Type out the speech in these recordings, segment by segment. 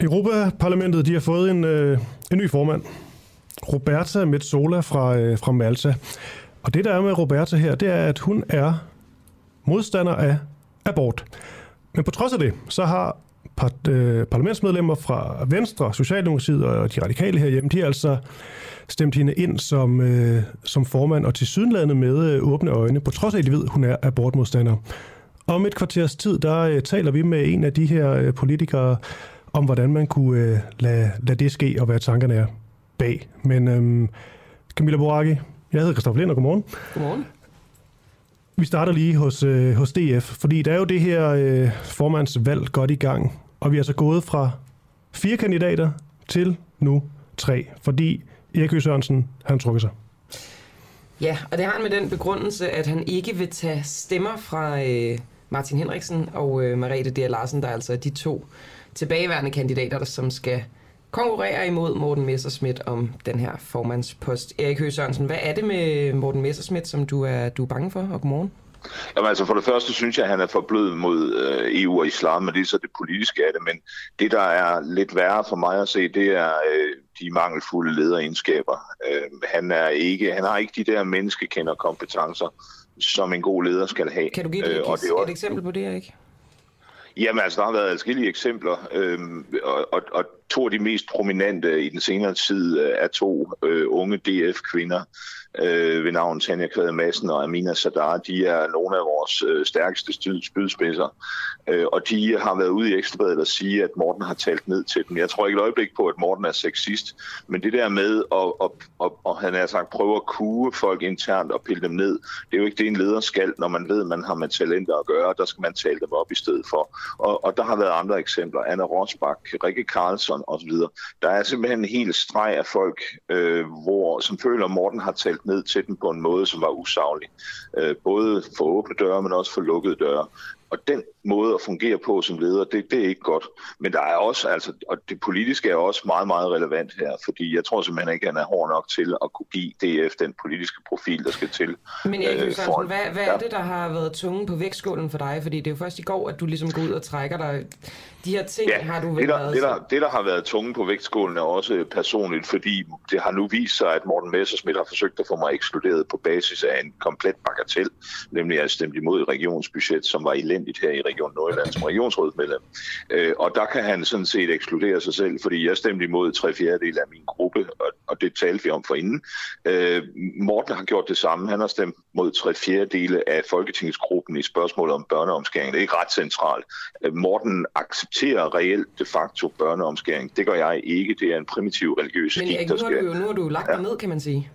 Europaparlamentet de har fået en, øh, en ny formand. Roberta Metsola fra, øh, fra Malta. Og det, der er med Roberta her, det er, at hun er modstander af abort. Men på trods af det, så har par, øh, parlamentsmedlemmer fra Venstre, Socialdemokratiet og de radikale herhjemme, de har altså stemt hende ind som, øh, som formand og til sydenlandet med øh, åbne øjne, på trods af, at de ved, hun er abortmodstander. Om et kvarters tid, der øh, taler vi med en af de her øh, politikere om, hvordan man kunne øh, lade, lade det ske, og hvad tankerne er bag. Men øh, Camilla Boraki, jeg hedder Christoffer Lind, og godmorgen. Godmorgen. Vi starter lige hos, øh, hos DF, fordi der er jo det her øh, formandsvalg godt i gang, og vi er så gået fra fire kandidater til nu tre, fordi Erik Høgh Sørensen, han trukker sig. Ja, og det har han med den begrundelse, at han ikke vil tage stemmer fra øh, Martin Henriksen og øh, Marete D. Larsen, der er altså de to tilbageværende kandidater, der som skal konkurrere imod Morten Messerschmidt om den her formandspost. Erik Høgh Sørensen, hvad er det med Morten Messerschmidt, som du er, du er bange for? Og godmorgen. Jamen altså for det første synes jeg, at han er for blød mod øh, EU og islam, men det er så det politiske af det. Men det, der er lidt værre for mig at se, det er øh, de mangelfulde lederegenskaber. Øh, han, er ikke, han har ikke de der menneskekenderkompetencer, som en god leder skal have. Kan du give et, øh, og det er et eksempel på det, ikke? Jamen altså, der har været adskillige eksempler, øh, og, og, og to af de mest prominente i den senere tid øh, er to øh, unge DF-kvinder, øh, ved navn Tanja Kvade Madsen og Amina Sadar, de er nogle af vores øh, stærkeste spydspidser. Øh, og de har været ude i Ekstrabladet og sige, at Morten har talt ned til dem. Jeg tror ikke et øjeblik på, at Morten er sexist, men det der med at, at, at, at han er sagt, prøve at kue folk internt og pille dem ned, det er jo ikke det, en leder skal, når man ved, at man har med talenter at gøre. Der skal man tale dem op i stedet for. Og, og der har været andre eksempler. Anna Rosbach, Rikke Karlsson osv. Der er simpelthen en hel streg af folk, øh, hvor, som føler, at Morten har talt ned til dem på en måde, som var usaglig. Øh, både for åbne døre, men også for lukkede døre. Og den måde at fungere på som leder, det, det er ikke godt. Men der er også, altså, og det politiske er også meget, meget relevant her, fordi jeg tror simpelthen ikke, at han er hård nok til at kunne give DF den politiske profil, der skal til. Men Erik øh, for, hvad, hvad ja. er det, der har været tunge på vægtskålen for dig? Fordi det er jo først i går, at du ligesom går ud og trækker dig. De her ting ja, har du det der, været... Det der, det, der har været tunge på vægtskålen, er også personligt, fordi det har nu vist sig, at Morten Messersmith har forsøgt at få mig ekskluderet på basis af en komplet bagatel, nemlig at jeg stemte imod regionsbudget, som var elendigt her i Region Nordjylland som regionsrådsmedlem. Øh, og der kan han sådan set ekskludere sig selv, fordi jeg stemte imod tre fjerdedel af min gruppe, og, og det talte vi om for inden. Øh, Morten har gjort det samme. Han har stemt mod tre fjerdedele af Folketingsgruppen i spørgsmålet om børneomskæring. Det er ikke ret centralt. Øh, Morten accepterer reelt de facto børneomskæring. Det gør jeg ikke. Det er en primitiv religiøs skik, Men nu, har du jo, nu har du lagt dig ned, kan man sige.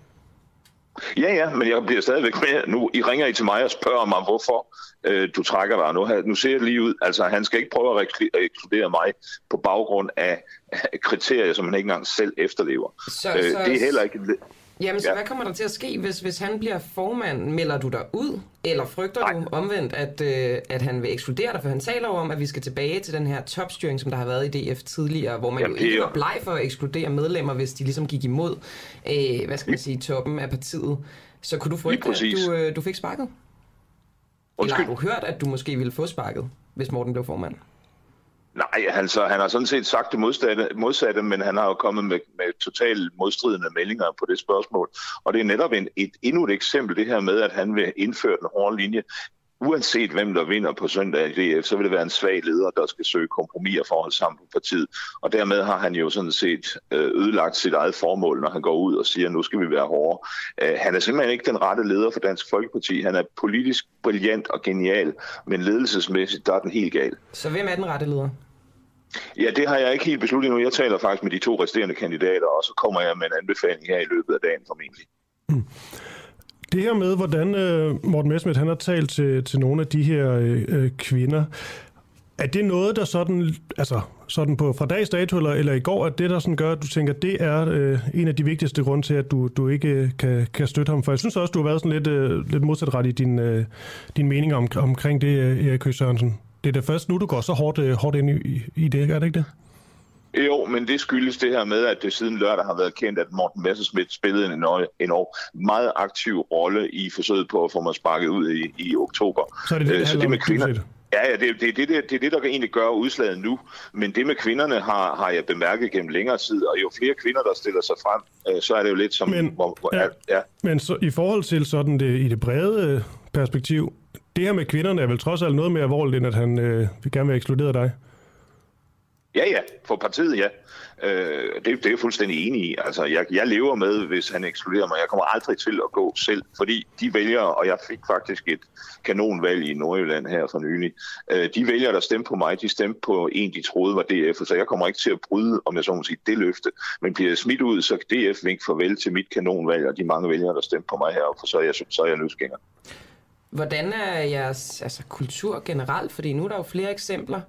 Ja, ja, men jeg bliver stadigvæk med. Nu I ringer I til mig og spørger mig, hvorfor øh, du trækker dig. Nu, nu ser det lige ud. Altså, han skal ikke prøve at ekskludere mig på baggrund af kriterier, som han ikke engang selv efterlever. Så, øh, så, det er heller ikke... Jamen, så ja. hvad kommer der til at ske, hvis, hvis han bliver formand? Melder du dig ud? Eller frygter Nej. du omvendt, at, øh, at han vil ekskludere dig? For han taler jo om, at vi skal tilbage til den her topstyring, som der har været i DF tidligere, hvor man Jamen, jo ikke var bleg for at ekskludere medlemmer, hvis de ligesom gik imod, øh, hvad skal man sige, toppen af partiet. Så kunne du frygte, at du, øh, du fik sparket? Undskyld. Eller har du hørt, at du måske ville få sparket, hvis Morten blev formand? Nej, altså, han har sådan set sagt det modsatte, modsatte men han har jo kommet med, med totalt modstridende meldinger på det spørgsmål. Og det er netop en, et, endnu et eksempel, det her med, at han vil indføre den hårde linje. Uanset hvem der vinder på søndag i DF, så vil det være en svag leder, der skal søge kompromis for at holde sammen på partiet. Og dermed har han jo sådan set øh, ødelagt sit eget formål, når han går ud og siger, at nu skal vi være hårde. Øh, han er simpelthen ikke den rette leder for Dansk Folkeparti. Han er politisk brilliant og genial, men ledelsesmæssigt, der er den helt gal. Så hvem er den rette leder? Ja, det har jeg ikke helt besluttet nu. Jeg taler faktisk med de to resterende kandidater, og så kommer jeg med en anbefaling her i løbet af dagen formentlig. Mm. Det her med, hvordan øh, Morten Messmith, han har talt til, til nogle af de her øh, øh, kvinder, er det noget, der sådan, altså sådan på fra dags dato eller, eller i går, at det der sådan gør, at du tænker, at det er øh, en af de vigtigste grunde til, at du, du ikke øh, kan, kan støtte ham? For jeg synes også, du har været sådan lidt, øh, lidt modsatret i din, øh, din mening om, omkring det, øh, Erik Høgh Sørensen det er det først nu, du går så hårdt, øh, hårdt ind i, i det, er det ikke det? Jo, men det skyldes det her med, at det siden lørdag har været kendt, at Morten Messerschmidt spillede en enorm meget aktiv rolle i forsøget på at få mig sparket ud i, i oktober. Så er det det, Øh, det så det med kvinder, set. Ja, ja det, det, det, det, det er det, der egentlig gør udslaget nu. Men det med kvinderne har, har jeg bemærket gennem længere tid, og jo flere kvinder, der stiller sig frem, øh, så er det jo lidt som... Men- hvor, hvor, ja. ja. Men så, i forhold til sådan det, i det brede øh, perspektiv, det her med kvinderne er vel trods alt noget mere alvorligt, end at han øh, vil gerne vil ekskludere dig ja, ja, for partiet, ja. Øh, det, det er jeg fuldstændig enig i. Altså, jeg, jeg lever med, hvis han ekskluderer mig. Jeg kommer aldrig til at gå selv, fordi de vælger, og jeg fik faktisk et kanonvalg i Nordjylland her for nylig. Øh, de vælger, der stemte på mig, de stemte på en, de troede var DF, så jeg kommer ikke til at bryde, om jeg så må sige, det løfte. Men bliver jeg smidt ud, så kan DF vink farvel til mit kanonvalg, og de mange vælgere, der stemte på mig heroppe, for så er jeg, så er jeg løsgænger. Hvordan er jeres altså, kultur generelt? Fordi nu er der jo flere eksempler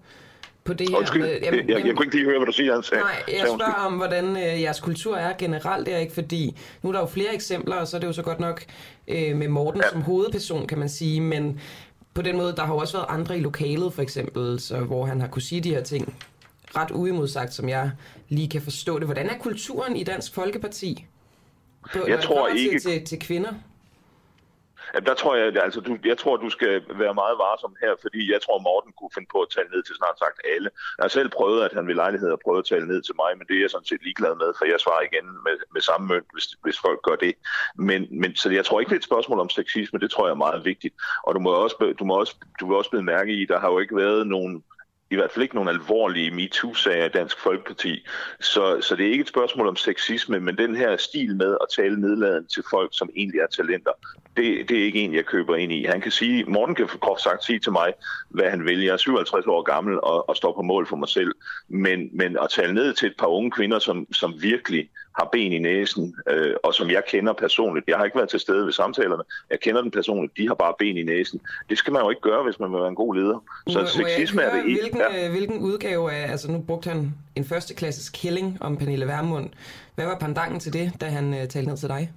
på det her. Undskyld, med- jeg, jeg, jeg kunne ikke lige høre, hvad du siger, sagde. Nej, jeg undskyld. spørger om, hvordan øh, jeres kultur er generelt, det er ikke fordi, nu er der jo flere eksempler, og så er det jo så godt nok øh, med Morten ja. som hovedperson, kan man sige, men på den måde, der har jo også været andre i lokalet, for eksempel, så, hvor han har kunne sige de her ting ret uimodsagt, som jeg lige kan forstå det. Hvordan er kulturen i Dansk Folkeparti? På, det tror ikke- til, til kvinder? Jamen, der tror jeg, altså, du, jeg tror, du skal være meget varsom her, fordi jeg tror, Morten kunne finde på at tale ned til snart sagt alle. Jeg har selv prøvet, at han ved lejlighed at prøve at tale ned til mig, men det er jeg sådan set ligeglad med, for jeg svarer igen med, med samme mønt, hvis, hvis folk gør det. Men, men, så jeg tror ikke, det er et spørgsmål om sexisme, det tror jeg er meget vigtigt. Og du må også, du må også, du vil også blive mærke i, der har jo ikke været nogen i hvert fald ikke nogen alvorlige MeToo-sager i Dansk Folkeparti. Så, så det er ikke et spørgsmål om sexisme, men den her stil med at tale nedladende til folk, som egentlig er talenter, det, det er ikke en, jeg køber ind i. Han kan sige, Morten kan kort sagt sige til mig, hvad han vil. Jeg er 57 år gammel og, og står på mål for mig selv. Men, men at tale ned til et par unge kvinder, som, som virkelig har ben i næsen, øh, og som jeg kender personligt. Jeg har ikke været til stede ved samtalerne. Jeg kender den personligt. De har bare ben i næsen. Det skal man jo ikke gøre, hvis man vil være en god leder. Så Må- må sexisme jeg er det høre, ikke. Hvilken, Ja. øh, hvilken udgave af, altså nu brugte han en førsteklasses killing om Pernille Vermund. Hvad var pandangen til det, da han øh, talte ned til dig?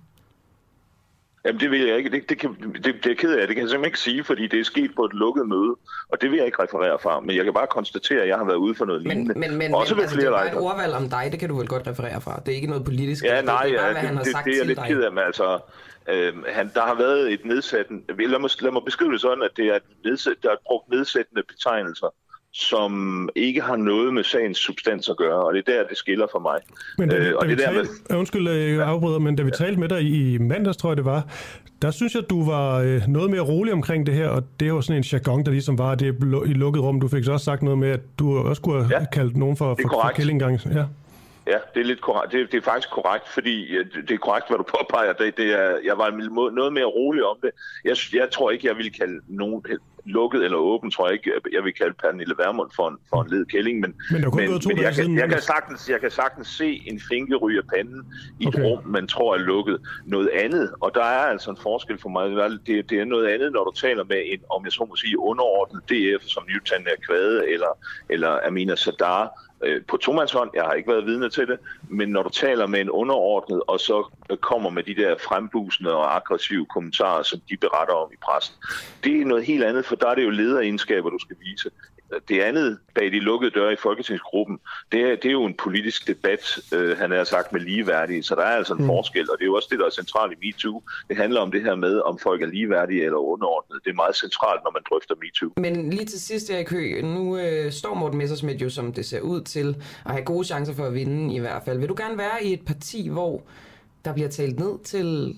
Jamen det vil jeg ikke. Det, det, kan, det, det er ked af. Det kan jeg simpelthen ikke sige, fordi det er sket på et lukket møde. Og det vil jeg ikke referere fra. Men jeg kan bare konstatere, at jeg har været ude for noget Men, lignende. men, men, Også men altså, det er bare et ordvalg om dig, det kan du vel godt referere fra. Det er ikke noget politisk. Ja, det, nej, det er bare, ja, hvad han har det, sagt det, det er lidt dig. ked af, men altså, øh, han, der har været et nedsættende, lad mig, lad mig beskrive det sådan, at det er et nedsæt, der er brugt nedsættende betegnelser, som ikke har noget med sagens substans at gøre, og det er der, det skiller for mig. Men da, Øh, øh, og da vi det der med, undskyld, øh, jeg afbryder, men da vi talte med dig i, mandags, tror jeg det var, der synes jeg, du var øh, noget mere rolig omkring det her, og det jo sådan en jargon, der ligesom var det i lukket rum. Du fik så også sagt noget med, at du også skulle have Ja, kaldt nogen for, for, for korrekt. killinggang. Ja. Ja, det er lidt korrekt. Det, det er faktisk korrekt, fordi det er korrekt, hvad du påpeger. Det, det er, jeg var noget mere rolig om det. Jeg, jeg tror ikke, jeg ville kalde nogen lukket eller åben, tror jeg ikke, jeg vil kalde Pernille Vermund for en, for en led kælling. Men, Men der er men, men jeg, kan, jeg, kan sagtens, jeg kan sagtens se en finke ryge af panden i Okay. et rum, man tror er lukket. Noget andet, og der er altså en forskel for mig, det, det er noget andet, når du taler med en, om jeg så må sige, underordnet DF, som Newton er Kvade eller, eller Amina Sadar, øh, på tomandshånd. Jeg har ikke været vidne til det, men når du taler med en underordnet, og så øh, kommer med de der frembusende og aggressive kommentarer, som de beretter om i pressen, det er noget helt andet, for der er det jo lederegenskaber, du skal vise. Det andet bag de lukkede døre i Folketingsgruppen, det er, det er jo en politisk debat, øh, han har sagt med ligeværdige, så der er altså en mm. forskel, og det er jo også det, der er centralt i MeToo. Det handler om det her med, om folk er ligeværdige eller underordnede. Det er meget centralt, når man drøfter MeToo. Men lige til sidst, Erik Høgh, nu øh, står Morten Messersmith jo, som det ser ud til, at have gode chancer for at vinde i hvert fald. Vil du gerne være i et parti, hvor der bliver talt ned til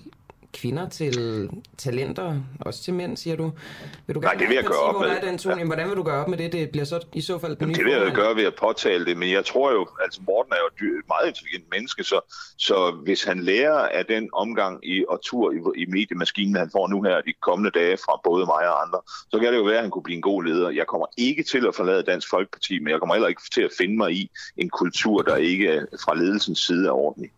kvinder, til talenter, også til mænd, siger du? Vil du Nej, gerne det vil jeg gøre op med. er den tone? Jamen, Hvordan vil du gøre op med det? Det bliver så i så fald den nye Det vil jeg formand. gøre ved at påtale det, men jeg tror jo, altså Morten er jo et meget intelligent menneske, så, så hvis han lærer af den omgang i, og tur i, i mediemaskinen, han får nu her de kommende dage fra både mig og andre, så kan det jo være, at han kunne blive en god leder. Jeg kommer ikke til at forlade Dansk Folkeparti, men jeg kommer heller ikke til at finde mig i en kultur, der ikke fra ledelsens side er ordentlig.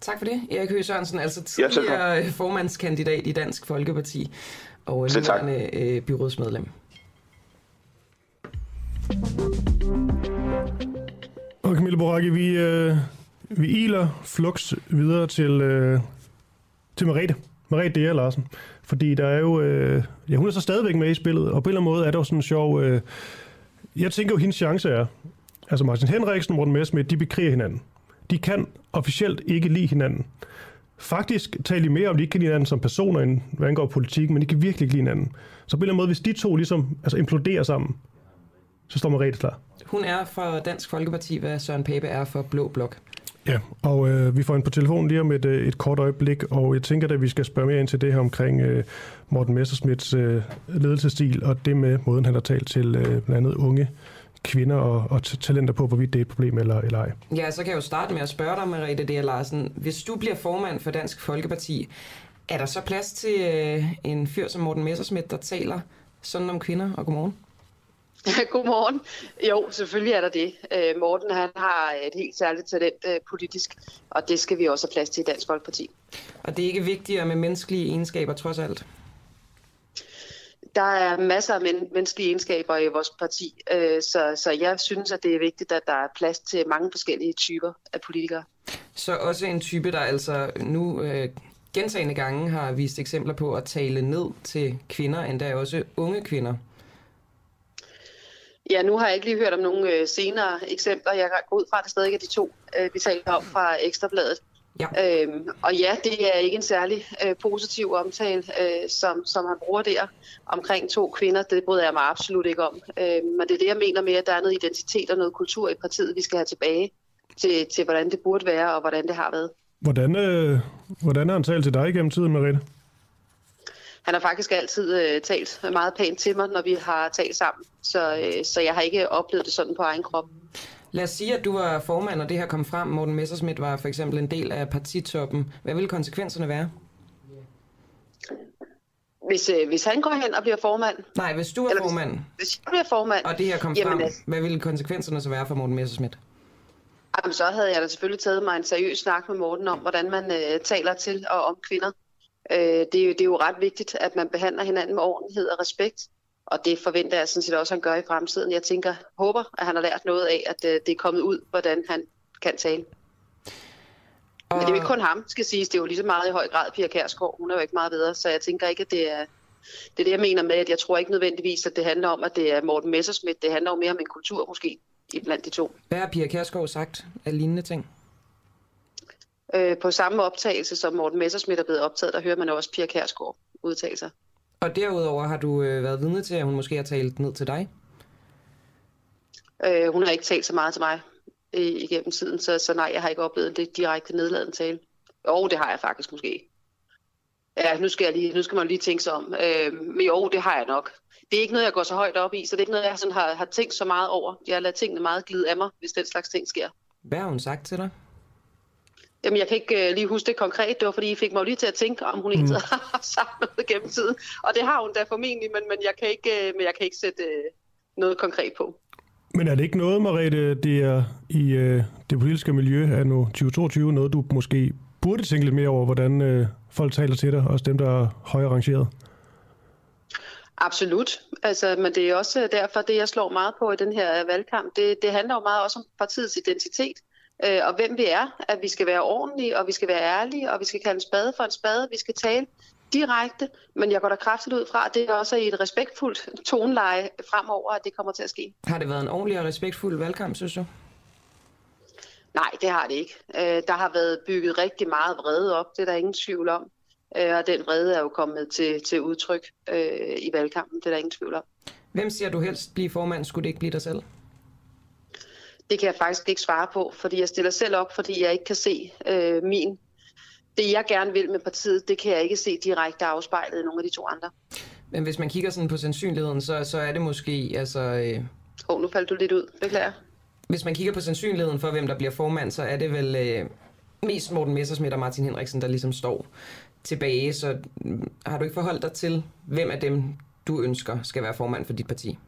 Tak for det, Erik Høgh Sørensen, altså tidligere ja, formandskandidat i Dansk Folkeparti og tak. nuværende øh, byrådsmedlem. Og Camille Boracchi, vi, øh, vi iler flux videre til, øh, til Merete. Merete D.R. Larsen. Fordi der er jo... Øh, ja, hun er så stadigvæk med i spillet, og på en eller anden måde er der jo sådan en sjov... Øh, jeg tænker jo, hendes chance er, altså Martin Henriksen og Morten Messerschmidt, de bekriger hinanden. De kan officielt ikke lide hinanden. Faktisk taler de mere om, at de ikke kan lide hinanden som personer, end hvad angår politik, men de kan virkelig ikke lide hinanden. Så på en eller anden måde, hvis de to ligesom altså imploderer sammen, så står man rigtig klar. Hun er for Dansk Folkeparti, hvad Søren Pape er for Blå Blok. Ja, og øh, vi får en på telefon lige om et, øh, et kort øjeblik, og jeg tænker, at vi skal spørge mere ind til det her omkring øh, Morten Messersmiths øh, ledelsesstil, og det med måden, han har talt til øh, blandt andet unge kvinder og, og talenter på, hvorvidt det er et problem eller, eller ej. Ja, så kan jeg jo starte med at spørge dig, Merete D. Larsen. Hvis du bliver formand for Dansk Folkeparti, er der så plads til øh, en fyr som Morten Messersmith, der taler sådan om kvinder? Og godmorgen. Godmorgen. Jo, selvfølgelig er der det. Øh, Morten han har et helt særligt talent øh, politisk, og det skal vi også have plads til i Dansk Folkeparti. Og det er ikke vigtigere med menneskelige egenskaber trods alt? Der er masser af men- menneskelige egenskaber i vores parti, øh, så, så jeg synes, at det er vigtigt, at der er plads til mange forskellige typer af politikere. Så også en type, der altså nu øh, gentagende gange har vist eksempler på at tale ned til kvinder, endda også unge kvinder. Ja, nu har jeg ikke lige hørt om nogle øh, senere eksempler. Jeg går ud fra, at det stadig er de to, øh, vi taler om fra Ekstrabladet. Ja. Øhm, og ja, det er ikke en særlig øh, positiv omtale, øh, som, som han bruger der omkring to kvinder. Det bryder jeg mig absolut ikke om. Øh, men det er det, jeg mener med, at der er noget identitet og noget kultur i partiet, vi skal have tilbage til, til hvordan det burde være og hvordan det har været. Hvordan, øh, hvordan har han talt til dig igennem tiden, Merete? Han har faktisk altid øh, talt meget pænt til mig, når vi har talt sammen. Så, øh, så jeg har ikke oplevet det sådan på egen krop. Lad os sige, at du var formand, og det her kom frem. Morten Messersmith var for eksempel en del af partitoppen. Hvad vil konsekvenserne være? Hvis, øh, hvis han går hen og bliver formand, Nej, hvis du er Eller hvis- formand, hvis jeg bliver formand, og det her kom Jamen, frem, altså- hvad ville konsekvenserne så være for Morten Messersmith? jamen, så havde jeg da selvfølgelig taget mig en seriøs snak med Morten om, hvordan man øh, taler til og om kvinder. Øh, det, er jo, det er jo ret vigtigt, at man behandler hinanden med ordentlighed og respekt. Og det forventer jeg sådan set også, at han gør i fremtiden. Jeg tænker, håber, at han har lært noget af, at øh, det er kommet ud, hvordan han kan tale. Men det er jo ikke kun ham, skal siges. Det er jo lige så meget i høj grad Pia Kærsgaard. Hun er jo ikke meget bedre, så jeg tænker ikke, at det er... Det er det, jeg mener med, at jeg tror ikke nødvendigvis, at det handler om, at det er Morten Messersmith. Det handler jo mere om en kultur måske, blandt de to. Hvad har Pia Kærsgaard sagt af lignende ting? Øh, på samme optagelse, som Morten Messersmith er blevet optaget, der hører man også Pia Kærsgaard udtale sig. Og derudover har du øh, været vidne til, at hun måske har talt ned til dig? Øh, hun har ikke talt så meget til mig øh, igennem tiden, så, så nej, jeg har ikke oplevet det direkte nedladende tale. Jo, det har jeg faktisk måske. Ja, nu skal, jeg lige, nu skal man lige tænke sig om. Øh, men jo, det har jeg nok. Det er ikke noget, jeg går så højt op i, så det er ikke noget, jeg sådan har, har tænkt så meget over. Jeg har ladet tingene meget glide af mig, hvis den slags ting sker. Hvad har hun sagt til dig? Jamen, jeg kan ikke uh, lige huske det konkret. Det var, fordi I fik mig lige til at tænke, om hun mm. har sagt noget gennem tiden. Og det har hun da formentlig, men, men, jeg, kan ikke, uh, men jeg kan ikke sætte uh, noget konkret på. Men er det ikke noget, Marete, det er i øh, det politiske miljø af nu 2022, noget du måske burde tænke lidt mere over, hvordan øh, folk taler til dig, også dem, der er højere rangeret? Absolut. Altså, men det er også derfor, det jeg slår meget på i den her valgkamp, det, det handler jo meget også om partiets identitet øh, og hvem vi er. At vi skal være ordentlige, og vi skal være ærlige, og vi skal kalde en spade for en spade. Vi skal tale direkte, men jeg går da kraftigt ud fra, at det er også i et respektfuldt toneleje fremover, at det kommer til at ske. Har det været en ordentlig og respektfuld valgkamp, synes du? Nej, det har det ikke. Øh, der har været bygget rigtig meget vrede op, det er der ingen tvivl om. Øh, og den vrede er jo kommet til, til udtryk øh, i valgkampen, det er der ingen tvivl om. Hvem siger du helst blive formand? Skulle det ikke blive dig selv? Det kan jeg faktisk ikke svare på, fordi jeg stiller selv op, fordi jeg ikke kan se øh, min. Det jeg gerne vil med partiet, det kan jeg ikke se direkte afspejlet i nogle af de to andre. Men hvis man kigger sådan på sandsynligheden, så, så er det måske, altså... Øh, oh, nu faldt du lidt ud. Beklager. hvis man kigger på sandsynligheden for, hvem der bliver formand, så er det vel øh, mest Morten Messersmith og Martin Henriksen, der ligesom står tilbage. Så mm, har du ikke forholdt dig til, hvem af dem, du ønsker, skal være formand for dit parti?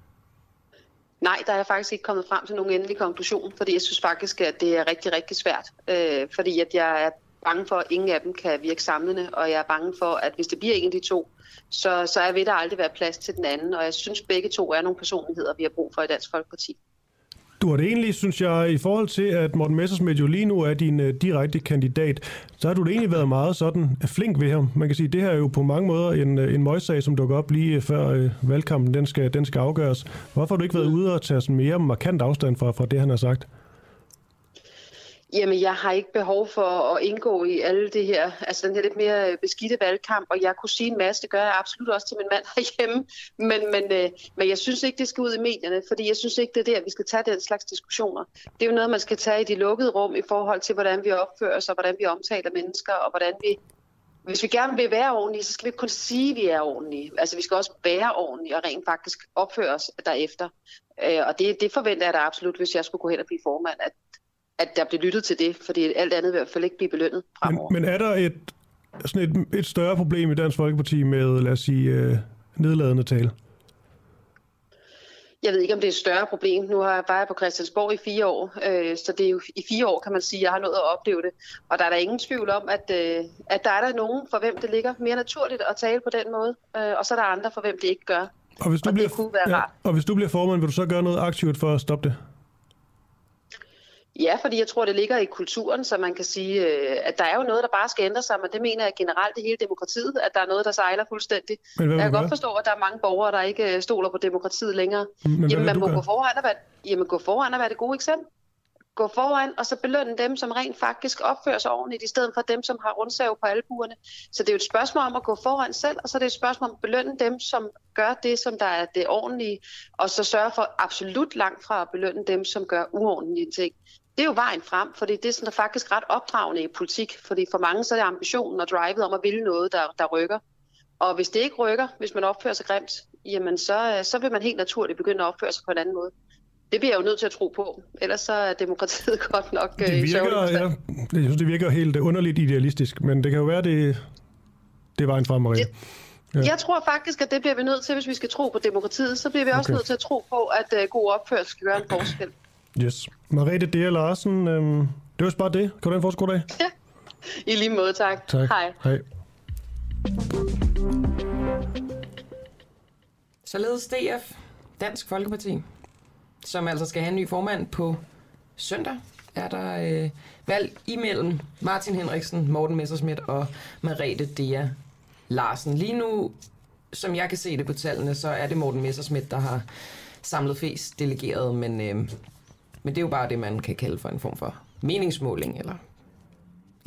Nej, der er jeg faktisk ikke kommet frem til nogen endelig konklusion, fordi jeg synes faktisk, at det er rigtig, rigtig svært. Øh, fordi at jeg er bange for, at ingen af dem kan virke samlende, og jeg er bange for, at hvis det bliver en af de to, så, så er ved der aldrig være plads til den anden. Og jeg synes, begge to er nogle personligheder, vi har brug for i Dansk Folkeparti. Du har det egentlig, synes jeg, i forhold til, at Morten Messersmith jo lige nu er din uh, direkte kandidat, så har du det egentlig været meget sådan uh, flink ved ham. Man kan sige, det her er jo på mange måder en, uh, en møgssag, som dukker op lige uh, før uh, valgkampen den skal, den skal afgøres. Hvorfor har du ikke været ude og tage sådan mere markant afstand fra, fra det, han har sagt? Jamen, jeg har ikke behov for at indgå i alle det her, altså den her lidt mere øh, beskidte valgkamp, og jeg kunne sige en masse, det gør jeg absolut også til min mand herhjemme, men, men, øh, men jeg synes ikke, det skal ud i medierne, fordi jeg synes ikke, det er der, vi skal tage den slags diskussioner. Det er jo noget, man skal tage i de lukkede rum i forhold til, hvordan vi opfører os, og hvordan vi omtaler mennesker, og hvordan vi hvis vi gerne vil være ordentlige, så skal vi ikke kun sige, at vi er ordentlige. Altså, vi skal også være ordentlige og rent faktisk opføre os derefter. Øh, og det, det forventer jeg da absolut, hvis jeg skulle gå hen og blive formand, at, at der bliver lyttet til det, fordi alt andet vil i hvert fald ikke blive belønnet fremover. Men, men er der et, sådan et, et større problem i Dansk Folkeparti med, lad os sige, øh, nedladende tale? Jeg ved ikke, om det er et større problem. Nu har jeg bare på Christiansborg i fire år, øh, så det er jo i fire år, kan man sige, at jeg har nået at opleve det. Og der er der ingen tvivl om, at, øh, at der er der nogen, for hvem det ligger mere naturligt at tale på den måde, øh, og så er der andre, for hvem det ikke gør. Og hvis du, og bliver, ja, rart. og hvis du bliver formand, vil du så gøre noget aktivt for at stoppe det? Ja, fordi jeg tror, det ligger i kulturen, så man kan sige, øh, at der er jo noget, der bare skal ændre sig, men det mener jeg generelt i hele demokratiet, at der er noget, der sejler fuldstændig. Men hvad Jeg kan godt forstå, at der er mange borgere, der ikke øh, stoler på demokratiet længere. Men Jamen, man må gøre? gå foran, og være, jamen, gå foran og være det gode eksempel. Gå foran, og så belønne dem, som rent faktisk opfører sig ordentligt, i stedet for dem, som har rundsav på albuerne. Så det er jo et spørgsmål om at gå foran selv, og så er det et spørgsmål om at belønne dem, som gør det, som der er det ordentlige, og så sørge for absolut langt fra at belønne dem, som gør uordentlige ting. Det er jo vejen frem, fordi det er sådan, der faktisk ret opdragende i politik, fordi for mange så er det ambitionen og drivet om at ville noget, der, der rykker. Og hvis det ikke rykker, hvis man opfører sig grimt, jamen så, øh, så vil man helt naturligt begynde at opføre sig på en anden måde. Det bliver jeg jo nødt til at tro på, ellers så er demokratiet godt nok øh, Det i virker, sørgelig ja, jeg synes, det virker helt underligt idealistisk, men det kan jo være, det, det er vejen frem, Maria. Ja. Jeg tror faktisk, at det bliver vi nødt til, hvis vi skal tro på demokratiet. Så bliver vi også Okay. nødt til at tro på, at uh, god opførsel skal gøre en forskel. Yes. Mariette D. Larsen, øhm, det var bare det. Kan du have en fortsat god dag? I lige måde, tak. Tak. Hej. Hej. Således DF, Dansk Folkeparti, som altså skal have en ny formand på søndag, er der øh, valg imellem Martin Henriksen, Morten Messerschmidt og Merete Dea Larsen. Lige nu, som jeg kan se det på tallene, så er det Morten Messerschmidt, der har samlet flest delegeret, men, øh, men det er jo bare det, man kan kalde for en form for meningsmåling, eller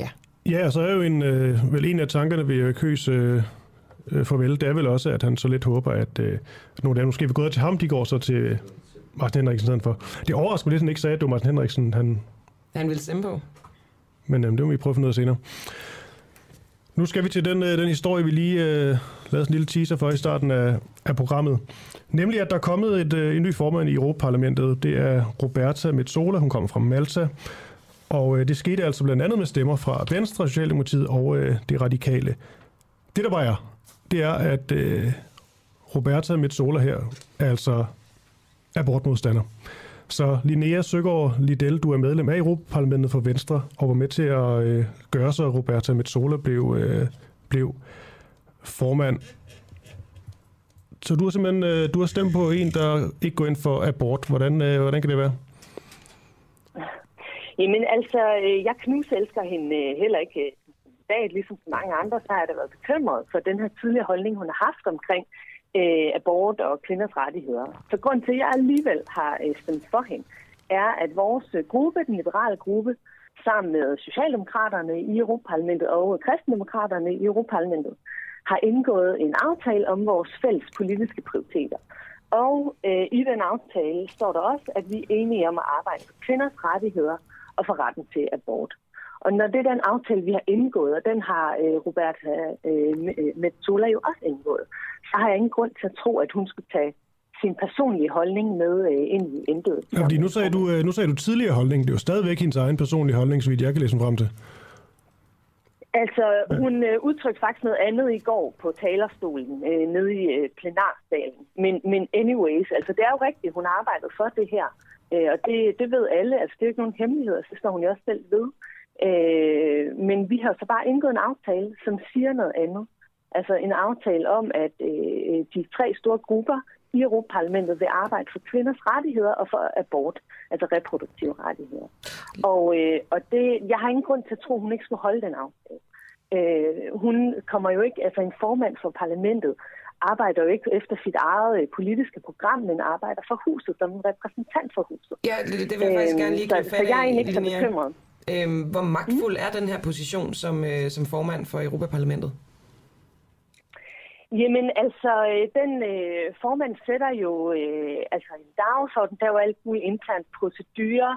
ja. Ja, og så er jo en, øh, vel en af tankerne ved Køs øh, øh, farvel, det er vel også, at han så lidt håber, at øh, nogle af dem måske vil gå til ham, de går så til Martin Henriksen for. Det overrasker mig lidt, at han ikke sagde, at det var Martin Henriksen, han, Han vil stemme på. men øh, det må vi prøve at finde ud af senere. Nu skal vi til den, øh, den historie, vi lige øh, lavede sådan en lille teaser for i starten af, af programmet. Nemlig, at der er kommet et, øh, en ny formand i Europaparlamentet. Det er Roberta Metsola, hun kommer fra Malta. Og øh, det skete altså blandt andet med stemmer fra Venstre, Socialdemokratiet og øh, det radikale. Det der bare er, det er, at øh, Roberta Metsola her altså er altså abortmodstander. Så Linnea Søgaard Liddell, du er medlem af Europaparlamentet for Venstre, og var med til at øh, gøre så, at Roberta Metsola blev, øh, blev formand. Så du har simpelthen øh, du har stemt på en, der ikke går ind for abort. Hvordan, øh, hvordan kan det være? Jamen altså, øh, jeg knuselsker hende øh, heller ikke øh, dag, ligesom så mange andre, så har jeg da været bekymret for den her tidligere holdning, hun har haft omkring øh, abort og kvinders rettigheder. Så grund til, at jeg alligevel har øh, stemt for hende, er, at vores gruppe, den liberale gruppe, sammen med Socialdemokraterne i Europaparlamentet og Kristendemokraterne i Europaparlamentet, har indgået en aftale om vores fælles politiske prioriteter. Og øh, i den aftale står der også, at vi er enige om at arbejde for kvinders rettigheder og for retten til abort. Og når det er den aftale, vi har indgået, og den har øh, Roberta øh, øh Metzola jo også indgået, så har jeg ingen grund til at tro, at hun skulle tage sin personlige holdning med øh, ind i intet. Ja, fordi nu sagde, du, øh, nu sagde du tidligere holdning. Det er jo stadigvæk hendes egen personlige holdning, så vidt jeg kan læse frem til. Altså, hun øh, udtrykte faktisk noget andet i går på talerstolen øh, nede i øh, plenarsalen. Men, men anyways, altså det er jo rigtigt, hun arbejdede for det her. Øh, og det, det ved alle, altså det er jo ikke nogen hemmelighed, så står hun jo også selv ved. Øh, men vi har så bare indgået en aftale, som siger noget andet. Altså en aftale om, at øh, de tre store grupper, i Europaparlamentet vil arbejde for kvinders rettigheder og for abort, altså reproduktive rettigheder. Og, øh, og det, jeg har ingen grund til at tro, at hun ikke skulle holde den aftale. Øh, hun kommer jo ikke, altså en formand for parlamentet, arbejder jo ikke efter sit eget øh, politiske program, men arbejder for huset som en repræsentant for huset. Ja, det, det vil jeg faktisk gerne lige så, gribe så fat jeg er egentlig ikke så bekymret. Øhm, hvor magtfuld er den her position som, øh, som formand for Europaparlamentet? Jamen altså, øh, den øh, formand sætter jo øh, altså en dagsorden, der er jo alt muligt internt procedurer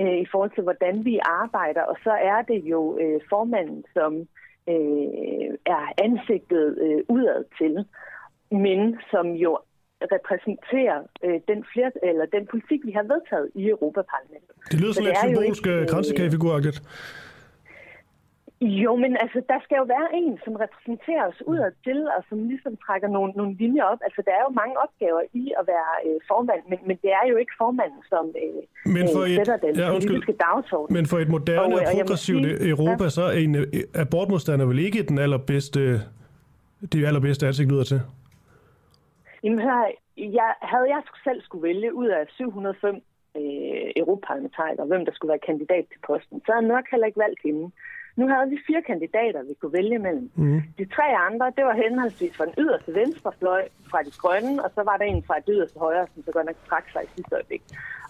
øh, i forhold til, hvordan vi arbejder, og så er det jo øh, formanden, som øh, er ansigtet øh, udad til, men som jo repræsenterer øh, den, flere, eller den politik, vi har vedtaget i Europaparlamentet. Det lyder Så sådan lidt symbolsk øh, kransekagefiguragtigt. Jo, men altså, der skal jo være en, som repræsenterer os udad til, og som ligesom trækker nogle, nogle linjer op. Altså, der er jo mange opgaver i at være øh, formand, men, men det er jo ikke formanden, som øh, Men for øh, et- sætter den ja, politiske dagsorden. Men for et moderne Og, og, øh, og progressivt sige- Europa, så er en øh, abortmodstander vel ikke den allerbedste, det allerbedste ansigt ud til. Jamen, hør, jeg, havde jeg selv skulle vælge ud af 705 øh, europaparlamentarikere, hvem der skulle være kandidat til posten, så havde jeg nok heller ikke valgt hende. Nu havde vi fire kandidater, vi kunne vælge mellem. Mm. De tre andre, det var henholdsvis fra den yderste venstrefløj, fra de grønne, og så var der en fra det yderste højre, som så godt nok trak sig i sidste øjeblik.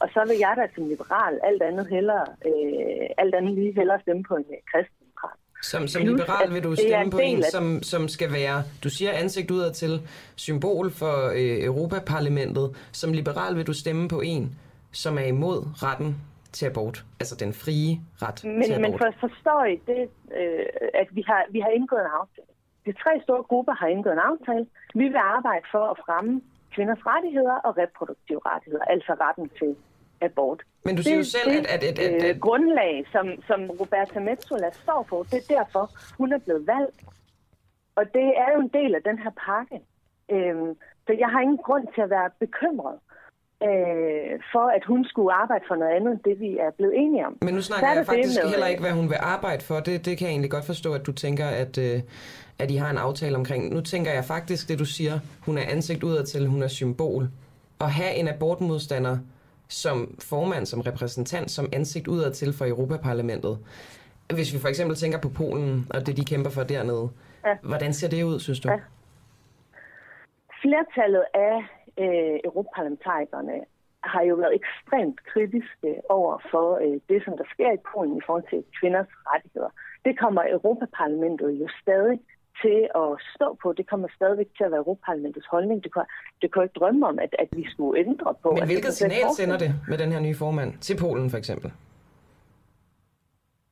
Og så vil jeg da som liberal alt andet, hellere, øh, alt andet lige hellere stemme på en øh, kristendemokrat. Som, som Plus, liberal vil du stemme en på en, af- som, som skal være, du siger ansigt udad til, symbol for øh, Europaparlamentet. Som liberal vil du stemme på en, som er imod retten til abort. Altså den frie ret til Men, men abort. for, forstår I det, øh, at vi har, vi har indgået en aftale? De tre store grupper har indgået en aftale. Vi vil arbejde for at fremme kvinders rettigheder og reproduktive rettigheder, altså retten til abort. Men du siger jo selv, at, at, at, at, øh, at grundlag, som, som Roberta Metsola står på, det er derfor, hun er blevet valgt. Og det er jo en del af den her pakke. Øhm, så jeg har ingen grund til at være bekymret øh, for, at hun skulle arbejde for noget andet end det, vi er blevet enige om. Men nu snakker er jeg faktisk med- heller ikke, hvad hun vil arbejde for. Det, det kan jeg egentlig godt forstå, at du tænker, at, øh, at I har en aftale omkring. Nu tænker jeg faktisk, det du siger, hun er ansigt udad til, hun er symbol. At have en abortmodstander som formand, som repræsentant, som ansigt udad til for Europaparlamentet. Hvis vi for eksempel tænker på Polen og det, de kæmper for dernede. Ja. Hvordan ser det ud, synes du? Ja. Flertallet af øh, europaparlamentarikerne har jo været ekstremt kritiske over for øh, det, som der sker i Polen i forhold til kvinders rettigheder. Det kommer Europaparlamentet jo stadig til at stå på. Det kommer stadigvæk til at være Europaparlamentets holdning. Det kan, det kan jo ikke drømme om, at, at vi skulle ændre på. Men at hvilket signal sender det med den her nye formand til Polen for eksempel?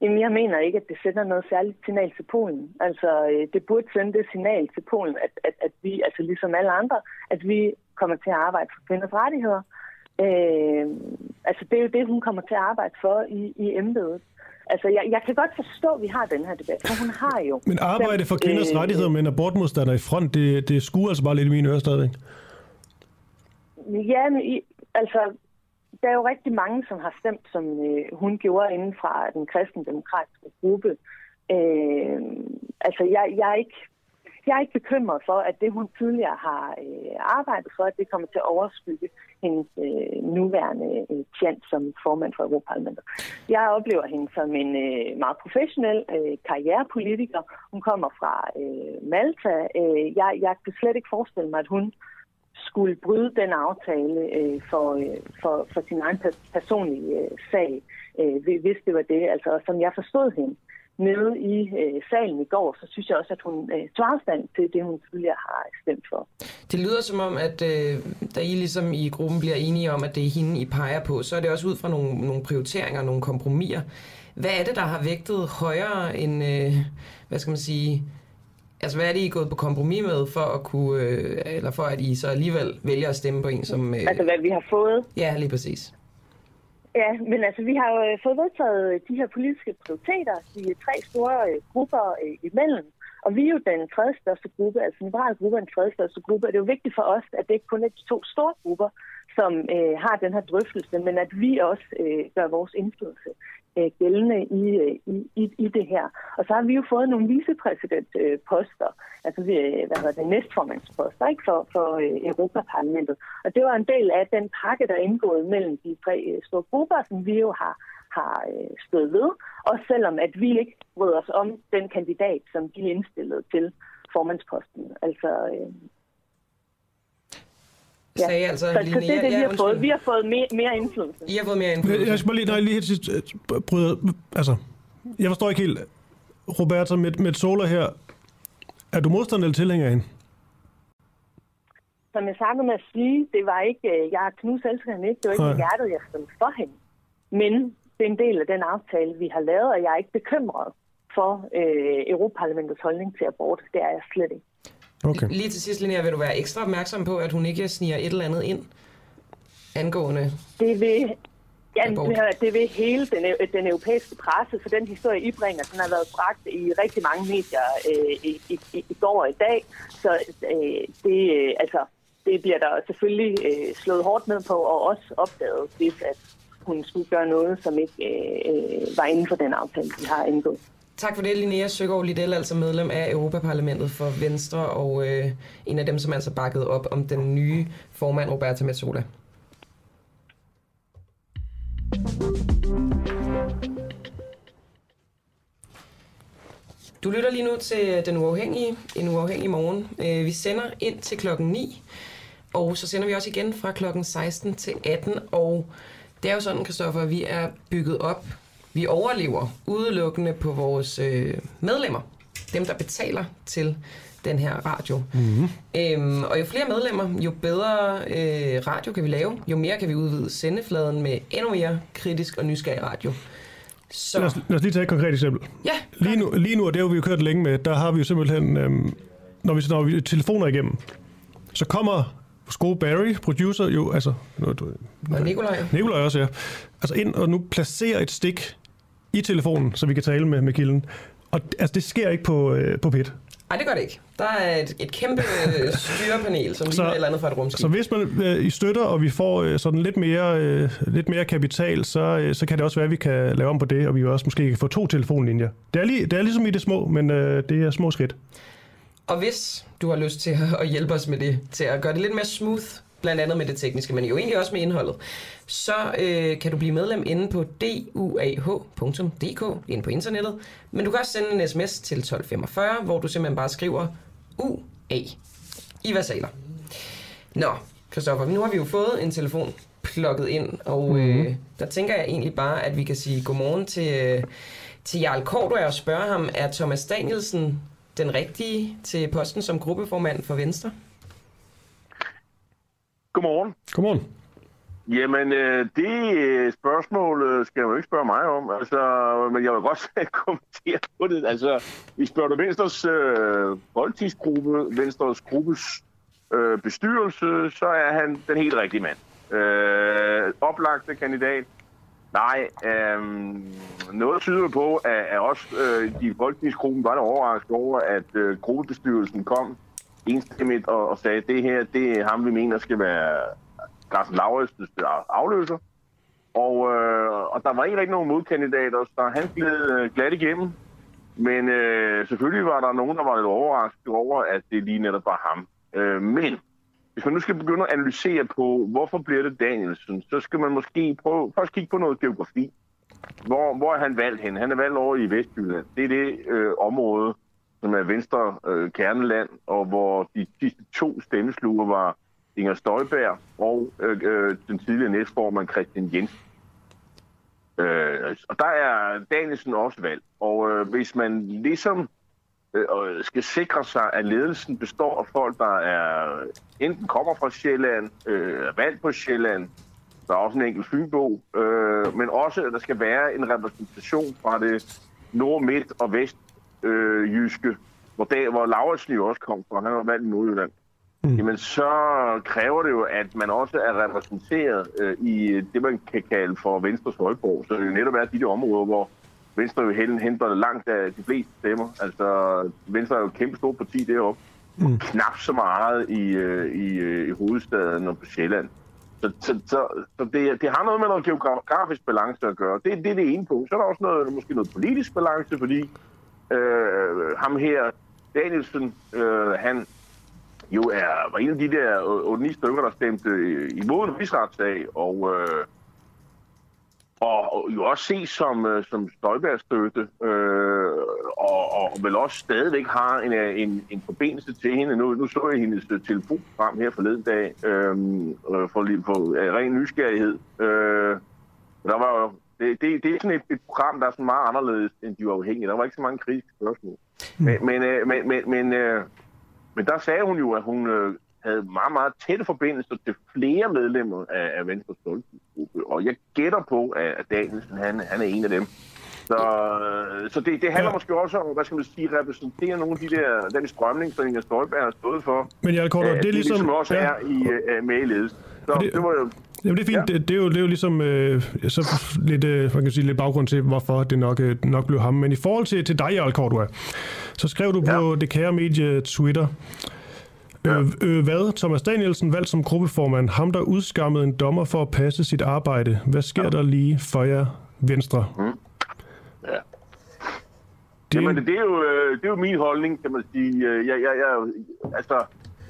Jamen, jeg mener ikke, at det sender noget særligt signal til Polen. Altså, øh, det burde sende det signal til Polen, at, at, at vi, altså ligesom alle andre, at vi kommer til at arbejde for kvinders rettigheder. Øh, altså, det er jo det, hun kommer til at arbejde for i, i embedet. Altså, jeg, jeg kan godt forstå, at vi har den her debat, for hun har jo... Men arbejde for kvinders Øh, rettigheder med en abortmodstander i front, det, det skuer altså bare lidt i mine ører stadigvæk. Ja, men i, altså, der er jo rigtig mange, som har stemt, som øh, hun gjorde inden fra den kristendemokratiske gruppe. Øh, altså, jeg, jeg, er ikke, jeg er ikke bekymret for, at det, hun tidligere har øh, arbejdet for, at det kommer til at overskygge hendes øh, nuværende øh, tjent som formand for Europaparlamentet. Jeg oplever hende som en øh, meget professionel øh, karrierepolitiker. Hun kommer fra øh, Malta. Øh, jeg, jeg kan slet ikke forestille mig, at hun skulle bryde den aftale øh, for, øh, for, for sin egen personlige øh, sag, øh, hvis det var det. Altså, og som jeg forstod hende nede i øh, salen i går, så synes jeg også, at hun øh, tog afstand til det, hun tidligere har stemt for. Det lyder som om, at øh, da I ligesom i gruppen bliver enige om, at det er hende, I peger på, så er det også ud fra nogle, nogle prioriteringer, nogle kompromiser. Hvad er det, der har vægtet højere end, øh, hvad skal man sige, altså hvad er det, I er gået på kompromis med, for at kunne, øh, eller for at I så alligevel vælger at stemme på en, som... Øh, Altså, hvad vi har fået. ja, lige præcis. Ja, men altså, vi har jo øh, fået vedtaget de her politiske prioriteter, de tre store øh, grupper øh, imellem. Og vi er jo den tredje største gruppe, altså liberale gruppe er den tredje største gruppe, og det er jo vigtigt for os, at det ikke kun er de to store grupper, som øh, har den her drøftelse, men at vi også øh, gør vores indflydelse øh, gældende i, øh, i, i, i det her. Og så har vi jo fået nogle vicepræsidentposter, altså, øh, altså hvad hedder det, næstformandsposter ikke, for, for øh, Europaparlamentet. Og det var en del af den pakke, der er indgået mellem de tre øh, store grupper, som vi jo har har øh, stået ved, også selvom at vi ikke bryder os om den kandidat, som de indstillede til formandsposten. Altså, øh, ja. sagde altså så, Linnea. Så det er det, vi har fået. Vi har fået mere, mere indflydelse. I har fået mere indflydelse. Jeg skal bare lige, nej, lige helt sidst øh, bryde, altså, jeg forstår ikke helt, Roberta, med, med Sola her, er du modstander eller tilhænger af hende? Som jeg startede med at sige, det var ikke, øh, jeg knus elsker hende ikke, det var ikke Nej. hjertet, jeg stemte for hende. Men det er en del af den aftale, vi har lavet, og jeg er ikke bekymret for øh, Europaparlamentets holdning til abort. Det er jeg slet ikke. Okay. Lige til sidst, Linnea, vil du være ekstra opmærksom på, at hun ikke sniger et eller andet ind angående Det vil, ja, det vil hele den, den europæiske presse, for den historie, I bringer, den har været bragt i rigtig mange medier øh, i, i, i, i går og i dag. Så øh, det, øh, altså, det bliver der selvfølgelig øh, slået hårdt ned på, og også opdaget, hvis at hun skulle gøre noget, som ikke øh, øh, var inden for den aftale, vi har indgået. Tak for det, Linnea Søgaard Liddell, altså medlem af Europaparlamentet for Venstre, og øh, en af dem, som altså bakkede op om den nye formand, Roberta Metsola. Du lytter lige nu til Den Uafhængige, en uafhængig morgen. Øh, vi sender ind til klokken 9, og så sender vi også igen fra klokken 16 til 18, og det er jo sådan, Kristoffer, at vi er bygget op. Vi overlever udelukkende på vores øh, medlemmer. Dem, der betaler til den her radio. Mm-hmm. Øhm, og jo flere medlemmer, jo bedre øh, radio kan vi lave, jo mere kan vi udvide sendefladen med endnu mere kritisk og nysgerrig radio. Så... Lad, os, lad os lige tage et konkret eksempel. Ja, lige nu, lige nu, og det har vi jo kørt længe med, der har vi jo simpelthen, øhm, når, vi, når vi telefoner igennem, så kommer Sko Barry, producer, jo, altså... Nu, du, og Nikolaj. Nikolaj også, ja. Altså ind og nu placere et stik i telefonen, så vi kan tale med, med kilden. Og altså, det sker ikke på, øh, på PIT. Nej, det gør det ikke. Der er et, et kæmpe øh, styrepanel, som ligner et eller andet fra et rumskib. Så hvis man øh, I støtter, og vi får øh, sådan lidt mere, øh, lidt mere kapital, så, øh, så kan det også være, at vi kan lave om på det, og vi også måske kan få to telefonlinjer. Det er, lige, det er ligesom i det små, men øh, det er små skridt. Og hvis du har lyst til at hjælpe os med det, til at gøre det lidt mere smooth, blandt andet med det tekniske, men jo egentlig også med indholdet, så øh, kan du blive medlem inde på duah.dk, inde på internettet. Men du kan også sende en sms til 1245, hvor du simpelthen bare skriver UA i versaler. Nå, Kristoffer, nu har vi jo fået en telefon plukket ind, og mm-hmm. øh, der tænker jeg egentlig bare, at vi kan sige godmorgen til, øh, til Jarl Kortua og spørge ham, er Thomas Danielsen den rigtige til posten som gruppeformand for Venstre? Godmorgen. Godmorgen. Jamen, øh, det øh, spørgsmål øh, skal du ikke spørge mig om. Altså, men jeg vil godt kommentere på det. Altså, vi spørger du Venstres øh, folketingsgruppe, Venstres gruppes øh, bestyrelse, så er han den helt rigtige mand. Øh, oplagte kandidat. Nej, øh, noget tyder på, at, at også øh, de folketingsgruppen var der overrasket over, at øh, gruppebestyrelsen kom enstemmigt og, og sagde, at det her, det er ham, vi mener skal være Carsten Lauritsens afløser. Og, øh, og der var ikke rigtig nogen modkandidater, så han gled øh, glat igennem. Men øh, selvfølgelig var der nogen, der var lidt overrasket over, at det lige netop var ham. Øh, men hvis man nu skal begynde at analysere på, hvorfor bliver det Danielsen, så skal man måske prøve, først kigge på noget geografi. Hvor, hvor er han valgt hen? Han er valgt over i Vestjylland. Det er det øh, område, som er venstre øh, kerneland, og hvor de sidste to stemmesluger var Inger Støjberg og øh, øh, den tidligere næstformand Christian Jensen. Øh, og der er Danielsen også valgt. Og øh, hvis man ligesom øh, skal sikre sig, at ledelsen består af folk, der er enten kommer fra Sjælland, øh, er valgt på Sjælland, der er også en enkelt fynbo, øh, men også, at der skal være en repræsentation fra det nord, midt og vest øh, jyske, hvor, der, hvor Lauritsen jo også kom fra, han var valgt i Nordjylland, mm. jamen så kræver det jo, at man også er repræsenteret øh, i det, man kan kalde for Venstres Højborg. Så det er jo netop er de der områder, hvor Venstre jo henter langt af de fleste stemmer. Altså, Venstre er jo et kæmpe stort parti deroppe. Mm. Knap så meget i, øh, i, øh, i hovedstaden og på Sjælland. Så, så, så, så det, det har noget med noget geografisk balance at gøre. Det, det er det ene punkt. Så er der også noget, måske noget politisk balance, fordi øh, ham her, Danielsen, øh, han jo er, var en af de der øh, 8-9 stykker, der stemte øh, imod en rigsretssag, og, øh, og jo også ses som, øh, som Støjbergs støtte, øh, og, og vel også stadigvæk har en, en, en forbindelse til hende. Nu, nu så jeg hendes øh, telefon frem her forleden dag, øh, for, for for ren nysgerrighed. Øh, der var jo, det, det, det er sådan et, et program, der er sådan meget anderledes end de uafhængige. Der var ikke så mange kritiske spørgsmål. Mm. Men, men, øh, men, men, men, øh, men der sagde hun jo, at hun øh, havde meget, meget tætte forbindelser til flere medlemmer af, af Venstres Folketingsgruppe. Og jeg gætter på, at, at Danielsen, han, han er en af dem. Så, øh, så det, det handler ja. måske også om, hvad skal man sige, repræsentere nogle af de der, den strømning, som Inger Støjberg har stået for. Men jeg Korto, det er ligesom... ligesom også ja. er i, uh, med i ledelsen. Så det, det var jo Jamen det er fint. Ja. Det, det, er jo, det er jo ligesom øh, så lidt, øh, man kan sige, lidt baggrund til, hvorfor det nok, øh, nok blev ham. Men i forhold til, til dig, Jarl Cordua, så skrev du ja. på det kære medie Twitter, Ja. Øh, øh, hvad? Thomas Danielsen valgt som gruppeformand. Ham, der udskammede en dommer for at passe sit arbejde. Hvad sker ja. der lige for jer venstre? Mm. Ja. Det... Jamen, det er, jo, øh, det er jo min holdning, kan man sige. Jeg, jeg, jeg, altså,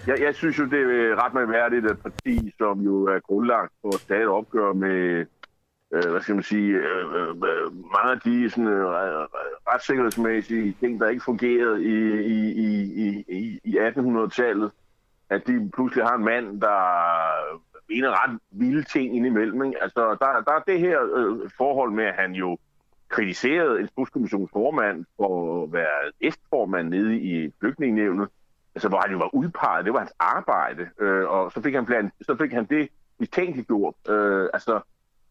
jeg, jeg synes jo, det er ret mærkværdigt, at parti, som jo er grundlagt for at stadig opgør med, øh, hvad skal man sige, øh, øh, mange af de sådan, øh, retssikkerhedsmæssige ting, der ikke fungerede i, i, i, i, i 1800-tallet, at de pludselig har en mand, der mener ret vilde ting indimellem. Ikke? Altså, der, der er det her øh, forhold med, at han jo kritiserede en formand for at være æstformand nede i flygtningenævnet, altså, hvor han jo var udpeget, det var hans arbejde, øh, og så fik han, blandt, så fik han det mistænkeliggjort. Øh, altså,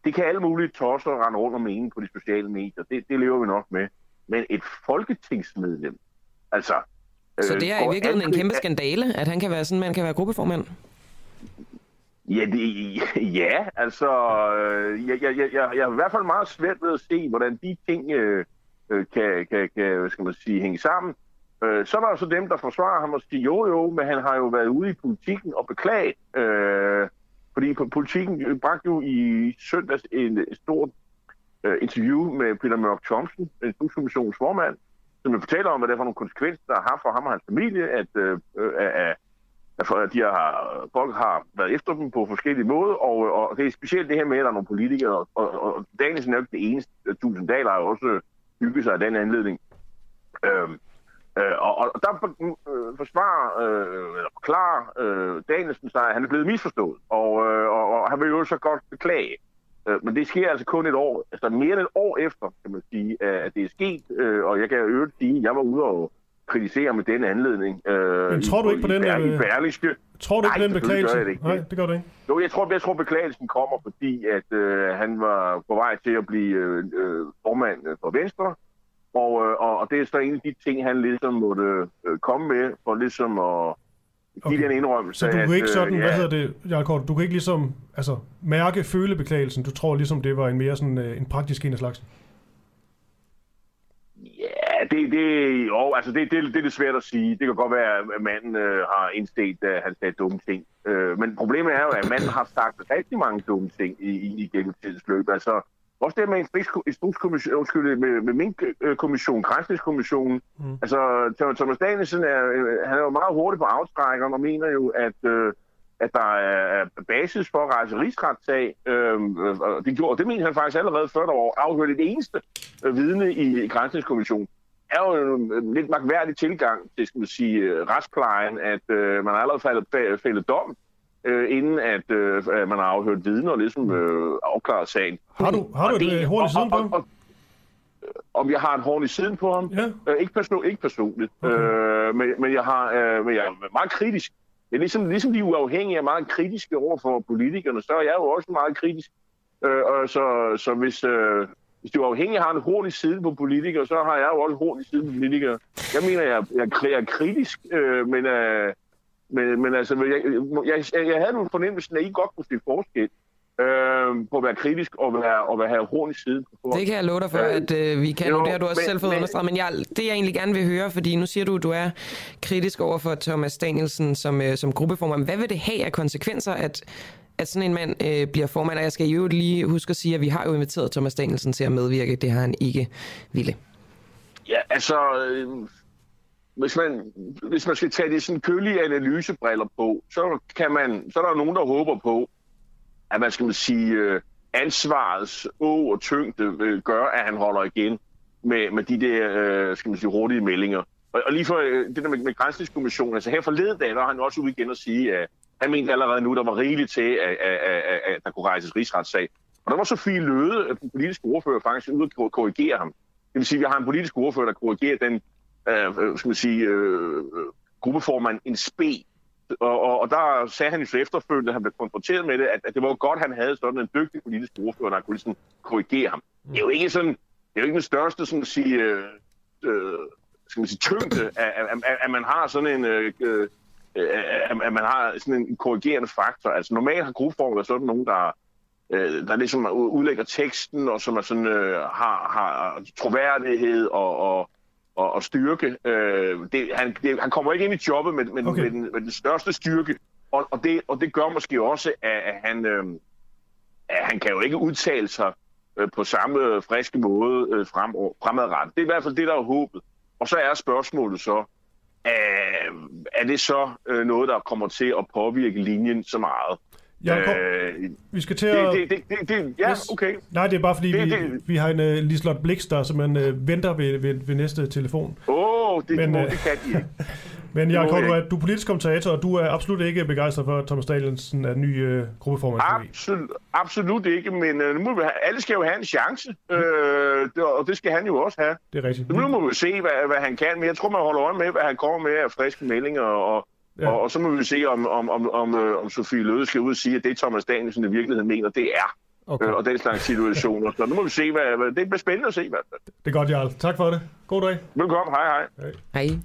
det kan alle mulige tosser rende rundt og mene på de sociale medier, det, det lever vi nok med. Men et folketingsmedlem, altså... Så det er øh, i virkeligheden en kæmpe skandale, at han kan være sådan, man kan være gruppeformand? Ja, det, ja altså, øh, jeg, jeg, jeg, jeg, er i hvert fald meget svært ved at se, hvordan de ting øh, øh kan, kan, kan, hvad skal man sige, hænge sammen. Øh, så er der så dem, der forsvarer ham og siger, jo jo, men han har jo været ude i politikken og beklaget. Øh, fordi politikken øh, bragte jo i søndags en, en stor øh, interview med Peter Mørk Thomsen, Instrukskommissionens formand, som jo fortæller om, hvad det er for nogle konsekvenser, der har for ham og hans familie, at, øh, øh at, at de har, folk har været efter dem på forskellige måder, og, øh, og det er specielt det her med, at der er nogle politikere, og, og, og Danielsen er jo ikke det eneste. Tusind Daler har jo også bygget sig af den anledning. Øh, Øh, og, og der øh, forsvarer, øh, eller forklarer øh, Danielsen sig, at han er blevet misforstået, og, øh, og, og han vil jo så godt beklage. Øh, men det sker altså kun et år, altså mere end et år efter, kan man sige, at det er sket, øh, og jeg kan jo sige, at jeg var ude og kritisere med den anledning. Øh, Men tror du ikke på den? I, i Berlingske. Tror du ikke på den beklagelse? Det Nej, det gør du ikke. Jo, jeg tror, jeg tror beklagelsen kommer, fordi at øh, han var på vej til at blive øh, øh formand for Venstre, og, øh, og, og det er så en af de ting, han ligesom måtte øh, komme med, for ligesom at give okay. den indrømmelse. Så du kan ikke øh, sådan, at, hvad hedder det, Jarkort, du kan ikke ligesom altså, mærke følebeklagelsen, du tror ligesom, det var en mere sådan en praktisk en af slags? Ja, det, det, jo, altså det, det, det er lidt svært at sige. Det kan godt være, at manden øh, har indstedt, at han sagde dumme ting. Øh, men problemet er jo, at manden har sagt rigtig mange dumme ting i, i, i gennem tidens løb. Altså, også det med instrukskommission, undskyld, med, med min kommission, grænsningskommissionen. Mm. Altså, Thomas Danielsen er, han er jo meget hurtig på aftrækkeren og mener jo, at, øh, at der er basis for at rejse rigsretssag. Øh, det, gjorde, det mener han faktisk allerede før der var afhørt det eneste øh, vidne i, grænsningskommissionen er jo en lidt magværdig tilgang til, skal man sige, retsplejen, at øh, man allerede faldet, faldet dom øh, inden at øh, man har afhørt vidner og ligesom øh, afklaret sagen. Har du, har du et det, horn i siden på ham? Og, om jeg har en horn i siden på ham? Ja. Øh, ikke, person, ikke personligt, okay. øh, men, men, jeg har, øh, men jeg er meget kritisk. Jeg er ligesom, ligesom de uafhængige er meget kritiske over for politikerne, så er jeg jo også meget kritisk. Øh, og så, så hvis, øh, hvis de uafhængige har en horn i siden på politikere, så har jeg jo også en horn i siden på politikere. Jeg mener, jeg, jeg, jeg er kritisk, øh, men... Øh, men, men altså, jeg, jeg, jeg havde nogle fornemmelsen, at I godt kunne se forskel øh, på at være kritisk og være, og være have horn i siden. Det kan jeg love dig for, øh, at øh, vi kan. Jo, det har du også men, selv fået men, understreget. Men jeg, det jeg egentlig gerne vil høre, fordi nu siger du, at du er kritisk over for Thomas Danielsen som, øh, som gruppeformand. Hvad vil det have af konsekvenser, at at sådan en mand øh, bliver formand, og jeg skal jo lige huske at sige, at vi har jo inviteret Thomas Danielsen til at medvirke. Det har han ikke ville. Ja, altså, øh, hvis, man, hvis man skal tage det sådan kølige analysebriller på, så, kan man, så er der nogen, der håber på, at man skal man sige, øh, ansvarets å og tyngde vil gør, at han holder igen med, med de der, øh, skal man sige, hurtige meldinger. Og, og lige for det der med, med grænsningskommissionen, altså her forleden dag, der har han også ude igen at sige, at han mente allerede nu, der var rigeligt til, at, at, at, at der kunne rejses rigsretssag. Og der var Sofie Løde, den politiske ordfører, faktisk ude at korrigere ham. Det vil sige, at vi har en politisk ordfører, der korrigerer den øh, skal man sige, øh, gruppeformand en spe. Og, og, og der sagde han i så efterfølgende, at han blev konfronteret med det, at, at det var godt, at han havde sådan en dygtig politisk ordfører, der kunne ligesom korrigere ham. Det er jo ikke sådan, det er jo ikke den største, sådan at sige, øh, øh, skal man sige, tyngde, at, at, at, at man har sådan en, øh, øh at man har sådan en korrigerende faktor. Altså normalt har gruppeformer sådan nogen, der øh, der ligesom udlægger teksten, og som er sådan, øh, har, har troværdighed og, og, og, og styrke. Øh, det, han, det, han kommer ikke ind i jobbet med, med, okay. med, den, med den største styrke, og, og, det, og det gør måske også, at, at, han, øh, at han kan jo ikke udtale sig øh, på samme friske måde øh, frem, fremadrettet. Det er i hvert fald det, der er håbet. Og så er spørgsmålet så, øh, er det så øh, noget, der kommer til at påvirke linjen så meget? Jacob, øh, vi skal til at... Det, det, det, det, ja, okay. Nej, det er bare fordi, det, vi, det... vi har en uh, Lislot Blix, der simpelthen uh, venter ved, ved, ved næste telefon. Åh, oh, det, Men, uh, det kan de ikke. Men Jacob, du er, du er politisk kommentator, og du er absolut ikke begejstret for, at Thomas Danielsen er ny uh, gruppeformand. Absolut, absolut ikke, men uh, nu må vi have, alle skal jo have en chance, det, og det skal han jo også have. Det er rigtigt. Så nu må vi se, hvad, hvad han kan, men jeg tror, man holder øje med, hvad han kommer med af friske meldinger, og Ja. Og, og så må vi se, om, om, om, om, øh, om Sofie Løde skal ud og sige, at det Thomas Danielsen i virkeligheden mener, det er. Okay. Øh, og den slags situationer. Så nu må vi se, hvad, hvad det bliver spændende at se. Hvad. Det er godt, Jarl. Tak for det. God dag. Velkommen. Hej, hej. Hej. hej.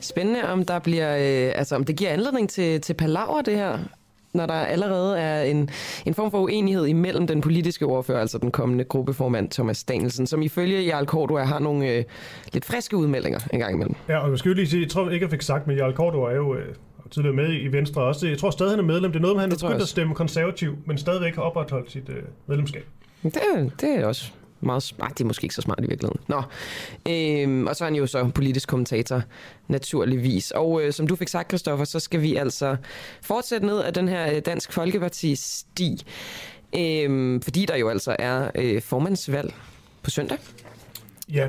Spændende, om der bliver, øh, altså om det giver anledning til, til palaver, det her når der allerede er en, en form for uenighed imellem den politiske ordfører, altså den kommende gruppeformand Thomas Danielsen, som ifølge Jarl Cordua har nogle øh, lidt friske udmeldinger en gang imellem. Ja, og jeg skal lige sige, jeg tror ikke, jeg fik sagt, men Jarl Cordua er jo øh, tidligere med i Venstre også. Jeg tror stadig, han er medlem. Det er noget med, han er begyndt at stemme konservativ, men stadigvæk har opretholdt sit øh, medlemskab. Det, det er også meget smart. Det er måske ikke så smart i virkeligheden. Nå. Øhm, og så er han jo så politisk kommentator, naturligvis. Og øh, som du fik sagt, Kristoffer, så skal vi altså fortsætte ned af den her øh, Dansk Folkeparti-sti. Øhm, fordi der jo altså er øh, formandsvalg på søndag. Ja.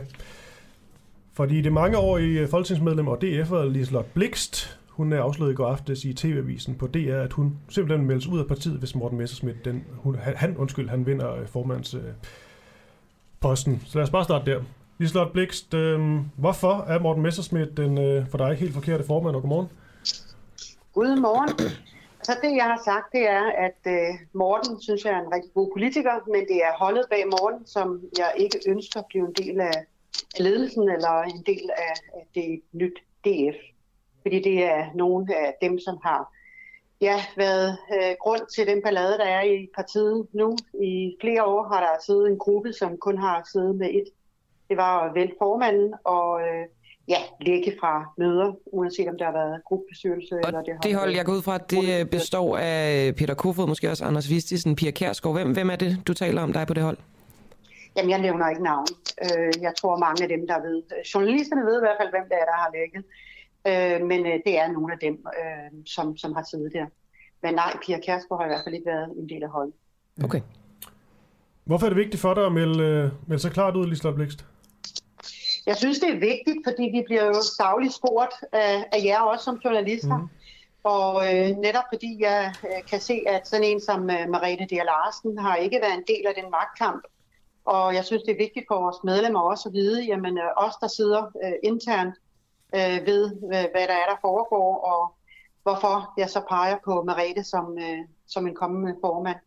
Fordi det mange år i øh, folketingsmedlem og DF'er Liselotte Blikst, hun er afsløret i går aftes i TV-avisen på DR, at hun simpelthen meldes ud af partiet, hvis Morten Messersmith, den, hun, han, undskyld, han vinder øh, formands øh, posten. Så lad os bare starte der. Liselotte Blikst, øh, hvorfor er Morten Messersmith den øh, for dig helt forkerte formand, og godmorgen? Godmorgen. Så det, jeg har sagt, det er, at øh, Morten synes jeg er en rigtig god politiker, men det er holdet bag Morten, som jeg ikke ønsker at blive en del af ledelsen eller en del af, af det nyt DF. Fordi det er nogle af dem, som har ja, været øh, grund til den ballade, der er i partiet nu. I flere år har der siddet en gruppe, som kun har siddet med et. Det var vel formanden og øh, ja, lægge fra møder, uanset om der har været gruppebestyrelse. Og eller det, det hold, jeg går ud fra, at det består af Peter Kofod, måske også Anders Vistisen, Pia Kærsgaard. Hvem, hvem er det, du taler om, dig på det hold? Jamen, jeg nævner ikke navn. Øh, jeg tror, mange af dem, der ved, journalisterne ved i hvert fald, hvem det er, der har lægget. Øh, men øh, det er nogle af dem, øh, som, som har siddet der. Men nej, Pia Kærsgaard har i hvert fald ikke været en del af holdet. Okay. Hvorfor er det vigtigt for dig at melde, øh, melde så klart ud, Liselotte Blikst? Jeg synes, det er vigtigt, fordi vi bliver jo savligt spurgt af, af jer også som journalister. Mm. Og øh, netop fordi jeg øh, kan se, at sådan en som øh, Marete D. Larsen har ikke været en del af den magtkamp. Og jeg synes, det er vigtigt for vores medlemmer også at vide, jamen øh, os, der sidder øh, internt, øh, ved, hvad der er, der foregår, og hvorfor jeg så peger på Merete som, øh, som en kommende formand.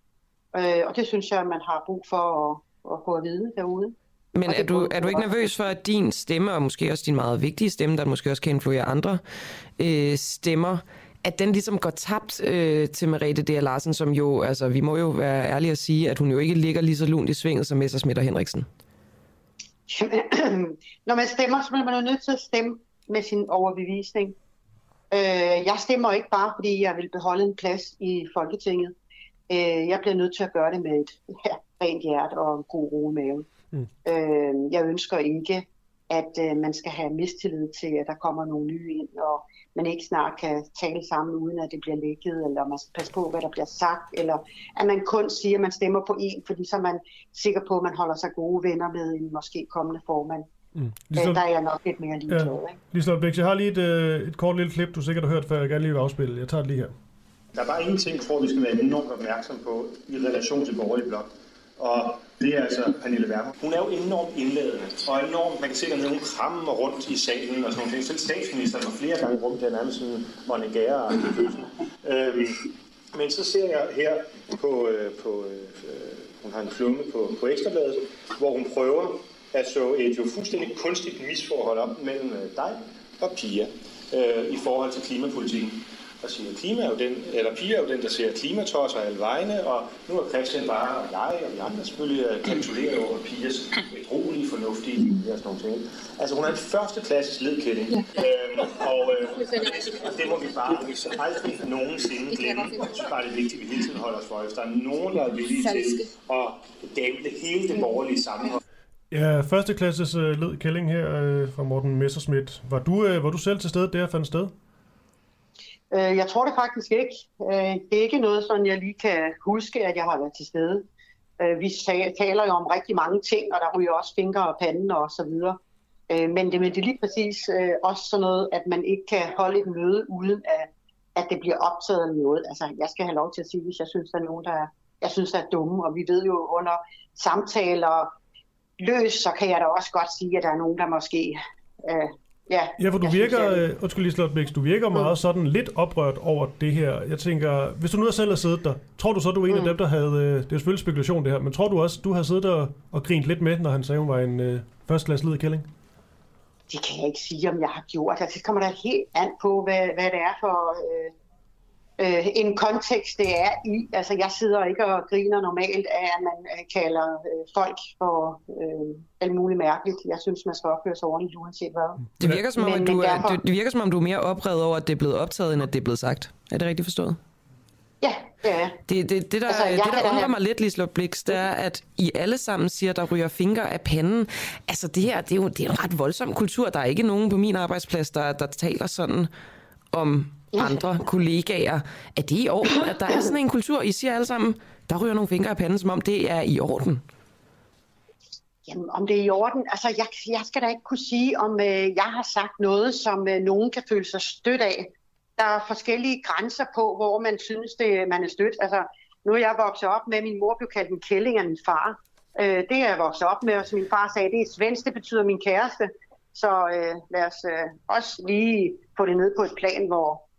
Øh, og det synes jeg, man har brug for at, at få at vide derude. Men er du, er du ikke nervøs for, at din stemme, og måske også din meget vigtige stemme, der måske også kan influere andre øh, stemmer, at den ligesom går tabt øh, til Merete D. Larsen, som jo, altså vi må jo være ærlige at sige, at hun jo ikke ligger lige så lunt i svinget som Messersmith og Henriksen. Når man stemmer, så bliver man jo nødt til at stemme med sin overbevisning. Øh, jeg stemmer ikke bare, fordi jeg vil beholde en plads i Folketinget. Øh, jeg bliver nødt til at gøre det med et ja, rent hjerte og en god ro i maven. Mm. Øh, jeg ønsker ikke, at øh, man skal have mistillid til, at der kommer nogle nye ind, og man ikke snart kan tale sammen, uden at det bliver lækket, eller man skal passe på, hvad der bliver sagt, eller at man kun siger, at man stemmer på en, fordi så er man sikker på, at man holder sig gode venner med en måske kommende formand. Mm. Så... Der er jeg nok lidt mere ligeglad. Ja. Liselotte Bæk, jeg har lige et, øh, et kort lille klip, du sikkert har hørt, før jeg gerne lige vil afspille. Jeg tager det lige her. Der er bare en ting, tror vi skal være enormt opmærksom på i relation til borgerlig blok. Og det er altså Pernille Werner. Hun er jo enormt indladende, og enormt, man kan se dernede, hun krammer rundt i salen og sådan noget. Selv statsministeren var flere gange rundt der nærmest sådan monegære øhm, Men så ser jeg her på, øh, på øh, hun har en klumme på, på Ekstrabladet, hvor hun prøver at så et jo fuldstændig kunstigt misforhold op mellem øh, dig og Pia øh, i forhold til klimapolitikken og siger, klima er jo den, eller Pia er jo den, der ser klimatosser alle vegne, og nu er Christian bare, og jeg og de andre selvfølgelig øh, kapituleret over Pias utrolige fornuftige linjer og sådan nogle ting. Altså hun er en første klasses ledkælling, ja. øhm, og øh, det må vi bare aldrig nogensinde glemme. Jeg synes bare, det er vigtigt, at vi hele tiden holder os for, hvis der er nogen, der er villige til at dæmpe hele det borgerlige sammenhold. Ja, første klasses uh, led kælling her uh, fra Morten Messerschmidt. Var du, uh, var du selv til stede der fandt sted? Øh, jeg tror det faktisk ikke. Øh, det er ikke noget, sådan jeg lige kan huske, at jeg har været til stede. Øh, vi taler jo om rigtig mange ting, og der ryger også fingre og panden og så videre. Men det, men det er lige præcis også sådan noget, at man ikke kan holde et møde uden at, at det bliver optaget af noget. Altså, jeg skal have lov til at sige, hvis jeg synes, der er nogen, der er, jeg synes, der er dumme, og vi ved jo under samtaler løs, så kan jeg da også godt sige, at der er nogen, der måske øh, Ja, ja for du virker, synes, jeg... Øh, undskyld lige Slot du virker mm. meget sådan lidt oprørt over det her. Jeg tænker, hvis du nu har selv har siddet der, tror du så, du er en mm. af dem, der havde, øh, det er selvfølgelig spekulation det her, men tror du også, du har siddet der og grint lidt med, når han sagde, hun var en øh, førstklasse led kælling? Det kan jeg ikke sige, om jeg har gjort. Altså, det kommer da helt an på, hvad, hvad det er for øh, øh, en kontekst, det er i. Altså, jeg sidder ikke og griner normalt af, at man øh, kalder øh, folk for øh, alt muligt mærkeligt. Jeg synes, man skal opføre sig ordentligt, uanset hvad. Det virker som om, men, at du, derfor... det, det virker som om, du er mere oprevet over, at det er blevet optaget, end at det er blevet sagt. Er det rigtigt forstået? Ja, det er det, det, det, der, altså, det, der undrer mig lidt, Liselotte Blix, det er, at I alle sammen siger, der ryger fingre af panden. Altså det her, det er jo, det er en ret voldsom kultur. Der er ikke nogen på min arbejdsplads, der, der taler sådan om andre kollegaer. Er det i orden, at der er sådan en kultur? I siger alle sammen, der ryger nogle fingre af panden, som om det er i orden. Jamen, om det er i orden? Altså, jeg, jeg skal da ikke kunne sige, om øh, jeg har sagt noget, som øh, nogen kan føle sig stødt af. Der er forskellige grænser på, hvor man synes, det, man er stødt. Altså, nu er jeg vokset op med, at min mor blev kaldt en kælling af min far. Øh, det er jeg vokset op med, og som min far sagde, det er svensk, det betyder min kæreste. Så øh, lad os øh, også lige få det ned på et plan, hvor,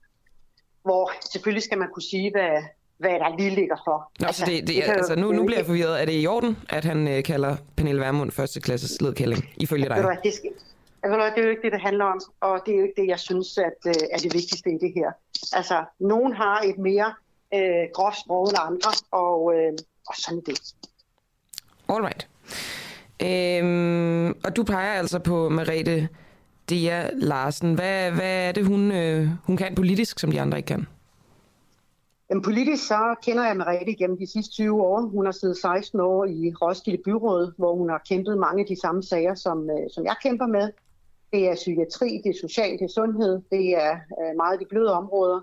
hvor selvfølgelig skal man kunne sige, hvad, hvad der lige ligger for. Nå, altså, det, det, det altså, nu, nu bliver jeg forvirret. Er det i orden, at han øh, kalder Pernille Vermund førsteklasses ledkælling, ifølge dig? Ved det, skal, altså, det er jo ikke det, det handler om, og det er jo ikke det, jeg synes at, øh, er det vigtigste i det her. Altså, nogen har et mere øh, groft sprog end andre, og, øh, og sådan det. Alright. Øhm, og du peger altså på Merete Dea Larsen. Hvad, hvad er det, hun, øh, hun kan politisk, som de andre ikke kan? Jamen, politisk så kender jeg Merete gennem de sidste 20 år. Hun har siddet 16 år i Roskilde Byråd, hvor hun har kæmpet mange af de samme sager, som, øh, som jeg kæmper med. Det er psykiatri, det er social, det er sundhed, det er øh, meget de bløde områder.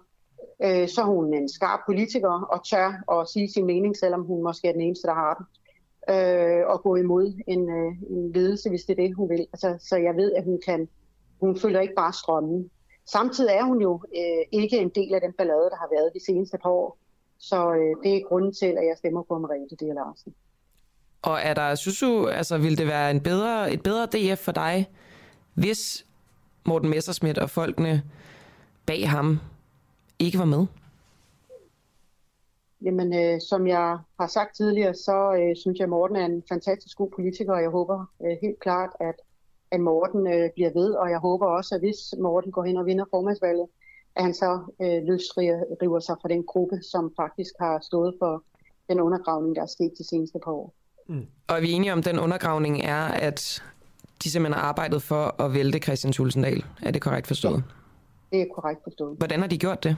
Øh, så er hun en skarp politiker og tør at sige sin mening, selvom hun måske er den eneste, der har den. Øh, og gå imod en, øh, en ledelse, hvis det er det, hun vil. Altså, så jeg ved, at hun kan hun følger ikke bare strømmen. Samtidig er hun jo øh, ikke en del af den ballade, der har været de seneste par år. Så øh, det er grunden til, at jeg stemmer på Mariette D. Larsen. Og er der, synes du, altså, vil det være en bedre, et bedre DF for dig, hvis Morten Messerschmidt og folkene bag ham ikke var med? Jamen, øh, som jeg har sagt tidligere, så øh, synes jeg, at Morten er en fantastisk god politiker, og jeg håber øh, helt klart, at at Morten øh, bliver ved, og jeg håber også, at hvis Morten går hen og vinder formandsvalget, at han så øh, løsriver sig fra den gruppe, som faktisk har stået for den undergravning, der er sket de seneste par år. Mm. Og er vi enige om, at den undergravning er, at de simpelthen har arbejdet for at vælte Christian Tulsendal? Er det korrekt forstået? Ja, det er korrekt forstået. Hvordan har de gjort det?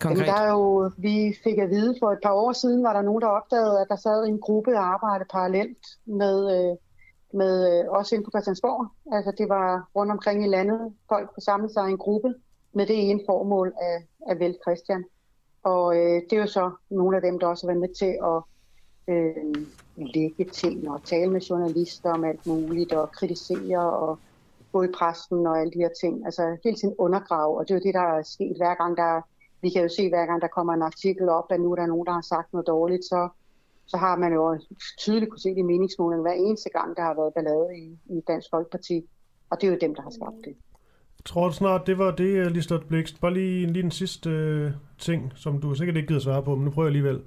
Konkret? Jamen, der er jo, vi fik at vide for et par år siden, var der nogen, der opdagede, at der sad en gruppe og arbejdede parallelt med, øh, med øh, også ind på Christiansborg. Altså det var rundt omkring i landet. Folk kunne samle sig i en gruppe med det ene formål af, af Vel Christian. Og øh, det er jo så nogle af dem, der også har været med til at øh, lægge ting og tale med journalister om alt muligt og kritisere og gå i pressen og alle de her ting. Altså hele tiden undergrave, og det er jo det, der er sket hver gang, der vi kan jo se, hver gang der kommer en artikel op, at nu er der nogen, der har sagt noget dårligt, så, så har man jo tydeligt kunne se det i meningsmålene hver eneste gang, der har været ballade i, i Dansk Folkeparti. Og det er jo dem, der har skabt det. Jeg tror snart, det var det, Lisbeth Blikst. Bare lige, lige den sidste øh, ting, som du sikkert ikke gider svare på, men nu prøver jeg alligevel.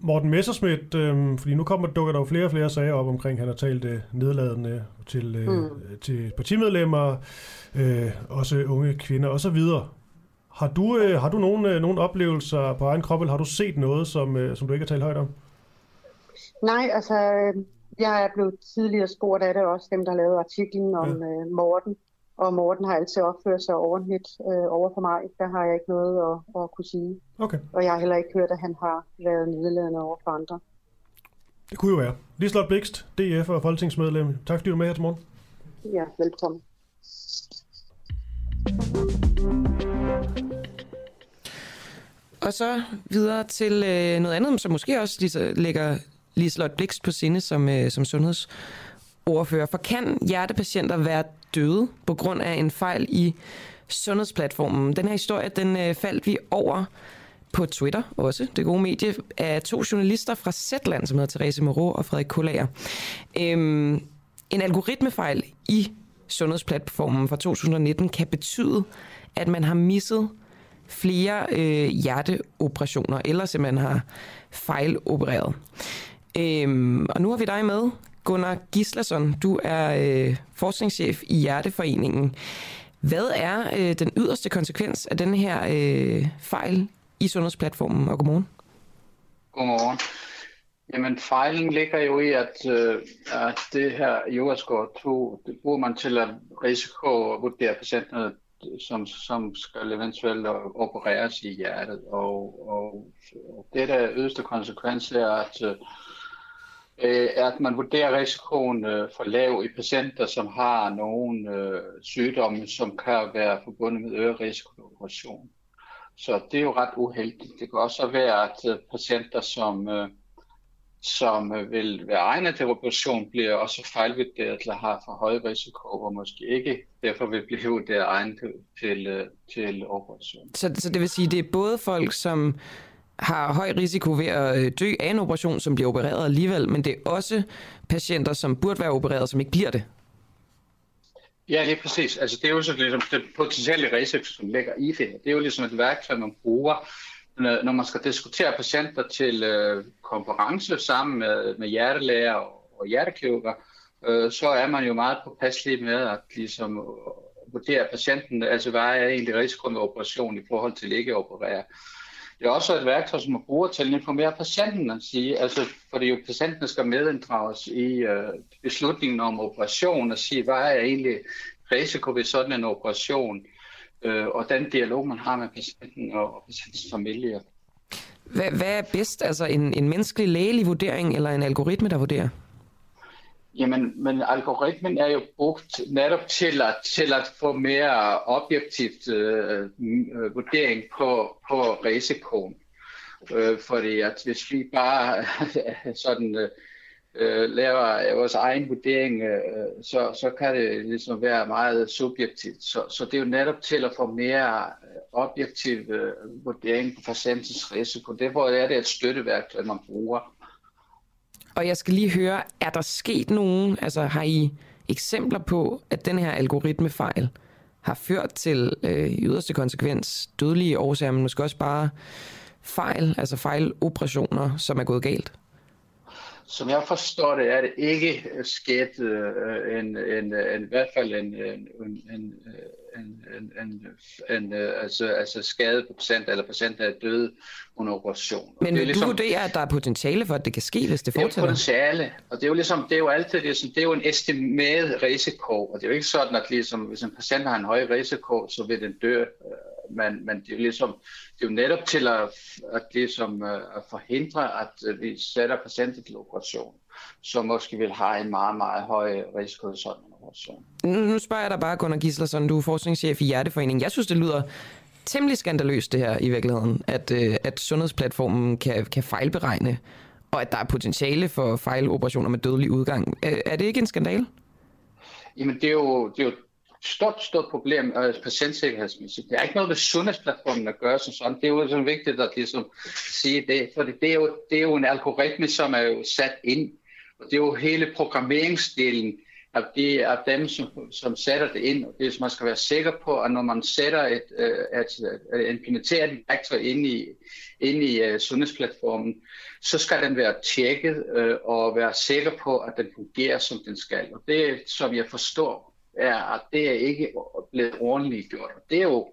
Morten Messerschmidt, øh, fordi nu kommer, dukker der jo flere og flere sager op omkring, han har talt øh, nedladende til, øh, mm. til partimedlemmer, øh, også unge kvinder osv. Har du, øh, har du nogle, øh, nogle oplevelser på egen krop, eller har du set noget, som, øh, som du ikke har talt højt om? Nej, altså jeg er blevet tidligere spurgt af det også, dem der lavede artiklen om ja. øh, Morten. Og Morten har altid opført sig ordentligt øh, over for mig. Der har jeg ikke noget at, at kunne sige. Okay. Og jeg har heller ikke hørt, at han har været nedladende over for andre. Det kunne jo være. Liselotte Blikst, DF og folketingsmedlem. Tak fordi du er med her til morgen. Ja, velkommen. Og så videre til øh, noget andet, som måske også lige, lægger Liselotte Blikst på sinde som, øh, som sundhedsordfører. For kan hjertepatienter være døde på grund af en fejl i sundhedsplatformen? Den her historie, den øh, faldt vi over på Twitter også, det gode medie, af to journalister fra Zetland, som hedder Therese Moreau og Frederik Kullager. Øhm, en algoritmefejl i sundhedsplatformen fra 2019 kan betyde, at man har misset flere øh, hjerteoperationer, eller simpelthen har fejlopereret. Øhm, og nu har vi dig med, Gunnar Gislason. Du er øh, forskningschef i Hjerteforeningen. Hvad er øh, den yderste konsekvens af den her øh, fejl i sundhedsplatformen? Og godmorgen. Godmorgen. Jamen fejlen ligger jo i, at, øh, at det her Euroscore 2, det bruger man til at risikovurdere patienterne som, som skal eventuelt opereres i hjertet. Og, og, og det der yderste konsekvens er, at, øh, Øh, at man vurderer risikoen øh, for lav i patienter, som har nogle øh, sygdomme, som kan være forbundet med øget risiko for operation. Så det er jo ret uheldigt. Det kan også være, at øh, patienter, som øh, som øh, vil være egnet til operation, bliver også fejlvurderet eller har for høj risiko, og måske ikke derfor vil blive vurderet egnet til, til, til operation. Så, så det vil sige, det er både folk, som har høj risiko ved at øh, dø af en operation, som bliver opereret alligevel, men det er også patienter, som burde være opereret, som ikke bliver det? Ja, det er præcis. Altså, det er jo så ligesom det potentielle risiko, som ligger i det. Det er jo ligesom et værktøj, man bruger når man skal diskutere patienter til øh, konference sammen med, med hjertelæger og, og hjertekirurger, øh, så er man jo meget påpasselig med at ligesom, øh, vurdere patienten, altså hvad er egentlig risikoen ved operation i forhold til ikke at operere. Det er også et værktøj, som man bruger til at informere patienten, at sige, altså, fordi jo patienten skal medinddrages i øh, beslutningen om operation, og sige, hvad er egentlig risiko ved sådan en operation øh, og den dialog, man har med patienten og, og patientens familie. Hvad, hvad er bedst? Altså en, en menneskelig lægelig vurdering eller en algoritme, der vurderer? Jamen, men algoritmen er jo brugt netop til at, til at få mere objektivt øh, øh vurdering på, på risikoen. Øh, fordi at hvis vi bare sådan øh, laver vores egen vurdering, øh, så, så kan det ligesom være meget subjektivt. Så, så det er jo netop til at få mere øh, objektiv øh, vurdering på patientens risiko. Derfor er det et støtteværktøj, man bruger. Og jeg skal lige høre, er der sket nogen, altså har I eksempler på, at den her algoritmefejl har ført til øh, i yderste konsekvens dødelige årsager, men måske også bare fejl, altså fejloperationer, som er gået galt? Som jeg forstår det, er det ikke sket øh, en, en, en, i hvert fald en, en, en, en, øh, en, en, en øh, altså, altså skade på patient, eller patienten er død under operation. Men det er ligesom, du vurderer, at der er potentiale for, at det kan ske, hvis det fortsætter? Det er potentiale, og det er jo ligesom, det er jo altid det, det er jo en estimeret risiko, og det er jo ikke sådan, at ligesom, hvis en patient har en høj risiko, så vil den dø, men, men det er jo ligesom, det er jo netop til at, at, ligesom, at forhindre, at vi sætter patienten til operation som måske vil have en meget, meget høj risiko i sådan operation. Nu, nu spørger jeg dig bare, Gunnar Gislason, du er forskningschef i Hjerteforeningen. Jeg synes, det lyder temmelig skandaløst det her i virkeligheden, at, øh, at sundhedsplatformen kan, kan fejlberegne, og at der er potentiale for fejloperationer med dødelig udgang. Er, er det ikke en skandale? Jamen, det er jo, det er jo et stort, stort problem uh, patientsikkerhedsmæssigt. Det er ikke noget, med sundhedsplatformen at gøre som sådan. Det er jo sådan vigtigt at ligesom sige det, for det er, jo, det er jo en algoritme, som er jo sat ind og det er jo hele programmeringsdelen, at det er dem, som, som sætter det ind. Og det som man skal være sikker på, at når man sætter et, øh, at, at implementere et værktøj ind i, ind i uh, sundhedsplatformen, så skal den være tjekket uh, og være sikker på, at den fungerer, som den skal. Og det, som jeg forstår, er, at det er ikke blevet ordentligt gjort. Og det er jo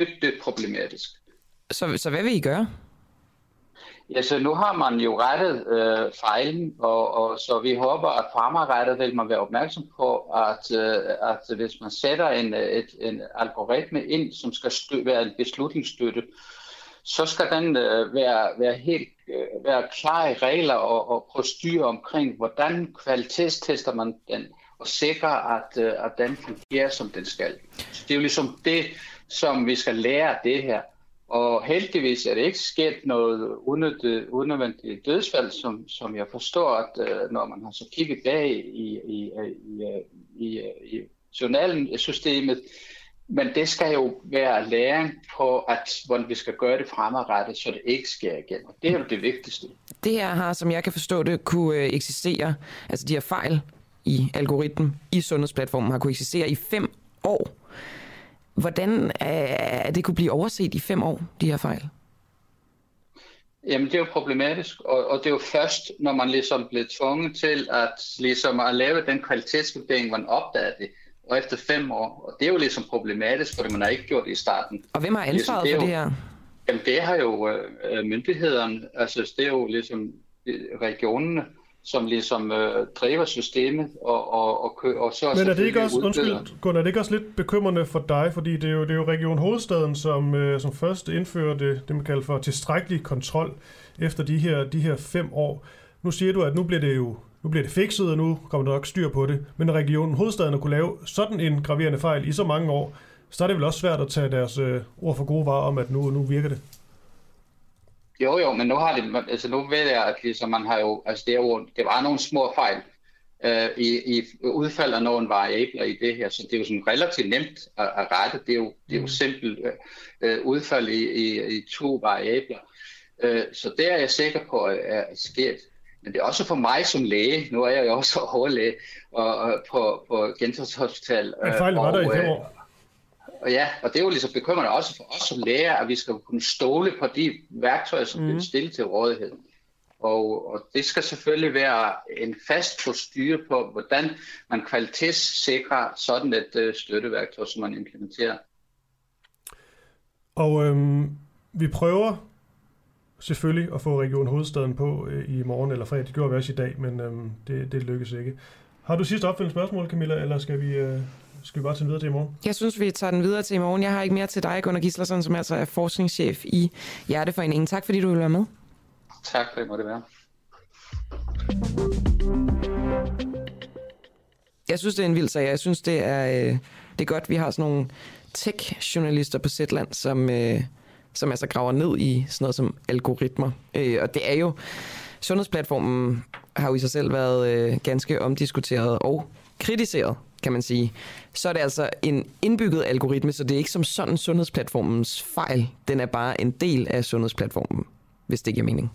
dybt, dybt problematisk. Så, så hvad vil I gøre? Ja, så nu har man jo rettet øh, fejlen, og, og så vi håber, at fremadrettet vil man være opmærksom på, at, øh, at hvis man sætter en, øh, et, en algoritme ind, som skal stø, være en beslutningsstøtte, så skal den øh, være, være helt øh, være klar i regler og, og procedurer omkring, hvordan kvalitetstester man den, og sikrer, at, øh, at den fungerer, som den skal. Så det er jo ligesom det, som vi skal lære af det her. Og heldigvis er det ikke sket noget unødvendigt dødsfald, som, som jeg forstår, at uh, når man har så kigget bag i, i, i, øh, i, øh, i journalen systemet, men det skal jo være læring på, at hvordan vi skal gøre det fremadrettet, så det ikke sker igen. Og det er jo det vigtigste. Det her har, som jeg kan forstå det, kunne eksistere, altså de her fejl i algoritmen i sundhedsplatformen har kunne eksistere i fem år. Hvordan er det kunne blive overset i fem år, de her fejl? Jamen, det er jo problematisk, og, og det er jo først, når man ligesom bliver tvunget til at, ligesom at lave den kvalitetsvurdering, man opdager det, og efter fem år. Og det er jo ligesom problematisk, fordi man har ikke gjort det i starten. Og hvem har ansvaret ligesom, det for det her? Jamen, det har jo øh, myndighederne, altså det er jo ligesom øh, regionerne, som ligesom øh, driver systemet og, og, og, kø, og så Men er det ikke også, undskyld, Gunnar, er det ikke også lidt bekymrende for dig, fordi det er jo, det er jo Region Hovedstaden, som, øh, som først indførte det, man kalder for tilstrækkelig kontrol efter de her, de her fem år. Nu siger du, at nu bliver det jo nu bliver det fikset, og nu kommer der nok styr på det. Men regionen Hovedstaden at kunne lave sådan en graverende fejl i så mange år, så er det vel også svært at tage deres øh, ord for gode varer om, at nu, nu virker det. Jo, jo, men nu har det, altså nu ved jeg, at ligesom man har jo, altså det, er jo, det var nogle små fejl øh, i, i udfald af nogle variabler i det her, så det er jo sådan relativt nemt at, at rette. Det er jo, det er jo mm. simpelt øh, udfald i, i, i to variabler. Øh, så det er jeg sikker på er, er sket. Men det er også for mig som læge, nu er jeg jo også overlæge og, og på, på Gentofte Hospital. Men fejlen var der i øh, år. Og ja, og det er jo ligesom bekymrende også for os som læger, at vi skal kunne stole på de værktøjer, som mm. bliver stillet til rådighed. Og, og det skal selvfølgelig være en fast procedure på, hvordan man kvalitetssikrer sådan et uh, støtteværktøj, som man implementerer. Og øhm, vi prøver selvfølgelig at få Region Hovedstaden på øh, i morgen eller fredag. Det gjorde vi også i dag, men øhm, det, det lykkes ikke. Har du sidste opfølgende spørgsmål, Camilla, eller skal vi... Øh skal vi bare tage den videre til i morgen? Jeg synes, vi tager den videre til i morgen. Jeg har ikke mere til dig, Gunnar Gislason, som altså er forskningschef i Hjerteforeningen. Tak fordi du vil være med. Tak for det må det være. Jeg synes, det er en vild sag. Jeg synes, det er, øh, det er godt, vi har sådan nogle tech-journalister på Zetland, som, øh, som altså graver ned i sådan noget som algoritmer. Øh, og det er jo... Sundhedsplatformen har jo i sig selv været ganske omdiskuteret og kritiseret kan man sige, så er det altså en indbygget algoritme, så det er ikke som sådan sundhedsplatformens fejl. Den er bare en del af sundhedsplatformen, hvis det giver mening.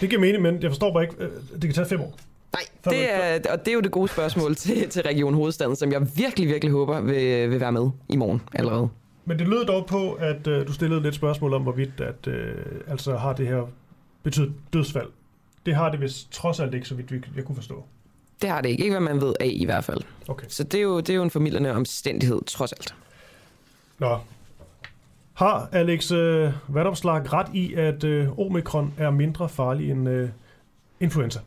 Det giver mening, men jeg forstår bare ikke, øh, det kan tage fem år. Nej, det er, og det er jo det gode spørgsmål til, til Region Hovedstaden, som jeg virkelig, virkelig håber vil, vil være med i morgen allerede. Men det lød dog på, at uh, du stillede lidt spørgsmål om, hvorvidt at, uh, altså har det her betydet dødsfald. Det har det vist trods alt ikke, så vidt jeg kunne forstå. Det har det ikke. Ikke hvad man ved af i hvert fald. Okay. Så det er, jo, det er jo en formidlende omstændighed, trods alt. Nå. Har Alex øh, Vandopslag ret i, at øh, omikron er mindre farlig end øh, influenza?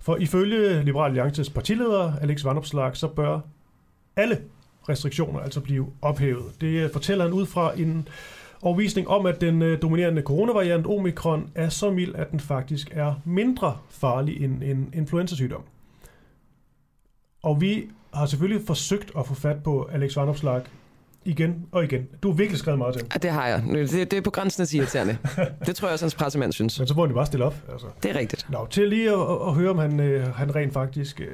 For ifølge Liberal Alliances partileder Alex Vandopslag, så bør alle restriktioner altså blive ophævet. Det øh, fortæller han ud fra en overvisning om, at den øh, dominerende coronavariant omikron er så mild, at den faktisk er mindre farlig end en influenzasygdom. Og vi har selvfølgelig forsøgt at få fat på Alex Vandopslag igen og igen. Du har virkelig skrevet meget til ham. Ja, det har jeg. Det, det er på grænsen af sige irriterende. det tror jeg også, hans pressemand synes. Men så må han jo bare stille op. Altså. Det er rigtigt. Nå, til lige at, at høre, om han, øh, han rent faktisk øh,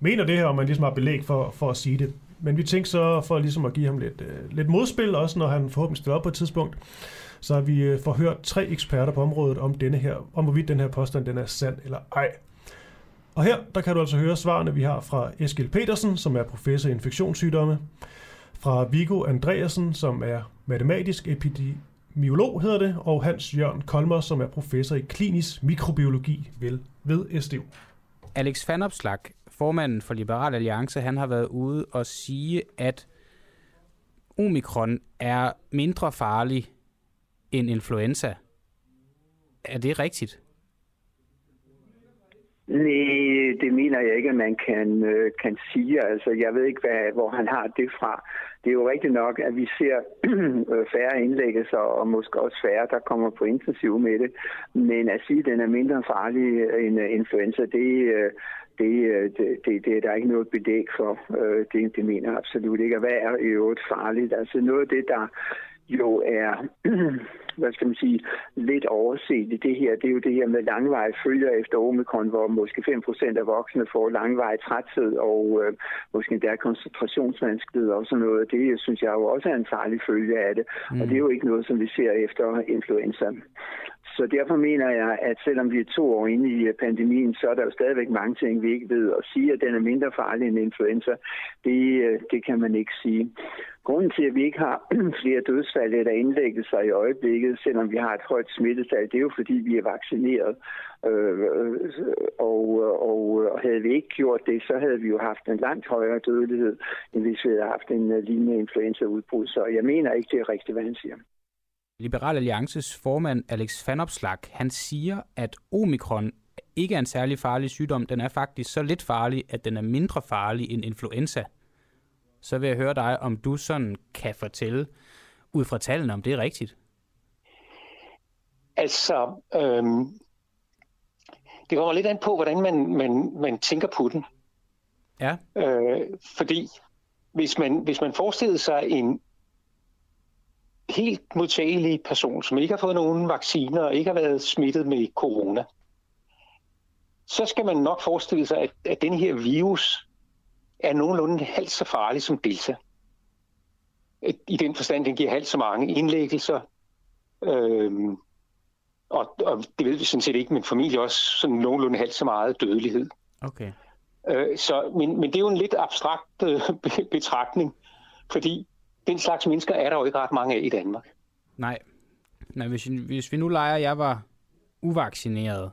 mener det her, om man ligesom har belæg for, for at sige det. Men vi tænkte så, for ligesom at give ham lidt, øh, lidt modspil, også når han forhåbentlig stiller op på et tidspunkt, så har vi øh, forhørt tre eksperter på området om, denne her, om hvorvidt den her påstand den er sand eller ej. Og her, der kan du altså høre svarene, vi har fra Eskil Petersen, som er professor i infektionssygdomme, fra Viggo Andreasen, som er matematisk epidemiolog, hedder det, og Hans Jørgen Kolmer, som er professor i klinisk mikrobiologi ved, ved SDU. Alex Fanopslag, formanden for Liberal Alliance, han har været ude og sige, at omikron er mindre farlig end influenza. Er det rigtigt? Nej, det mener jeg ikke, at man kan, øh, kan sige. Altså, jeg ved ikke, hvad, hvor han har det fra. Det er jo rigtigt nok, at vi ser øh, færre indlæggelser, og måske også færre, der kommer på intensiv med det. Men at sige, at den er mindre farlig end øh, influenza, det, øh, det, øh, det, det, det er der ikke noget bedæk for. Det, det mener jeg absolut ikke. Og hvad er i øvrigt farligt? Altså noget af det, der jo er, hvad skal man sige, lidt overset i det her, det er jo det her med langveje følger efter omikron, hvor måske 5% af voksne får langveje træthed og øh, måske endda koncentrationsvanskeligheder og sådan noget. Det synes jeg jo også er en farlig følge af det, mm. og det er jo ikke noget, som vi ser efter influenza. Så derfor mener jeg, at selvom vi er to år inde i øh, pandemien, så er der jo stadigvæk mange ting, vi ikke ved. At sige, at den er mindre farlig end influenza, det, øh, det kan man ikke sige. Grunden til, at vi ikke har flere dødsfald eller indlæggelser i øjeblikket, selvom vi har et højt smittetal, det er jo fordi, vi er vaccineret. Øh, øh, og, og, og havde vi ikke gjort det, så havde vi jo haft en langt højere dødelighed, end hvis vi havde haft en lignende influenza-udbrud. Så jeg mener ikke, det er rigtigt, hvad han siger. Liberal Alliances formand Alex Vanopslag, han siger, at omikron ikke er en særlig farlig sygdom. Den er faktisk så lidt farlig, at den er mindre farlig end influenza. Så vil jeg høre dig, om du sådan kan fortælle ud fra tallene, om det er rigtigt. Altså, øhm, det kommer lidt an på, hvordan man, man, man tænker på den. Ja. Øh, fordi hvis man, hvis man forestiller sig en helt modtagelig person, som ikke har fået nogen vacciner og ikke har været smittet med corona, så skal man nok forestille sig, at, at den her virus er nogenlunde halvt så farlig som Delta. I den forstand, den giver halvt så mange indlæggelser. Øhm, og, og det ved vi sådan set ikke, men formentlig også sådan nogenlunde halvt så meget dødelighed. Okay. Øh, så, men, men det er jo en lidt abstrakt øh, betragtning, fordi den slags mennesker er der jo ikke ret mange af i Danmark. Nej. Nej hvis, hvis vi nu leger, at jeg var uvaccineret,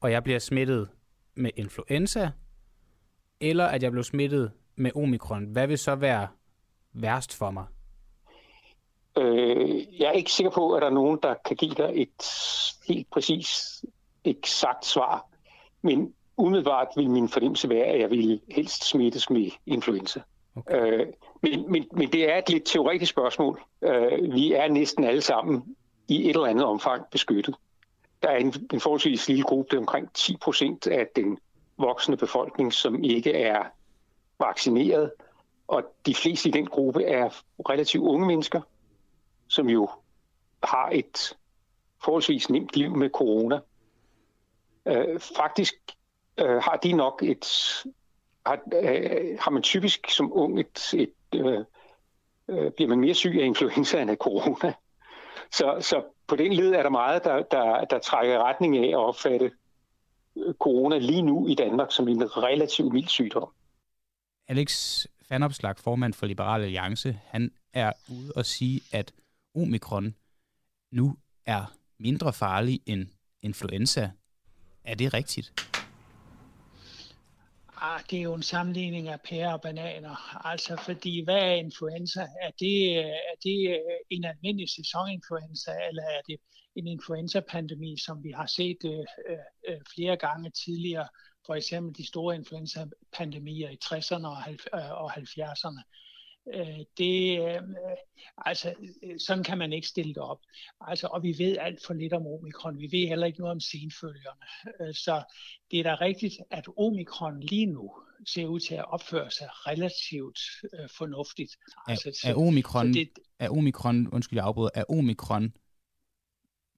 og jeg bliver smittet med influenza, eller at jeg blev smittet med omikron, hvad vil så være værst for mig? Øh, jeg er ikke sikker på, at der er nogen, der kan give dig et helt præcis, eksakt svar. Men umiddelbart vil min fornemmelse være, at jeg vil helst smittes med influenza. Okay. Øh, men, men, men det er et lidt teoretisk spørgsmål. Øh, vi er næsten alle sammen i et eller andet omfang beskyttet. Der er en, en forholdsvis lille gruppe, det er omkring 10 procent af den voksne befolkning, som ikke er vaccineret. Og de fleste i den gruppe er relativt unge mennesker, som jo har et forholdsvis nemt liv med corona. Øh, faktisk øh, har de nok et har, øh, har man typisk som ung et, et øh, øh, bliver man mere syg af influenza end af corona. Så, så på den led er der meget, der, der, der trækker retning af at opfatte øh, corona lige nu i Danmark som en relativt mild sygdom. Alex Fanopslag, formand for Liberal Alliance, han er ude og sige, at omikron nu er mindre farlig end influenza. Er det rigtigt? Ah, det er jo en sammenligning af pærer og bananer. Altså, fordi hvad er influenza? Er det, øh, er det øh, en almindelig sæsoninfluenza, eller er det en influenza-pandemi, som vi har set øh, øh, øh flere gange tidligere? For eksempel de store influenza-pandemier i 60'erne og 70'erne. Øh, det, øh, altså, sådan kan man ikke stille det op. Altså, og vi ved alt for lidt om omikron. Vi ved heller ikke noget om senfølgerne. Øh, så det er da rigtigt, at omikron lige nu ser ud til at opføre sig relativt øh, fornuftigt. Altså, er, er, omikron, det, er omikron, undskyld jeg afbryder, er omikron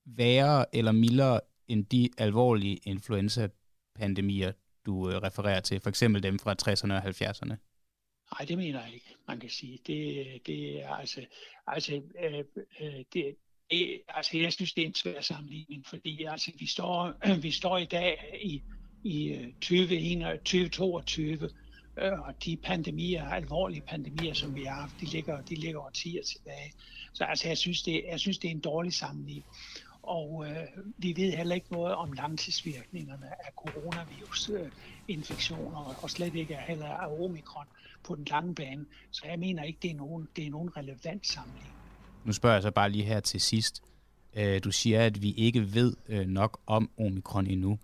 værre eller mildere end de alvorlige influenza-pandemier, du øh, refererer til, for eksempel dem fra 60'erne og 70'erne? Nej, det mener jeg ikke, man kan sige. Det, det er altså, altså øh, øh, det, det, altså, jeg synes, det er en svær sammenligning, fordi altså, vi, står, øh, vi står i dag i, i øh, 2022, øh, og de pandemier, alvorlige pandemier, som vi har haft, de ligger, de ligger årtier 10 år tilbage. Så altså, jeg, synes, det, jeg synes, det er en dårlig sammenligning. Og øh, vi ved heller ikke noget om langtidsvirkningerne af coronavirusinfektioner, øh, og slet ikke heller af omikron på den lange bane. Så jeg mener ikke, det er nogen, det er nogen relevant sammenligning. Nu spørger jeg så bare lige her til sidst. Øh, du siger, at vi ikke ved øh, nok om omikron endnu.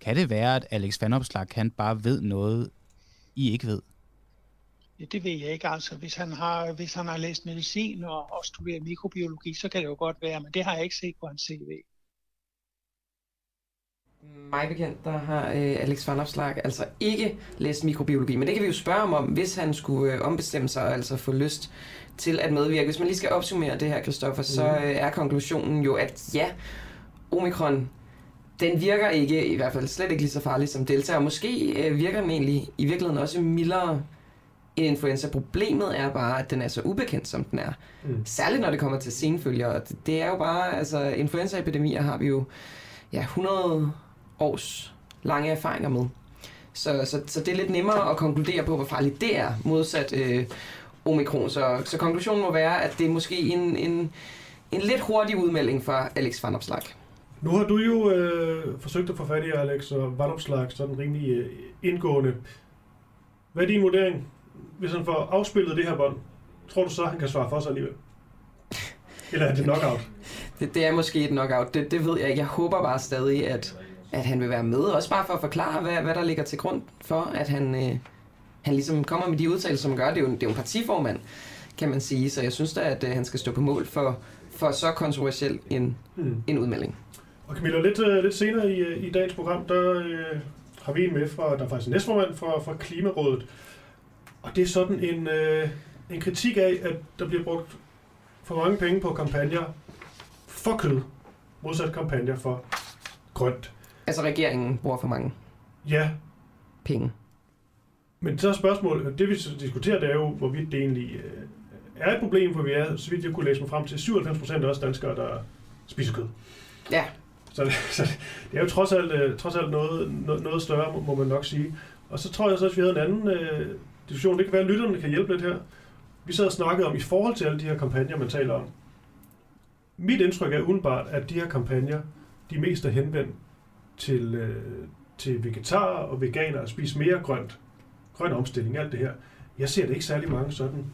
Kan det være, at Alex Van Opslag kan bare ved noget, I ikke ved? Ja, det ved jeg ikke. Altså, hvis han har, hvis han har læst medicin og, og studeret mikrobiologi, så kan det jo godt være, men det har jeg ikke set på hans CV. Mig bekendt, der har øh, Alex Van Opslag altså ikke læst mikrobiologi, men det kan vi jo spørge ham om, hvis han skulle øh, ombestemme sig og altså få lyst til at medvirke. Hvis man lige skal opsummere det her, Christoffer, mm. så øh, er konklusionen jo, at ja, omikron, den virker ikke, i hvert fald slet ikke lige så farlig som delta, og måske øh, virker den egentlig i virkeligheden også mildere end influenza. Problemet er bare, at den er så ubekendt, som den er. Mm. Særligt når det kommer til senfølger. Det, det er jo bare, altså influenzaepidemier har vi jo ja, 100 års lange erfaringer med. Så, så, så det er lidt nemmere at konkludere på, hvor farligt det er, modsat øh, omikron. Så, så konklusionen må være, at det er måske en, en, en lidt hurtig udmelding fra Alex Van Opslag. Nu har du jo øh, forsøgt at få fat i Alex og Van Opslag sådan rimelig øh, indgående. Hvad er din vurdering? Hvis han får afspillet det her bånd, tror du så, han kan svare for sig alligevel? Eller er det knockout? det, det er måske et knockout. Det, det ved jeg ikke. Jeg håber bare stadig, at, at han vil være med. Også bare for at forklare, hvad, hvad der ligger til grund for, at han, øh, han ligesom kommer med de udtalelser, som gør. Det er jo, det er jo en partiformand, kan man sige. Så jeg synes da, at øh, han skal stå på mål for, for så kontroversiel en, hmm. en udmelding. Og Camilla, lidt, uh, lidt senere i, uh, i dagens program, der uh, har vi en med fra, der er faktisk næstformand fra, fra Klimarådet. Og det er sådan en, uh, en kritik af, at der bliver brugt for mange penge på kampagner for kød, modsat kampagner for grønt. Altså regeringen bruger for mange ja. penge. Men så er spørgsmålet, det vi diskuterer, det er jo, hvorvidt det egentlig øh, er et problem, for vi er, så vidt jeg kunne læse mig frem til, 97 procent af os danskere, der spiser kød. Ja. Så, så det er jo trods alt, øh, trods alt noget, noget større, må man nok sige. Og så tror jeg så, at vi havde en anden øh, diskussion. Det kan være, at lytterne kan hjælpe lidt her. Vi sad og snakkede om, i forhold til alle de her kampagner, man taler om. Mit indtryk er udenbart, at de her kampagner, de mest er henvendt til, øh, til vegetarer og veganere at spise mere grønt. Grøn omstilling, alt det her. Jeg ser det ikke særlig mange sådan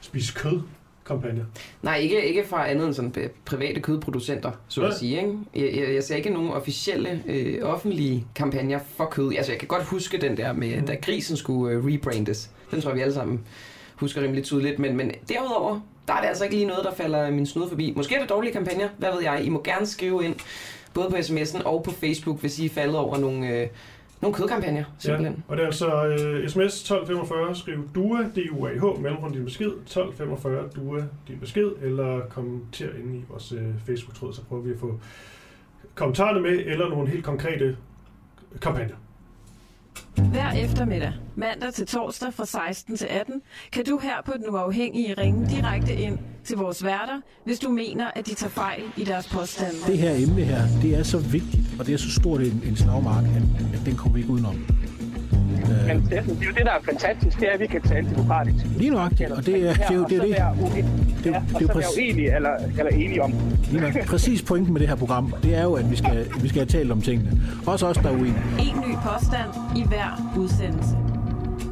spise kød kampagner. Nej, ikke, ikke fra andet end sådan private kødproducenter, så at sige. Ikke? Jeg, jeg, jeg ser ikke nogen officielle øh, offentlige kampagner for kød. Altså, jeg kan godt huske den der med, mm. da grisen skulle øh, rebrandes. Den tror jeg, vi alle sammen husker rimelig tydeligt. Men, men derudover, der er det altså ikke lige noget, der falder min snude forbi. Måske er det dårlige kampagner, hvad ved jeg. I må gerne skrive ind både på sms'en og på Facebook, hvis I er faldet over nogle, øh, nogle kødkampagner, simpelthen. Ja, og det er altså øh, sms 1245, skriv DUA, D-U-A-H, mellemrum din besked, 1245, DUA, din besked, eller kommenter ind i vores øh, Facebook-tråd, så prøver vi at få kommentarerne med, eller nogle helt konkrete kampagner. Hver eftermiddag, mandag til torsdag fra 16 til 18, kan du her på Den Uafhængige ringe direkte ind til vores værter, hvis du mener, at de tager fejl i deres påstande. Det her emne her, det er så vigtigt, og det er så stort en, en slagmark, at, at den kommer vi ikke udenom. Men det, det er jo det, der er fantastisk, det er, at vi kan tale demokratisk. Lige nok, og det er, det er jo det. Er det. Det, ja, det, er præcis, uenige eller, eller enige om. Lige nok. Præcis pointen med det her program, det er jo, at vi skal, vi skal have talt om tingene. Også os, der er uenige. En ny påstand i hver udsendelse.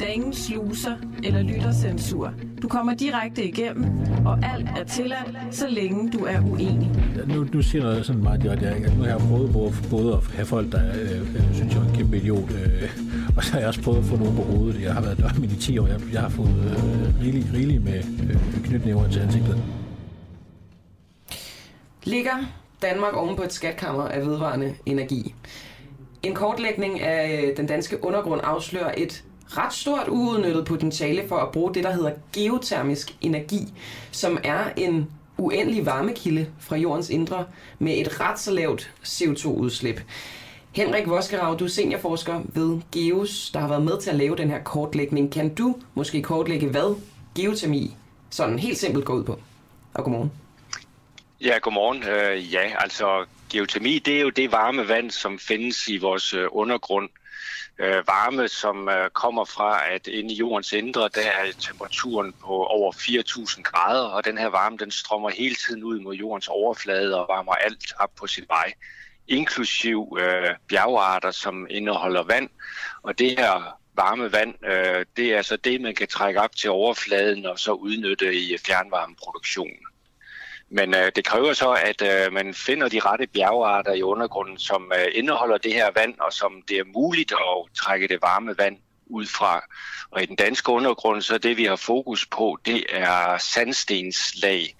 Der er ingen sluser eller lyttercensur. Du kommer direkte igennem, og alt er tilladt, så længe du er uenig. Nu, nu siger noget sådan meget direkte, nu har jeg prøvet både, både at have folk, der øh, øh, synes, jeg er en kæmpe idiot, øh, og så har jeg også prøvet at få nogen på hovedet. Jeg har været dørmænd i 10 år. Jeg, jeg har fået øh, rigeligt rigelig med øh, knytnæver til ansigtet. Ligger Danmark oven på et skatkammer af vedvarende energi? En kortlægning af øh, den danske undergrund afslører et ret stort uudnyttet potentiale for at bruge det, der hedder geotermisk energi, som er en uendelig varmekilde fra jordens indre med et ret så lavt CO2-udslip. Henrik Voskerav, du er seniorforsker ved GEOS, der har været med til at lave den her kortlægning. Kan du måske kortlægge, hvad geotermi sådan helt simpelt går ud på? Og godmorgen. Ja, godmorgen. Uh, ja, altså geotermi, det er jo det varme vand, som findes i vores uh, undergrund. Uh, varme, som uh, kommer fra, at inde i jordens indre, der er temperaturen på over 4.000 grader, og den her varme, den strømmer hele tiden ud mod jordens overflade og varmer alt op på sin vej inklusiv øh, bjergarter, som indeholder vand. Og det her varme vand, øh, det er så det, man kan trække op til overfladen og så udnytte i fjernvarmeproduktionen. Men øh, det kræver så, at øh, man finder de rette bjergarter i undergrunden, som øh, indeholder det her vand, og som det er muligt at trække det varme vand ud fra. Og i den danske undergrund, så det vi har fokus på, det er sandstenslag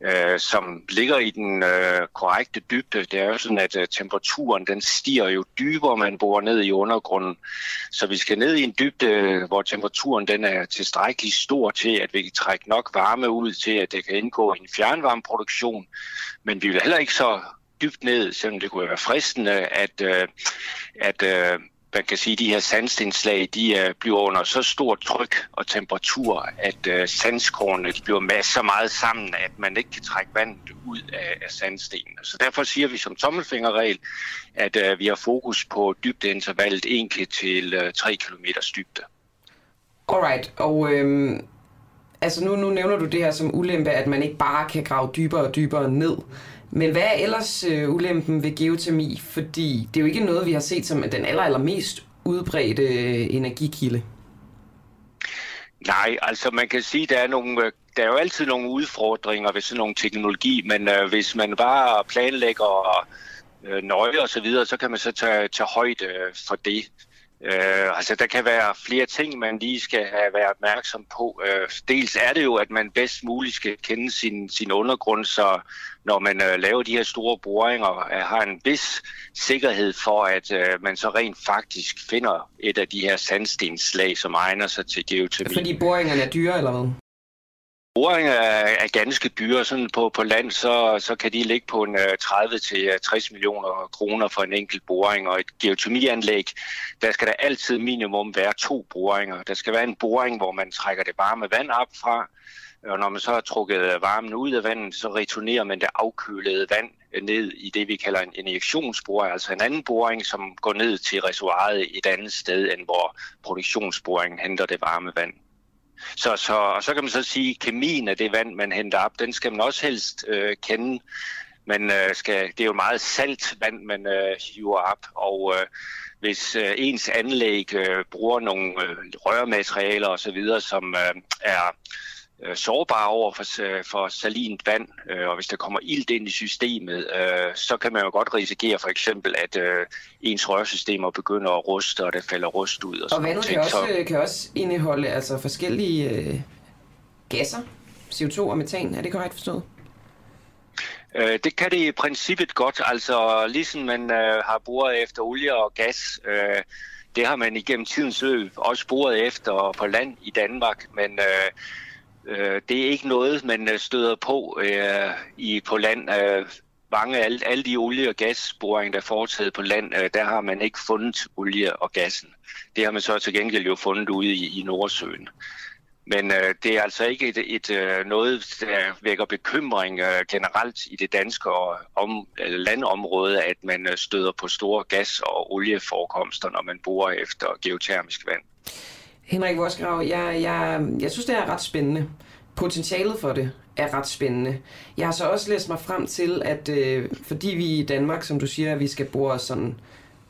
øh, som ligger i den øh, korrekte dybde. Det er jo sådan, at øh, temperaturen den stiger jo dybere, man borer ned i undergrunden. Så vi skal ned i en dybde, hvor temperaturen den er tilstrækkeligt stor til, at vi kan trække nok varme ud til, at det kan indgå i en fjernvarmeproduktion. Men vi vil heller ikke så dybt ned, selvom det kunne være fristende, at, øh, at øh, man kan sige, at de her sandstenslag de uh, bliver under så stort tryk og temperatur, at øh, uh, sandskårene bliver masser så meget sammen, at man ikke kan trække vandet ud af, af sandstenen. Så derfor siger vi som tommelfingerregel, at øh, vi har fokus på dybdeintervallet 1 til 3 km dybde. Alright, og øhm, altså nu, nu nævner du det her som ulempe, at man ikke bare kan grave dybere og dybere ned. Men hvad er ellers øh, ulempen ved geotermi? Fordi det er jo ikke noget, vi har set som den aller, aller mest udbredte øh, energikilde. Nej, altså man kan sige, der er nogle øh, der er jo altid nogle udfordringer ved sådan nogle teknologi, men øh, hvis man bare planlægger øh, nøje og så videre, så kan man så tage, tage højde øh, for det. Øh, altså der kan være flere ting, man lige skal have være opmærksom på. Øh, dels er det jo, at man bedst muligt skal kende sin, sin undergrund, så når man øh, laver de her store boringer, øh, har en vis sikkerhed for, at øh, man så rent faktisk finder et af de her sandstenslag, som egner sig til geotermi. Fordi boringerne er dyre, eller hvad? Boring er, er ganske dyre. Sådan på, på land, så, så kan de ligge på en øh, 30-60 øh, millioner kroner for en enkelt boring. Og et geotermianlæg, der skal der altid minimum være to boringer. Der skal være en boring, hvor man trækker det varme vand op fra, og når man så har trukket øh, varmen ud af vandet, så returnerer man det afkølede vand ned i det, vi kalder en injektionsboring, altså en anden boring, som går ned til reservoiret et andet sted, end hvor produktionsboringen henter det varme vand. Så, så, og så kan man så sige, at kemien af det vand, man henter op, den skal man også helst øh, kende. Man, øh, skal, det er jo meget salt vand, man øh, hiver op, og øh, hvis øh, ens anlæg øh, bruger nogle øh, rørmaterialer osv., som øh, er øh, sårbare over for, øh, for salint vand, øh, og hvis der kommer ilt ind i systemet, øh, så kan man jo godt risikere for eksempel, at øh, ens rørsystemer begynder at ruste, og der falder rust ud. Og, og vandet kan også, så... kan også indeholde altså forskellige øh, gasser, CO2 og metan, er det korrekt forstået? Øh, det kan det i princippet godt, altså ligesom man øh, har boret efter olie og gas, øh, det har man igennem tidens løb også boret efter på land i Danmark, men øh, Øh, det er ikke noget, man øh, støder på øh, i på land. Øh, mange af alle, alle de olie- og gasboringer, der er foretaget på land, øh, der har man ikke fundet olie og gassen. Det har man så til gengæld jo fundet ude i, i Nordsøen. Men øh, det er altså ikke et, et, øh, noget, der vækker bekymring øh, generelt i det danske om, øh, landområde, at man øh, støder på store gas- og olieforekomster, når man borer efter geotermisk vand. Henrik Vosgrav, jeg, jeg, jeg synes, det er ret spændende. Potentialet for det er ret spændende. Jeg har så også læst mig frem til, at øh, fordi vi i Danmark, som du siger, vi skal bore sådan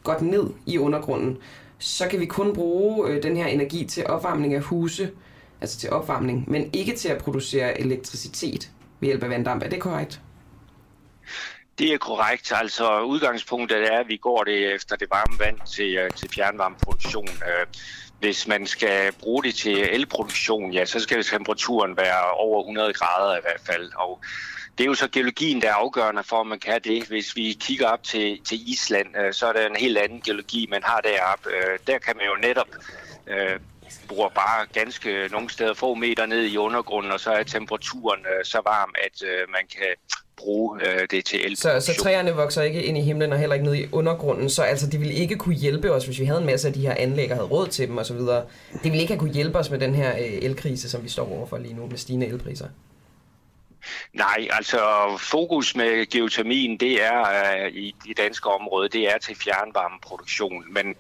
godt ned i undergrunden, så kan vi kun bruge øh, den her energi til opvarmning af huse, altså til opvarmning, men ikke til at producere elektricitet ved hjælp af vanddamp. Er det korrekt? Det er korrekt. Altså udgangspunktet er, at vi går det efter det varme vand til, øh, til fjernvarmeproduktion. Øh, hvis man skal bruge det til elproduktion, ja, så skal temperaturen være over 100 grader i hvert fald. Og det er jo så geologien, der er afgørende for, om man kan det. Hvis vi kigger op til, til Island, øh, så er der en helt anden geologi, man har deroppe. Øh, der kan man jo netop øh, øh, bare ganske nogle steder få meter ned i undergrunden, og så er temperaturen øh, så varm, at øh, man kan bruge øh, det til el. Så, så træerne vokser ikke ind i himlen og heller ikke ned i undergrunden, så altså de ville ikke kunne hjælpe os, hvis vi havde en masse af de her anlæg og havde råd til dem osv. Det ville ikke have kunne hjælpe os med den her øh, elkrise, som vi står overfor lige nu med stigende elpriser. Nej, altså fokus med geotermien, det er uh, i det danske område, det er til fjernvarmeproduktion. Men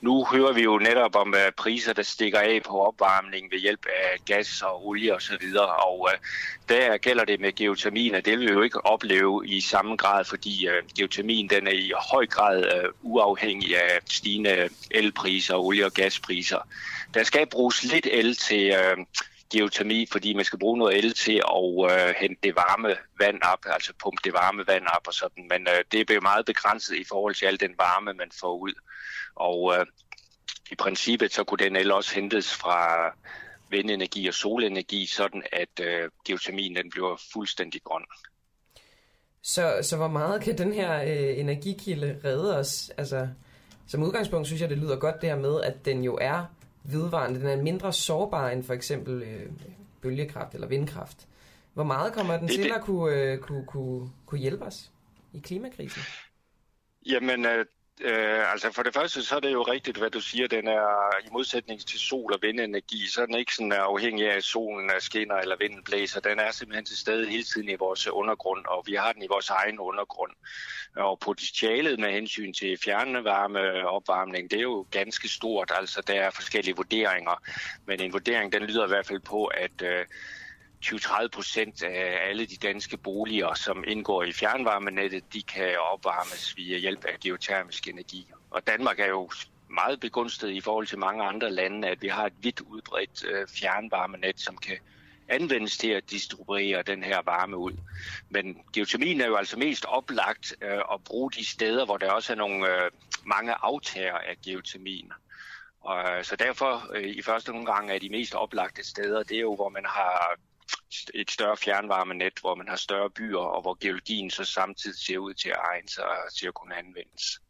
nu hører vi jo netop om uh, priser, der stikker af på opvarmning ved hjælp af gas og olie osv. Og, og uh, der gælder det med geotermien, at det vil vi jo ikke opleve i samme grad, fordi uh, geotermien den er i høj grad uh, uafhængig af stigende elpriser, olie- og gaspriser. Der skal bruges lidt el til... Uh, geotermi, fordi man skal bruge noget el til at øh, hente det varme vand op, altså pumpe det varme vand op og sådan. Men øh, det er meget begrænset i forhold til al den varme, man får ud. Og øh, i princippet så kunne den el også hentes fra vindenergi og solenergi, sådan at øh, geotermien den bliver fuldstændig grøn. Så, så hvor meget kan den her øh, energikilde redde os? Altså, som udgangspunkt synes jeg, det lyder godt det her med, at den jo er vedvarende. Den er mindre sårbar end for eksempel øh, bølgekraft eller vindkraft. Hvor meget kommer den det, til det. at kunne, øh, kunne, kunne, kunne hjælpe os i klimakrisen? Jamen, øh, Øh, altså for det første, så er det jo rigtigt, hvad du siger. Den er i modsætning til sol- og vindenergi, så er den ikke sådan afhængig af, at solen skinner eller vinden blæser. Den er simpelthen til stede hele tiden i vores undergrund, og vi har den i vores egen undergrund. Og potentialet med hensyn til fjernvarme opvarmning, det er jo ganske stort. Altså der er forskellige vurderinger, men en vurdering, den lyder i hvert fald på, at øh, 20-30 procent af alle de danske boliger, som indgår i fjernvarmenettet, de kan opvarmes via hjælp af geotermisk energi. Og Danmark er jo meget begunstet i forhold til mange andre lande, at vi har et vidt udbredt øh, fjernvarmenet, som kan anvendes til at distribuere den her varme ud. Men geotermien er jo altså mest oplagt øh, at bruge de steder, hvor der også er nogle øh, mange aftager af geotermien. Og, øh, så derfor øh, i første omgang er de mest oplagte steder, det er jo, hvor man har et større fjernvarmenet, hvor man har større byer, og hvor geologien så samtidig ser ud til at egne sig til at kunne anvendes.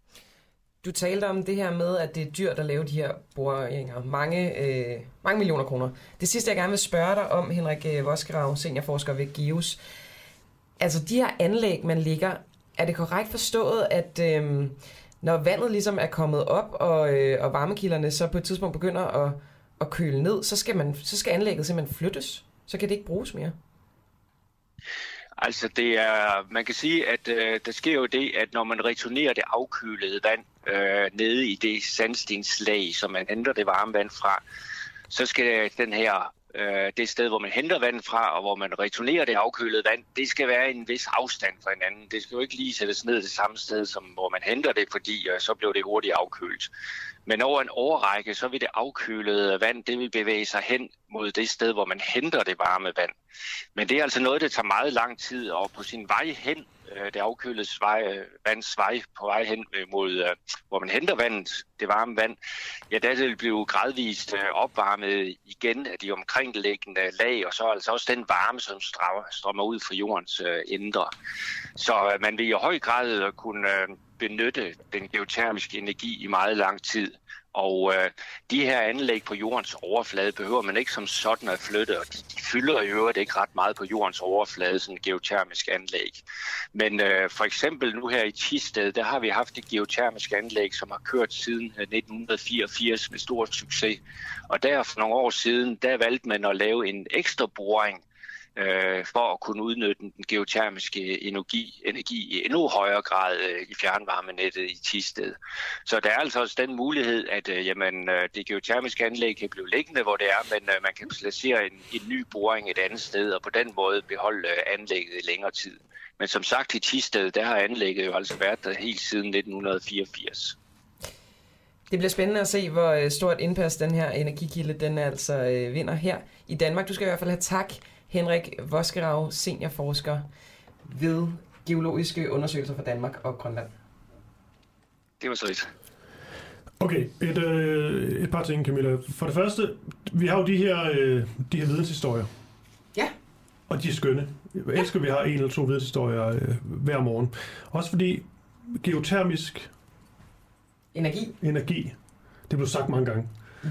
Du talte om det her med, at det er dyrt at lave de her boringer. Mange, øh, mange millioner kroner. Det sidste, jeg gerne vil spørge dig om, Henrik øh, Voskerav, seniorforsker ved GEOS. Altså de her anlæg, man ligger, er det korrekt forstået, at øh, når vandet ligesom er kommet op, og, øh, og varmekilderne så på et tidspunkt begynder at, at køle ned, så skal, man, så skal anlægget simpelthen flyttes? Så kan det ikke bruges mere. Altså det er, man kan sige, at øh, der sker jo det, at når man returnerer det afkølede vand øh, nede i det sandstenslag, som man henter det varme vand fra, så skal den her øh, det sted, hvor man henter vand fra, og hvor man returnerer det afkølede vand, det skal være en vis afstand fra hinanden. Det skal jo ikke lige sættes ned det samme sted, som hvor man henter det, fordi øh, så bliver det hurtigt afkølet. Men over en overrække, så vil det afkølede vand, det vil bevæge sig hen mod det sted, hvor man henter det varme vand. Men det er altså noget, der tager meget lang tid, og på sin vej hen, øh, det afkølede vej, øh, vands vej på vej hen øh, mod, hvor man henter vandet, det varme vand, ja, der vil blive gradvist opvarmet igen af de omkringliggende lag, og så altså også den varme, som strømmer ud fra jordens indre. Så man vil i høj grad kunne benytte den geotermiske energi i meget lang tid. Og øh, de her anlæg på jordens overflade behøver man ikke som sådan at flytte, og de, de fylder i øvrigt ikke ret meget på jordens overflade, sådan geotermisk anlæg. Men øh, for eksempel nu her i Tisted, der har vi haft et geotermisk anlæg, som har kørt siden øh, 1984 med stor succes. Og der for nogle år siden, der valgte man at lave en ekstra boring øh, for at kunne udnytte den geotermiske energi, energi i endnu højere grad øh, i fjernvarmenettet i Tisted. Så der er altså også den mulighed, at øh, jamen, øh, det geotermiske anlæg kan blive liggende, hvor det er, men øh, man kan placere en, en ny boring et andet sted, og på den måde beholde øh, anlægget i længere tid. Men som sagt i Tisted, der har anlægget jo altså været der helt siden 1984. Det bliver spændende at se, hvor øh, stort indpas den her energikilde, den altså øh, vinder her i Danmark. Du skal i hvert fald have tak, Henrik Voskerav, seniorforsker ved Geologiske Undersøgelser for Danmark og Grønland. Det var så lidt. Okay, et, øh, et par ting, Camilla. For det første, vi har jo de her, øh, de her videnshistorier. Ja. Og de er skønne. Jeg elsker, at vi har en eller to videnshistorier øh, hver morgen. Også fordi geotermisk Energi. energi, det blev sagt mange gange.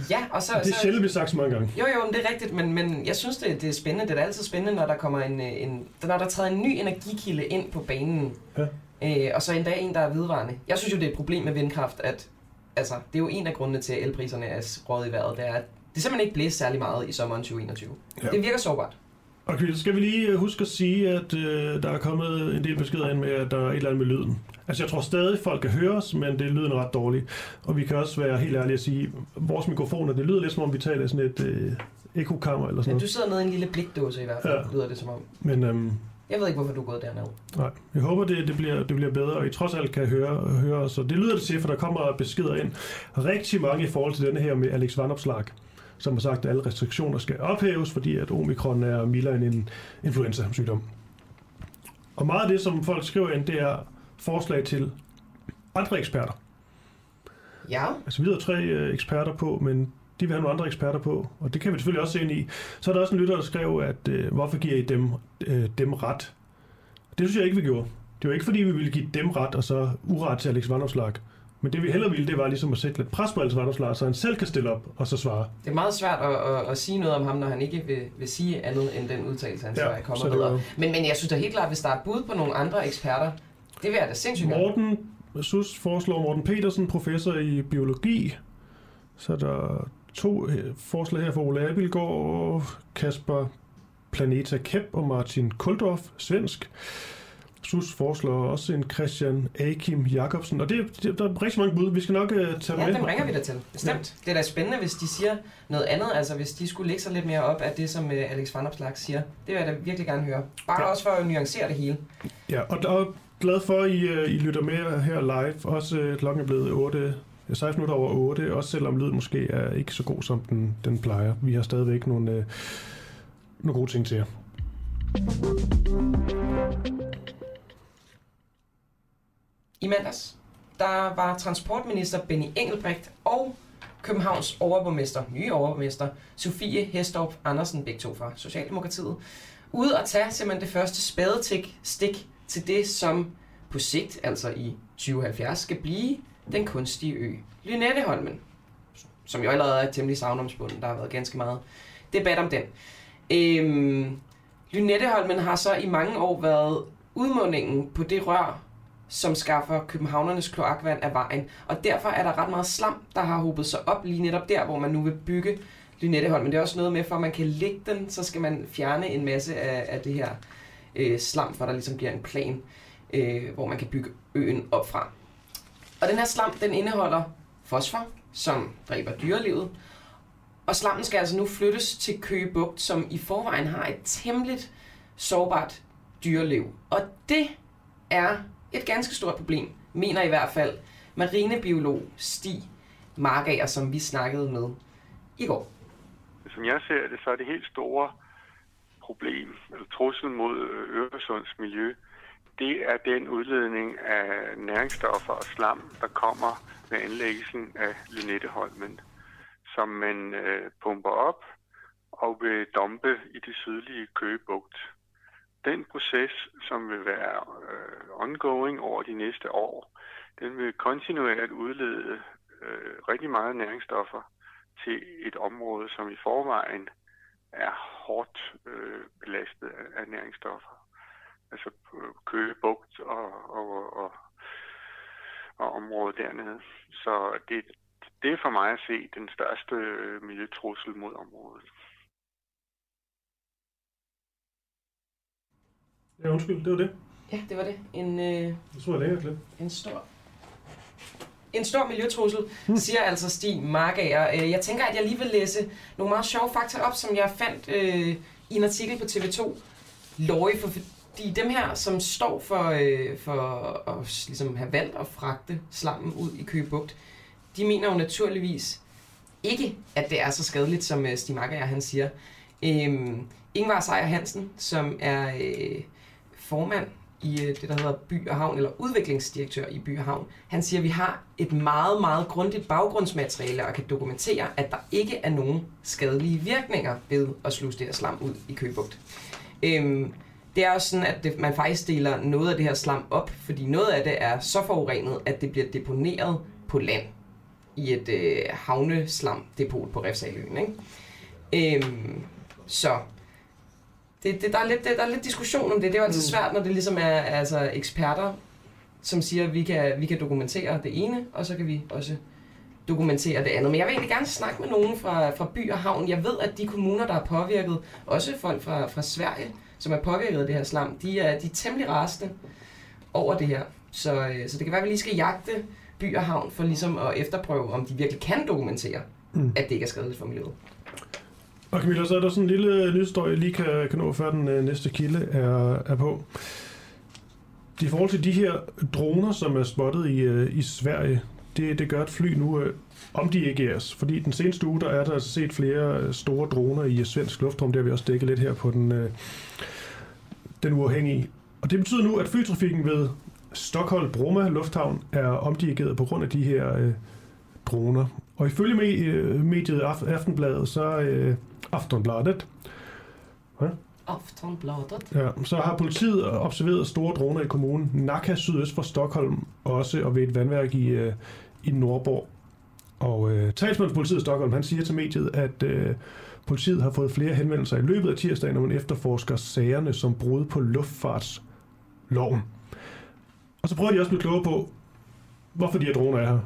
Ja, og så... det er så, sjældent, bliver sagt så mange gange. Jo, jo, men det er rigtigt, men, men jeg synes, det, det er spændende. Det er altid spændende, når der kommer en, øh, en når der træder en ny energikilde ind på banen. Ja. Øh, og så endda en, der er vedvarende. Jeg synes jo, det er et problem med vindkraft, at altså, det er jo en af grundene til, at elpriserne er råd i vejret. Det er, at det simpelthen ikke blæser særlig meget i sommeren 2021. Ja. Det virker sårbart. Okay, så skal vi lige øh, huske at sige, at øh, der er kommet en del beskeder ind med, at der er et eller andet med lyden. Altså, jeg tror stadig, folk kan høre os, men det er lyden ret dårlig. Og vi kan også være helt ærlige at sige, at vores mikrofoner, det lyder lidt som om, vi taler i sådan et øh, ekokammer eller sådan noget. du sidder nede i en lille blikdåse i hvert fald, Ja. ja. lyder det som om. Men øhm, Jeg ved ikke, hvorfor du er gået derned. nej, jeg håber, det, det, bliver, det bliver bedre, og I trods alt kan høre, høre os. Og det lyder det til, for der kommer beskeder ind. Rigtig mange i forhold til denne her med Alex Vandopslag, som har sagt, at alle restriktioner skal ophæves, fordi at omikron er mildere end en influenza-sygdom. Og meget af det, som folk skriver ind, det er forslag til andre eksperter. Ja. Altså, vi har tre øh, eksperter på, men de vil have nogle andre eksperter på, og det kan vi selvfølgelig også se ind i. Så er der også en lytter, der skrev, at øh, hvorfor giver I dem, øh, dem ret? Det synes jeg ikke, vi gjorde. Det var ikke, fordi vi ville give dem ret, og så uret til Alex Vandopslag. Men det vi hellere ville, det var ligesom at sætte lidt pres på Alex Vandopslag, så han selv kan stille op og så svare. Det er meget svært at, at, at sige noget om ham, når han ikke vil, vil sige andet end den udtalelse, han Ja, så er kommet med. var- Men, men jeg synes da helt klart, hvis der er bud på nogle andre eksperter, det vil jeg da sindssygt. Morten Sus foreslår Morten Petersen, professor i biologi. Så er der to øh, forslag her fra Ole Abelgaard, Kasper Planeta Kep og Martin Kuldorf, svensk. Sus foreslår også en Christian Akim Jacobsen. Og det, det, der er rigtig mange bud. Vi skal nok uh, tage Ja, med. dem ringer vi da til. Bestemt. Ja. Det er da spændende, hvis de siger noget andet. Altså, hvis de skulle lægge sig lidt mere op af det, som øh, Alex Van Opslark siger. Det vil jeg da virkelig gerne høre. Bare Ja. også for at nuancere det hele. Ja, og, og glad for, at I, øh, I lytter med her live. Også øh, klokken er blevet 8, ja, 16 minutter over 8, også selvom lyden måske er ikke så god, som den, den plejer. Vi har stadigvæk nogle, øh, nogle gode ting til jer. I mandags, der var transportminister Benny Engelbrecht og Københavns overborgmester, nye overborgmester, Sofie Hestorp Andersen, begge to fra Socialdemokratiet, ude at tage simpelthen det første spadetik stik til det, som på sigt, altså i 2070, skal blive den kunstige ø Lynetteholmen, som jo allerede er temmelig savnomsbunden. Der har været ganske meget debat om den. Øhm, Lynetteholmen har så i mange år været udmundingen på det rør, som skaffer københavnernes kloakvand af vejen. Og derfor er der ret meget slam, der har hobet sig op lige netop der, hvor man nu vil bygge Lynetteholm. Men det er også noget med, for at man kan lægge den, så skal man fjerne en masse af, af det her øh, slam, for der ligesom bliver en plan, øh, hvor man kan bygge øen op fra. Og den her slam, den indeholder fosfor, som dræber dyrelivet. Og slammen skal altså nu flyttes til Køge Bugt, som i forvejen har et temmeligt sårbart dyreliv. Og det er et ganske stort problem, mener i hvert fald marinebiolog Stig Markager, som vi snakkede med i går. Som jeg ser det, så er det helt store problem, eller trussel mod Øresunds miljø, det er den udledning af næringsstoffer og slam, der kommer med anlæggelsen af Lynetteholmen, som man øh, pumper op og vil dumpe i det sydlige Køgebugt. Den proces, som vil være øh, ongoing over de næste år, den vil kontinuerligt udlede øh, rigtig meget næringsstoffer til et område, som i forvejen er hårdt øh, belastet af, af næringsstoffer. Altså øh, Køge Bugt og, og, og, og området dernede. Så det, det er for mig at se den største øh, miljøtrussel mod området. Ja, undskyld, det var det. Ja, det var det. En, øh, Jeg tror, jeg længere klip. en stor en stor miljøtrussel, siger altså Stig Margager. Øh, Jeg tænker, at jeg lige vil læse nogle meget sjove fakta op, som jeg fandt øh, i en artikel på TV2 Løje, for fordi dem her, som står for, øh, for at ligesom have valgt at fragte slammen ud i Køge Bugt, de mener jo naturligvis ikke, at det er så skadeligt, som øh, Stig Marker, han siger. Øhm, Ingvar Seier Hansen, som er øh, formand i øh, det, der hedder By og Havn, eller udviklingsdirektør i By og Havn, han siger, at vi har et meget, meget grundigt baggrundsmateriale og kan dokumentere, at der ikke er nogen skadelige virkninger ved at sluse det her slam ud i Købugt. Øhm, det er også sådan, at det, man faktisk deler noget af det her slam op, fordi noget af det er så forurenet, at det bliver deponeret på land i et øh, havneslamdepot på Refsaløen. Ikke? Øhm, så det, det, der, er lidt, det, der er lidt diskussion om det. Det er jo altid svært, når det ligesom er altså, eksperter, som siger, at vi kan, vi kan dokumentere det ene, og så kan vi også dokumentere det andet. Men jeg vil egentlig gerne snakke med nogen fra, fra by og havn. Jeg ved, at de kommuner, der er påvirket, også folk fra, fra Sverige, som er påvirket af det her slam, de er, de er temmelig rasende over det her. Så, øh, så det kan være, at vi lige skal jagte by og havn for ligesom at efterprøve, om de virkelig kan dokumentere, mm. at det ikke er skadeligt for miljøet. Og Camilla, så er der sådan en lille nyhedsstory, jeg lige kan, kan nå, før den øh, næste kilde er, er på. I forhold til de her droner, som er spottet i, øh, i Sverige, det, det gør et fly nu øh, omdirigeres. Fordi den seneste uge, der er der altså set flere øh, store droner i svensk luftrum. Det har vi også dækket lidt her på den, øh, den uafhængige. Og det betyder nu, at flytrafikken ved Stockholm Bromma Lufthavn er omdirigeret på grund af de her øh, droner. Og ifølge øh, mediet Aftenbladet, så øh, Aftonbladet, ja? Aftonbladet. Ja, så har politiet observeret store droner i kommunen Nacka sydøst for Stockholm, også og ved et vandværk i, øh, i Nordborg. Og øh, talsmand for politiet i Stockholm, han siger til mediet, at øh, politiet har fået flere henvendelser i løbet af tirsdagen, når man efterforsker sagerne som brud på luftfartsloven. Og så prøver de også at blive klogere på, hvorfor de her droner er her,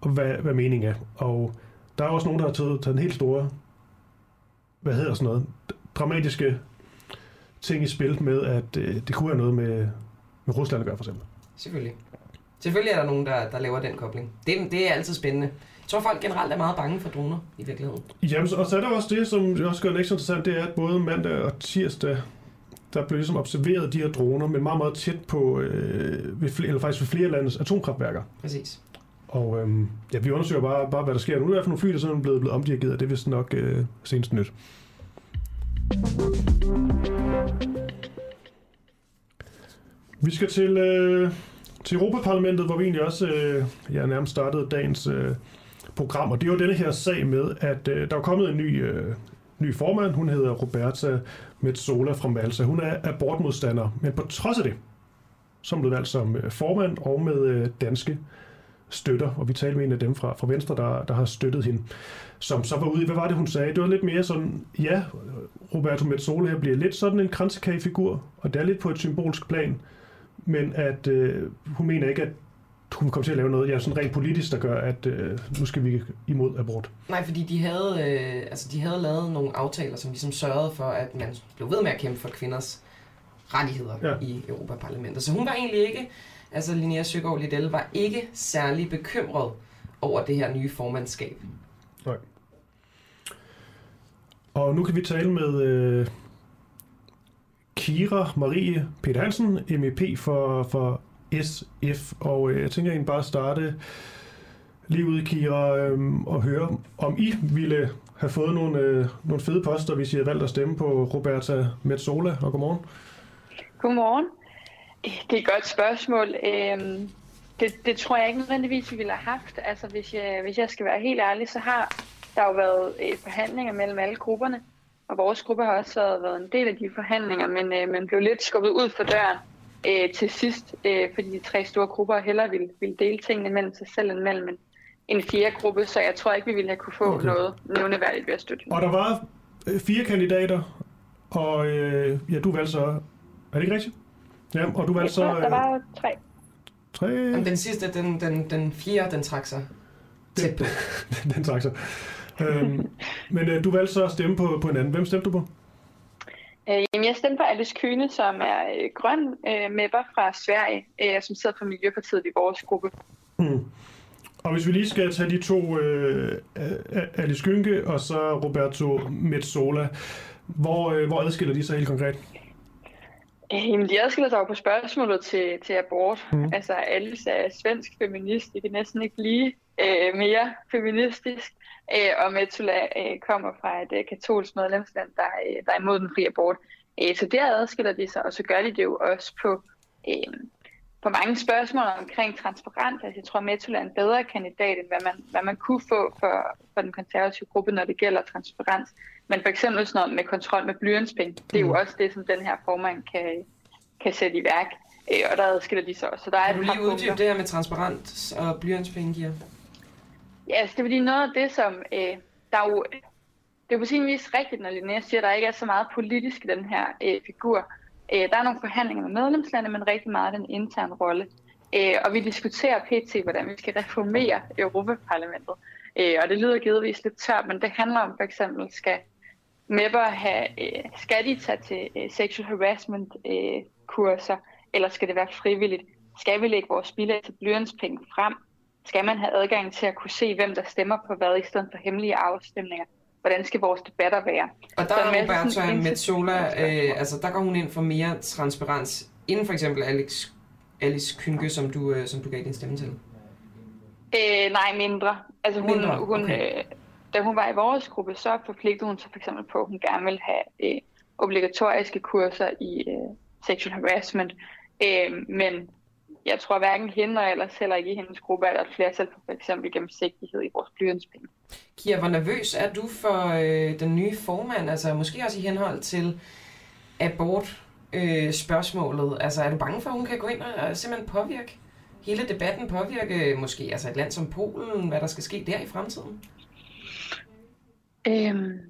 og hvad, hvad meningen er. Og der er også nogen, der har taget, taget en helt store, hvad hedder sådan noget, dramatiske ting i spil med, at øh, det kunne have noget med, med Rusland at gøre, for eksempel. Selvfølgelig. Selvfølgelig er der nogen, der, der laver den kobling. Det, det er altid spændende. Jeg tror, folk generelt er meget bange for droner i virkeligheden. Jamen, og så er der også det, som også gør det ekstra interessant, det er, at både mandag og tirsdag, der blev ligesom observeret de her droner, men meget, meget tæt på, øh, ved flere, eller faktisk ved flere landes atomkraftværker. Præcis. Og øhm, ja, vi undersøger bare, bare, hvad der sker. Nu er der for nogle fly, der er blevet, blevet omdirigeret, og det er vist nok øh, senest nyt. Vi skal til, øh, til Europaparlamentet, hvor vi egentlig også øh, ja, nærmest startede dagens øh, program. Og det er jo denne her sag med, at øh, der er kommet en ny, øh, ny formand. Hun hedder Roberta Metsola fra Malta. Hun er abortmodstander, men på trods af det, som blev valgt som øh, formand og med øh, danske støtter, og vi talte med en af dem fra, fra Venstre, der, der har støttet hende, som så var ude i, hvad var det, hun sagde? Det var lidt mere sådan, ja, Roberto Metsola her bliver lidt sådan en kransekagefigur, og det er lidt på et symbolsk plan, men at øh, hun mener ikke, at hun kommer til at lave noget ja, sådan rent politisk, der gør, at øh, nu skal vi imod abort. Nej, fordi de havde, øh, altså, de havde lavet nogle aftaler, som ligesom sørgede for, at man blev ved med at kæmpe for kvinders rettigheder ja. i Europaparlamentet. Så hun var egentlig ikke, altså Linnea Søgaard Liddell var ikke særlig bekymret over det her nye formandskab. Nej. Og nu kan vi tale med øh, Kira Marie Peter Hansen, MEP for, for SF. Og øh, jeg tænker egentlig bare starte lige ud, Kira, øh, og høre, om I ville have fået nogle, øh, nogle fede poster, hvis I havde valgt at stemme på Roberta Metsola. Og godmorgen. Godmorgen. Det er et godt spørgsmål. Øhm, det, det tror jeg ikke nødvendigvis, vi ville have haft. Altså, hvis jeg, hvis jeg skal være helt ærlig, så har der jo været øh, forhandlinger mellem alle grupperne. Og vores gruppe har også været, været en del af de forhandlinger, men øh, man blev lidt skubbet ud for døren øh, til sidst, øh, fordi de tre store grupper heller ville, ville dele tingene mellem sig selv end mellem en, en fjerde gruppe, så jeg tror ikke, vi ville have kunne få okay. noget nævneværdigt ved at støtte Og der var øh, fire kandidater, og øh, ja, du valgte så... Er det ikke rigtigt? Ja, og du valgte så... Øh, der var tre. Tre? Jamen, den sidste, den, den, den fjerde, den trak sig tæt på. Den, den trak sig. øhm, men øh, du valgte så at stemme på, på en anden. Hvem stemte du på? Øh, jamen, jeg stemte på Alice Kyne, som er øh, grøn øh, mapper fra Sverige, øh, som sidder for Miljøpartiet i vores gruppe. Mm. Og hvis vi lige skal tage de to, øh, Alice Kynke og så Roberto Metsola, hvor, øh, hvor adskiller de sig helt konkret? Jamen, de adskiller sig jo på spørgsmålet til, til abort. Mm. Altså, Alice er svensk feminist. Det kan næsten ikke blive øh, mere feministisk. Øh, og Metula øh, kommer fra et øh, katolsk medlemsland, der, øh, der er imod den frie abort. Øh, så der adskiller de sig, og så gør de det jo også på, øh, på mange spørgsmål omkring transparent. Altså, jeg tror, Metula er en bedre kandidat, end hvad man, hvad man kunne få for, for den konservative gruppe, når det gælder transparens. Men for eksempel sådan noget med kontrol med blyantspenge, det er jo Mm. også det, som den her formand kan, kan sætte i værk. Øh, og der adskiller de sig også. Så der er Kan du lige uddybe det her med transparent og blyantspenge giver? Ja, altså det er fordi noget af det, som øh, der er jo, det er på sin vis rigtigt, når Linnea siger, at der ikke er så meget politisk i den her øh, figur. Øh, der er nogle forhandlinger med medlemslande, men rigtig meget den interne rolle. Øh, og vi diskuterer pt. hvordan vi skal reformere Europaparlamentet. Øh, og det lyder givetvis lidt tørt, men det handler om for eksempel, skal MEP'er have, øh, skal de tage til øh, sexual harassment øh, kurser, eller skal det være frivilligt? Skal vi lægge vores bilag til blyantspenge frem? Skal man have adgang til at kunne se, hvem der stemmer på hvad, i stedet for hemmelige afstemninger? Hvordan skal vores debatter være? Og der Så er Roberta sådan Metsola, øh, altså der går hun ind for mere transparens, inden for eksempel Alex, Alice Kynke, som du, øh, som du gav din stemme til. Øh, nej, mindre. Altså hun, Mindre, hun, okay. øh, da hun var i vores gruppe, så forpligtede hun sig for eksempel på, at hun gerne ville have øh, obligatoriske kurser i øh, sexual harassment. Øh, men jeg tror hverken hende og ellers heller ikke i hendes gruppe, er der et flertal for f.eks. gennemsigtighed i vores blyantspenge. Kira, hvor nervøs er du for øh, den nye formand? Altså måske også i henhold til abort øh, spørgsmålet. Altså er du bange for, at hun kan gå ind og simpelthen påvirke hele debatten, påvirke måske altså et land som Polen, hvad der skal ske der i fremtiden? Øhm,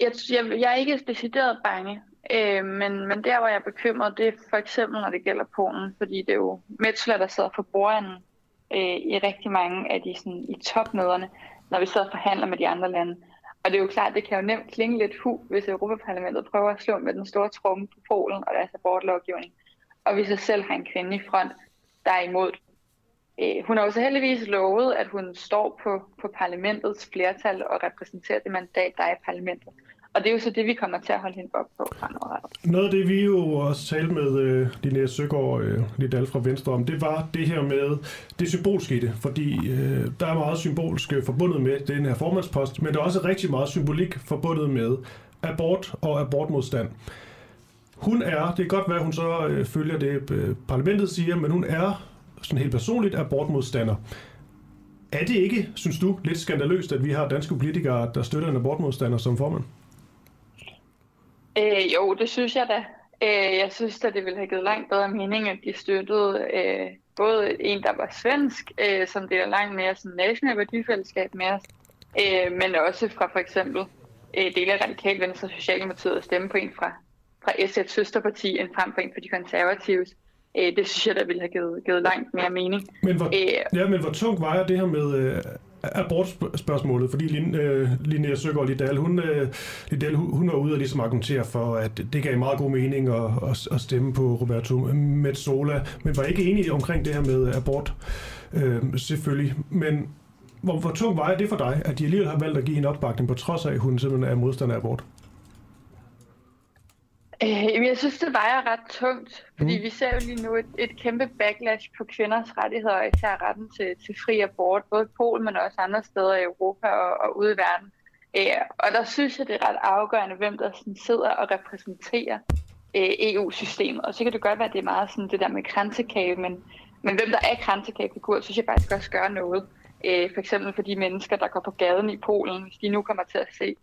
jeg, jeg, jeg er ikke decideret bange, øh, men, men der, hvor jeg er bekymret, det er for eksempel, når det gælder Polen, fordi det er jo Metzler, der sidder for bordenden øh, i rigtig mange af de sådan, i topmøderne, når vi sidder og forhandler med de andre lande. Og det er jo klart, det kan jo nemt klinge lidt hu, hvis Europaparlamentet prøver at slå med den store tromme på Polen og deres abortlovgivning. Og hvis jeg selv har en kvinde i front, der er imod. Øh, hun har også heldigvis lovet, at hun står på, på parlamentets flertal og repræsenterer det mandat, der er i parlamentet. Og det er jo så det, vi kommer til at holde hende op på fremadrettet. Noget af det, vi jo også talte med øh, Linnea Søgaard, øh, Lidal fra Venstre om, det var det her med det symbolske i det. Fordi øh, der er meget symbolsk øh, forbundet med den her formandspost, men der er også rigtig meget symbolik forbundet med abort og abortmodstand. Hun er, det kan godt være, hun så øh, følger det, øh, parlamentet siger, men hun er sådan helt personligt abortmodstander. Er det ikke, synes du, lidt skandaløst, at vi har danske politikere, der støtter en abortmodstander som formand? Øh, jo, det synes jeg da. Øh, jeg synes at det ville have givet langt bedre mening, at de støttede øh, både en, der var svensk, øh, som det er langt mere sådan national værdifællesskab med os, øh, men også fra for eksempel øh, dele af Radikal Venstre og Socialdemokratiet at stemme på en fra, fra SF's søsterparti, end frem for en fra de konservatives. Øh, det synes jeg, der ville have givet, givet langt mere mening. Men hvor, Øh, ja, men hvor tungt vejer det her med øh, abortspørgsmålet? Fordi Lin, øh, Linnea Søgaard Liddell, hun, øh, Liddell, hun, var ude og ligesom argumentere for, at det gav meget god mening at, at, at stemme på Roberto Metsola, men var ikke enige omkring det her med abort, øh, selvfølgelig. Men hvor, hvor tungt vejer det for dig, at de alligevel har valgt at give en opbakning, på trods af, at hun simpelthen er modstander af abort? Øh, jeg synes, det vejer ret tungt, fordi mm. vi ser jo lige nu et, et kæmpe backlash på kvinders rettigheder, og især retten til, til fri abort, både i Polen, men også andre steder i Europa og, og ude i verden. Øh, og der synes jeg, det er ret afgørende, hvem der sådan sidder og repræsenterer øh, EU-systemet. Og så kan det godt være, at det er meget sådan det der med kransekage, men, men hvem der er kransekagefigur, synes jeg faktisk også gør noget. Øh, for eksempel for de mennesker, der går på gaden i Polen, hvis de nu kommer til at se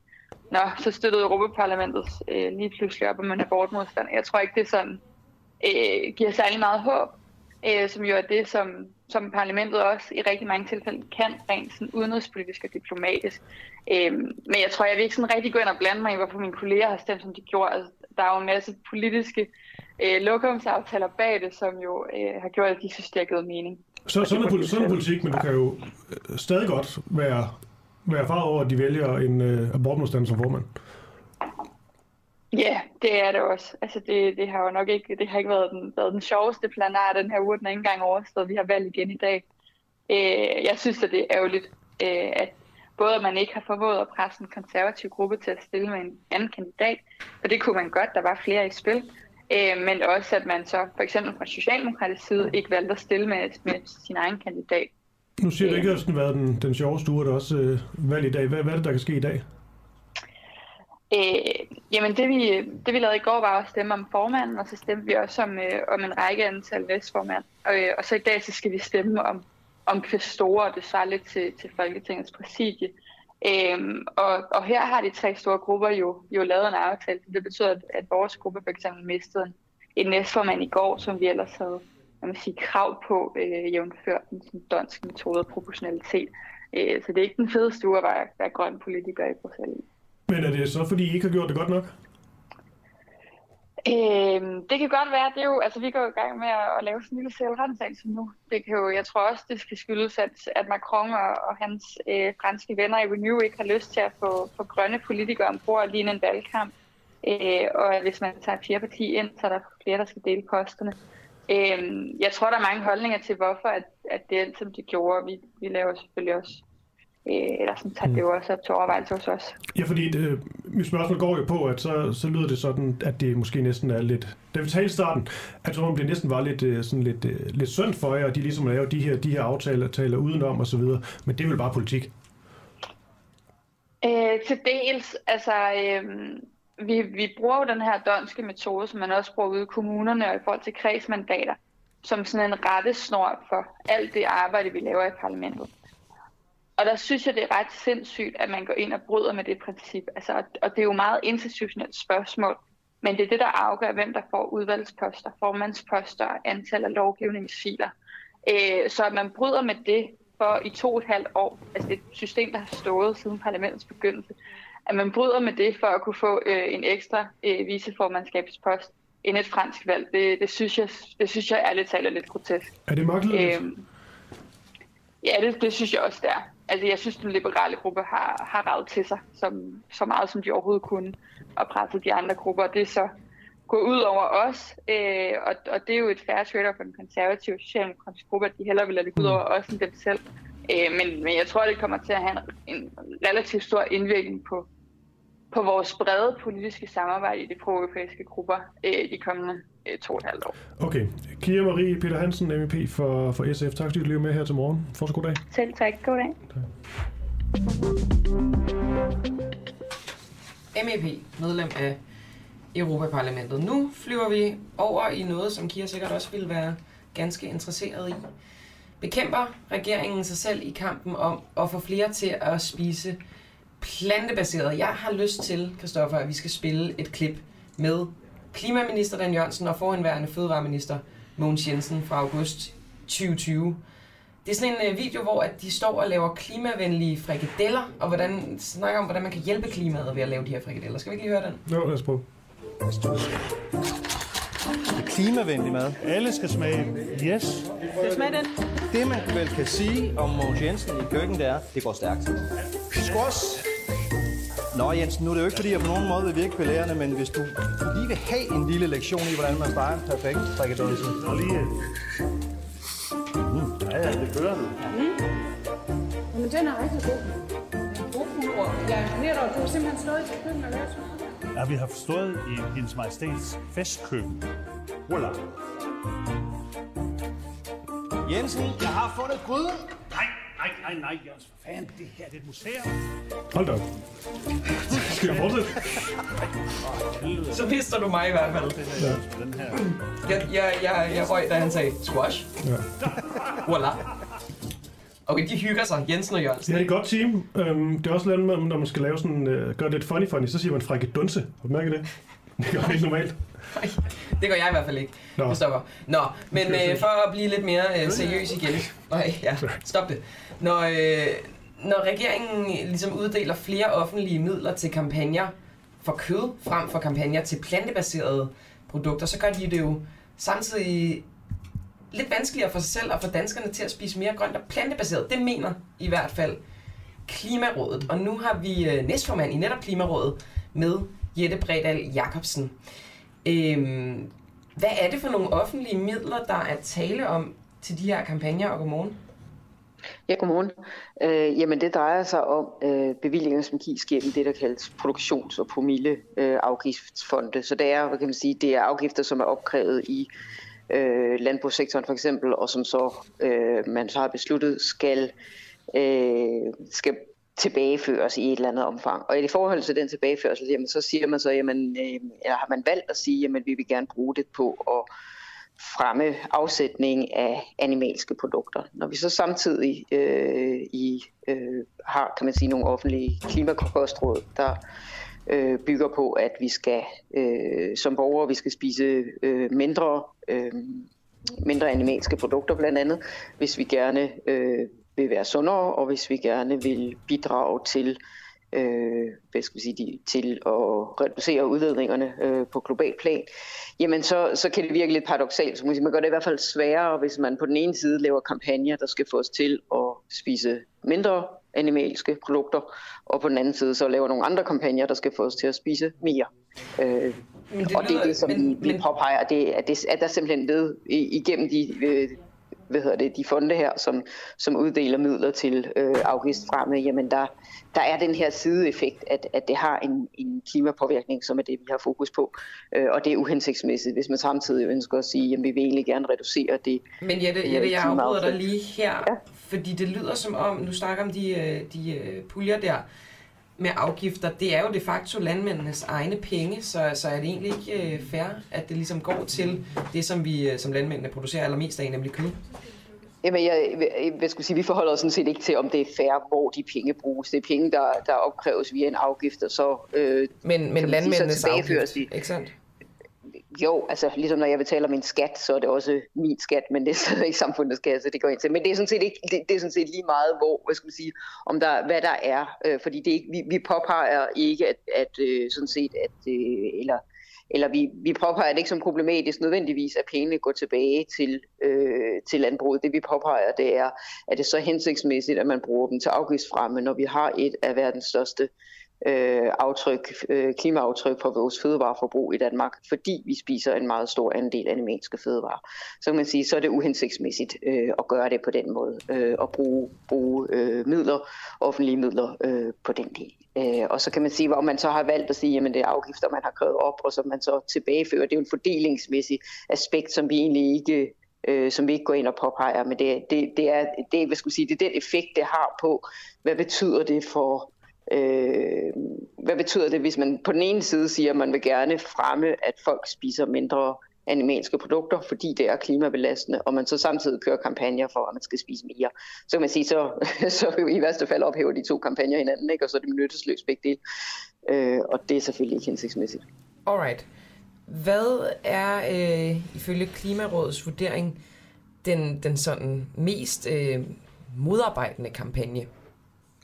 Nå, så støttede Europaparlamentet øh, lige pludselig op om en abortmodstand. Jeg tror ikke, det sådan, øh, giver særlig meget håb, øh, som jo er det, som, som parlamentet også i rigtig mange tilfælde kan, rent sådan udenrigspolitisk og diplomatisk. Øh, men jeg tror, jeg vil ikke sådan rigtig gå ind og blande mig i, hvorfor mine kolleger har stemt, som de gjorde. Altså, der er jo en masse politiske øh, lokumsaftaler bag det, som jo øh, har gjort, at de synes, det har givet mening. Så, sådan, er, poli- sådan er politik, men du kan jo øh, stadig godt være, være far over, at de vælger en øh, abortmodstander som formand. Ja, det er det også. Altså det, det har jo nok ikke, det har ikke været den, været den sjoveste planar den her uge, den er ikke engang overstået. Vi har valgt igen i dag. Øh, jeg synes, at det er ærgerligt, øh, at både at man ikke har formået at presse en konservativ gruppe til at stille med en anden kandidat, og det kunne man godt, der var flere i spil, Øh, men også, at man så for eksempel fra Socialdemokratisk side ikke valgte at stille med, med sin egen kandidat. Nu siger du ikke, at det har været den, den sjoveste uge, der også øh, valg i dag. Hvad, hvad er det, der kan ske i dag? Øh, jamen det vi, det vi lavede i går var at stemme om formanden, og så stemte vi også om, øh, om en række antal næstformand. Og, øh, og så i dag så skal vi stemme om, om kvæstorer, det svarer lidt til, til Folketingets præsidie. Øhm, og, og her har de tre store grupper jo, jo lavet en aftale. Det betyder, at, at vores gruppe for eksempel mistede en, en næstformand i går, som vi ellers havde man må sige, krav på, øh, jævnfør den sådan, danske metode og proportionalitet. Øh, så det er ikke den fedeste uge at være, være grøn politiker i Bruxelles. Men er det så, fordi I ikke har gjort det godt nok? Øhm, det kan godt være, det er jo, altså vi går i gang med at, at lave sådan en lille selvrensagelse nu. Det kan jo, jeg tror også, det skal skyldes, at, at Macron og, og hans øh, franske venner i Renew ikke har lyst til at få, få grønne politikere ombord lige en valgkamp. Øh, og hvis man tager fire parti ind, så er der flere, der skal dele posterne. Øh, jeg tror, der er mange holdninger til, hvorfor at, at det er, som det gjorde. Vi, vi laver selvfølgelig også øh, eller sådan tager mm. det jo også op til overvejelse hos os. Ja, fordi det, mit spørgsmål går jo på, at så, så lyder det sådan, at det måske næsten er lidt... Da vi talte i starten, at så det næsten var lidt, øh, sådan lidt, øh, lidt synd for jer, at de ligesom laver de her, de her aftaler taler udenom og så videre. Men det er vel bare politik? Øh, til dels, altså... Øh, vi, vi bruger jo den her danske metode, som man også bruger ude i kommunerne og i forhold til kredsmandater, som sådan en rettesnor for alt det arbejde, vi laver i parlamentet. Og der synes jeg, det er ret sindssygt, at man går ind og bryder med det princip. Altså, og det er jo meget institutionelt spørgsmål, men det er det, der afgør, hvem der får udvalgsposter, formandsposter og antal af lovgivningsfiler. Øh, så at man bryder med det for i to og et halvt år, altså det er et system, der har stået siden parlamentets begyndelse, at man bryder med det for at kunne få øh, en ekstra øh, viceformandskabspost end et fransk valg, det, det, synes jeg, det synes jeg ærligt talt er lidt grotesk. Er det magtligt? Øh, ja, det, det synes jeg også, det er altså jeg synes, den liberale gruppe har, har ravet til sig som, så meget, som de overhovedet kunne, og presset de andre grupper. Det er så gået ud over os, øh, og, og det er jo et færre trade for den konservative socialdemokratiske gruppe, at de hellere vil lade det gå ud over os end dem selv. Øh, men, men jeg tror, det kommer til at have en, en relativt stor indvirkning på, på vores brede politiske samarbejde i de pro-europæiske grupper øh, de kommende øh, to og et halvt år. Okay. Kira Marie Peter Hansen, MEP for, for SF. Tak fordi du med her til morgen. Fortsat god dag. Selv tak. God dag. MEP, medlem af Europaparlamentet. Nu flyver vi over i noget, som Kira sikkert også ville være ganske interesseret i. Bekæmper regeringen sig selv i kampen om at få flere til at spise plantebaseret. Jeg har lyst til, Kristoffer, at vi skal spille et klip med klimaminister Dan Jørgensen og forhenværende fødevareminister Mogens Jensen fra august 2020. Det er sådan en øh, video, hvor at de står og laver klimavenlige frikadeller, og hvordan, snakker om, hvordan man kan hjælpe klimaet ved at lave de her frikadeller. Skal vi ikke lige høre den? Jo, lad os prøve. Det er klimavenlig mad. Alle skal smage. Yes. Skal smage den? Det, man vel kan sige om Mogens Jensen i køkken, det er, det går stærkt. Squash. Nå Jensen, nu er det jo ikke, fordi jeg på nogen måde vil virke belærende, men hvis du lige vil have en lille lektion i, hvordan man sparer en perfekt frikadelle. Nå lige... Mm. Ja, ja, det kører du. Mm. Men den er rigtig god. Jeg er imponeret over, at du har simpelthen stået i køkkenet og lavet sådan Ja, vi har stået i hendes majestæts festkøkken. Voila. Jensen, jeg har fundet gryden. Nej, nej, nej, nej, Jens. For fanden, det her det er et museum. Hold da op. Skal jeg fortsætte? Så pister du mig i hvert fald. Ja. Den her. Jeg, jeg, jeg, jeg røg, da han sagde squash. Ja. Voila. Okay, de hygger sig, Jensen og Jørgensen. Det er et godt team. Um, det er også lidt med, når man skal lave sådan, uh, gøre det lidt funny funny, så siger man frikadunse. Har du mærket det? Det gør helt normalt. Det gør jeg i hvert fald ikke. Nå. Nå. Stopper. Nå, men øh, for at blive lidt mere øh, seriøs igen. Nej, ja, stop det. Når, øh, når regeringen ligesom uddeler flere offentlige midler til kampagner for kød, frem for kampagner til plantebaserede produkter, så gør de det jo samtidig lidt vanskeligere for sig selv og for danskerne til at spise mere grønt og plantebaseret. Det mener i hvert fald Klimarådet. Og nu har vi øh, næstformand i netop Klimarådet med Jette Bredal Jacobsen. Øhm, hvad er det for nogle offentlige midler, der er tale om til de her kampagner, og godmorgen? Ja, godmorgen. Øh, jamen det drejer sig om øh, bevillinger, som gives gennem det, der kaldes produktions- og promilleafgiftsfonde. Øh, så det er, hvad kan man sige, det er afgifter, som er opkrævet i øh, landbrugssektoren for eksempel, og som så øh, man så har besluttet skal, øh, skal tilbageføres i et eller andet omfang. Og i forhold til den tilbageførsel, jamen, så siger man så, jamen, øh, eller har man valgt at sige, jamen vi vil gerne bruge det på at fremme afsætning af animalske produkter. Når vi så samtidig øh, i, øh, har, kan man sige, nogle offentlige klimakostråd, der øh, bygger på, at vi skal øh, som borgere vi skal spise øh, mindre øh, mindre animalske produkter blandt andet, hvis vi gerne øh, vil være sundere, og hvis vi gerne vil bidrage til øh, hvad skal vi sige, til at reducere udledningerne øh, på global plan, jamen så, så kan det virke lidt paradoxalt. Så man gør det i hvert fald sværere, hvis man på den ene side laver kampagner, der skal få os til at spise mindre animalske produkter, og på den anden side så laver nogle andre kampagner, der skal få os til at spise mere. Øh, men det og det er det, som men, vi, vi påpeger, at, det, at, det, at der simpelthen ved igennem de øh, hvad hedder det, de fonde her, som, som uddeler midler til øh, afgiftsfremme, jamen der, der er den her sideeffekt, at, at det har en, en klimapåvirkning, som er det, vi har fokus på. Øh, og det er uhensigtsmæssigt, hvis man samtidig ønsker at sige, at vi vil egentlig gerne reducere det. Men Jette, Jette jeg afbryder dig lige her, ja. fordi det lyder som om, nu snakker om de, øh, de øh, puljer der, med afgifter, det er jo de facto landmændenes egne penge, så, så er det egentlig ikke øh, fair, at det ligesom går til det, som vi øh, som landmændene producerer allermest af, nemlig kød? Jamen, jeg, jeg, jeg skulle sige, vi forholder os sådan set ikke til, om det er fair, hvor de penge bruges. Det er penge, der, der opkræves via en afgift, og så øh, men, men landmændenes afgift, ikke sandt? Jo, altså ligesom når jeg betaler min skat, så er det også min skat, men det er stadig ikke samfundets kasse, det går ind til. Men det er sådan set, ikke, det, det er sådan set lige meget, hvor, hvad skal man sige, om der, hvad der er. Øh, fordi det er ikke, vi, vi påpeger ikke, at, at øh, sådan set, at, øh, eller, eller vi, vi påpeger det ikke som problematisk nødvendigvis, at pengene går tilbage til, øh, til landbruget. Det vi påpeger, det er, at det er så hensigtsmæssigt, at man bruger dem til afgiftsfremme, når vi har et af verdens største øh, aftryk, øh, klimaaftryk på vores fødevareforbrug i Danmark, fordi vi spiser en meget stor andel animalske fødevarer. Så kan man sige, så er det uhensigtsmæssigt øh, at gøre det på den måde, øh, og bruge, bruge øh, midler, offentlige midler øh, på den del. Øh, og så kan man sige, hvor man så har valgt at sige, at det er afgifter, man har krævet op, og som man så tilbagefører. Det er jo en fordelingsmæssig aspekt, som vi egentlig ikke øh, som vi ikke går ind og påpeger, men det, det, det, er, det, hvad skulle sige, det er den effekt, det har på, hvad betyder det for Øh, hvad betyder det, hvis man på den ene side siger, at man vil gerne fremme, at folk spiser mindre animalske produkter, fordi det er klimabelastende, og man så samtidig kører kampagner for, at man skal spise mere. Så kan man sige, så, så i værste fald ophæver de to kampagner hinanden, ikke? og så er det nyttesløst begge dele. Øh, og det er selvfølgelig ikke hensigtsmæssigt. Alright. Hvad er øh, ifølge Klimarådets vurdering den, den sådan mest øh, modarbejdende kampagne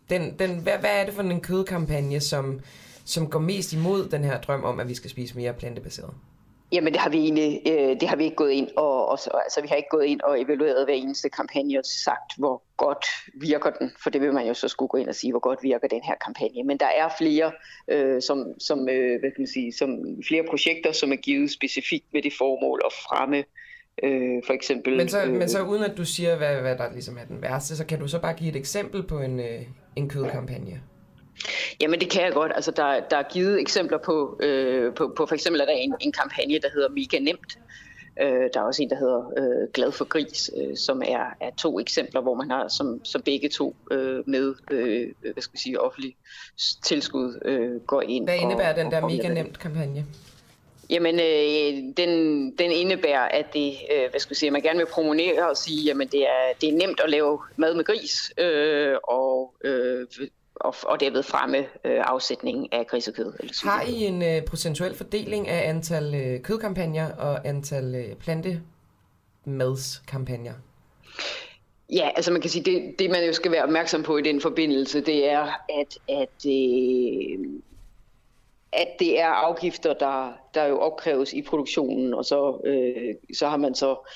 den, den, hvad, hvad er det for en kødkampagne, som, som går mest imod den her drøm om, at vi skal spise mere plantebaseret? Jamen det har vi egentlig, øh, det har vi ikke gået ind og, og altså vi har ikke gået ind og evalueret hver eneste kampagne og sagt, hvor godt virker den, for det vil man jo så skulle gå ind og sige, hvor godt virker den her kampagne. Men der er flere, øh, som, som, øh, hvad kan man sige, som flere projekter, som er givet specifikt med det formål at fremme Øh, for eksempel... Men så, øh, men så uden at du siger, hvad, hvad der ligesom er den værste, så kan du så bare give et eksempel på en, øh, en kødkampagne? Jamen det kan jeg godt. Altså, der, der er givet eksempler på, øh, på, på for eksempel er der en, en kampagne, der hedder Mega Nemt. Øh, der er også en, der hedder øh, Glad for Gris, øh, som er, er to eksempler, hvor man har som, som begge to øh, med øh, hvad skal jeg sige, offentlig tilskud øh, går ind. Hvad indebærer og, den der Mega Nemt kampagne? Jamen, øh, den, den indebærer, at det, øh, hvad skal sige, man gerne vil promonere og sige, jamen det er, det er nemt at lave mad med gris, øh, og, øh, og, og derved fremme øh, afsætningen af grisekød. Eller Har I en øh, procentuel fordeling af antal øh, kødkampagner og antal øh, plantemadskampagner? Ja, altså man kan sige, det, det man jo skal være opmærksom på i den forbindelse, det er, at, at øh, at det er afgifter, der, der jo opkræves i produktionen, og så, øh, så har man så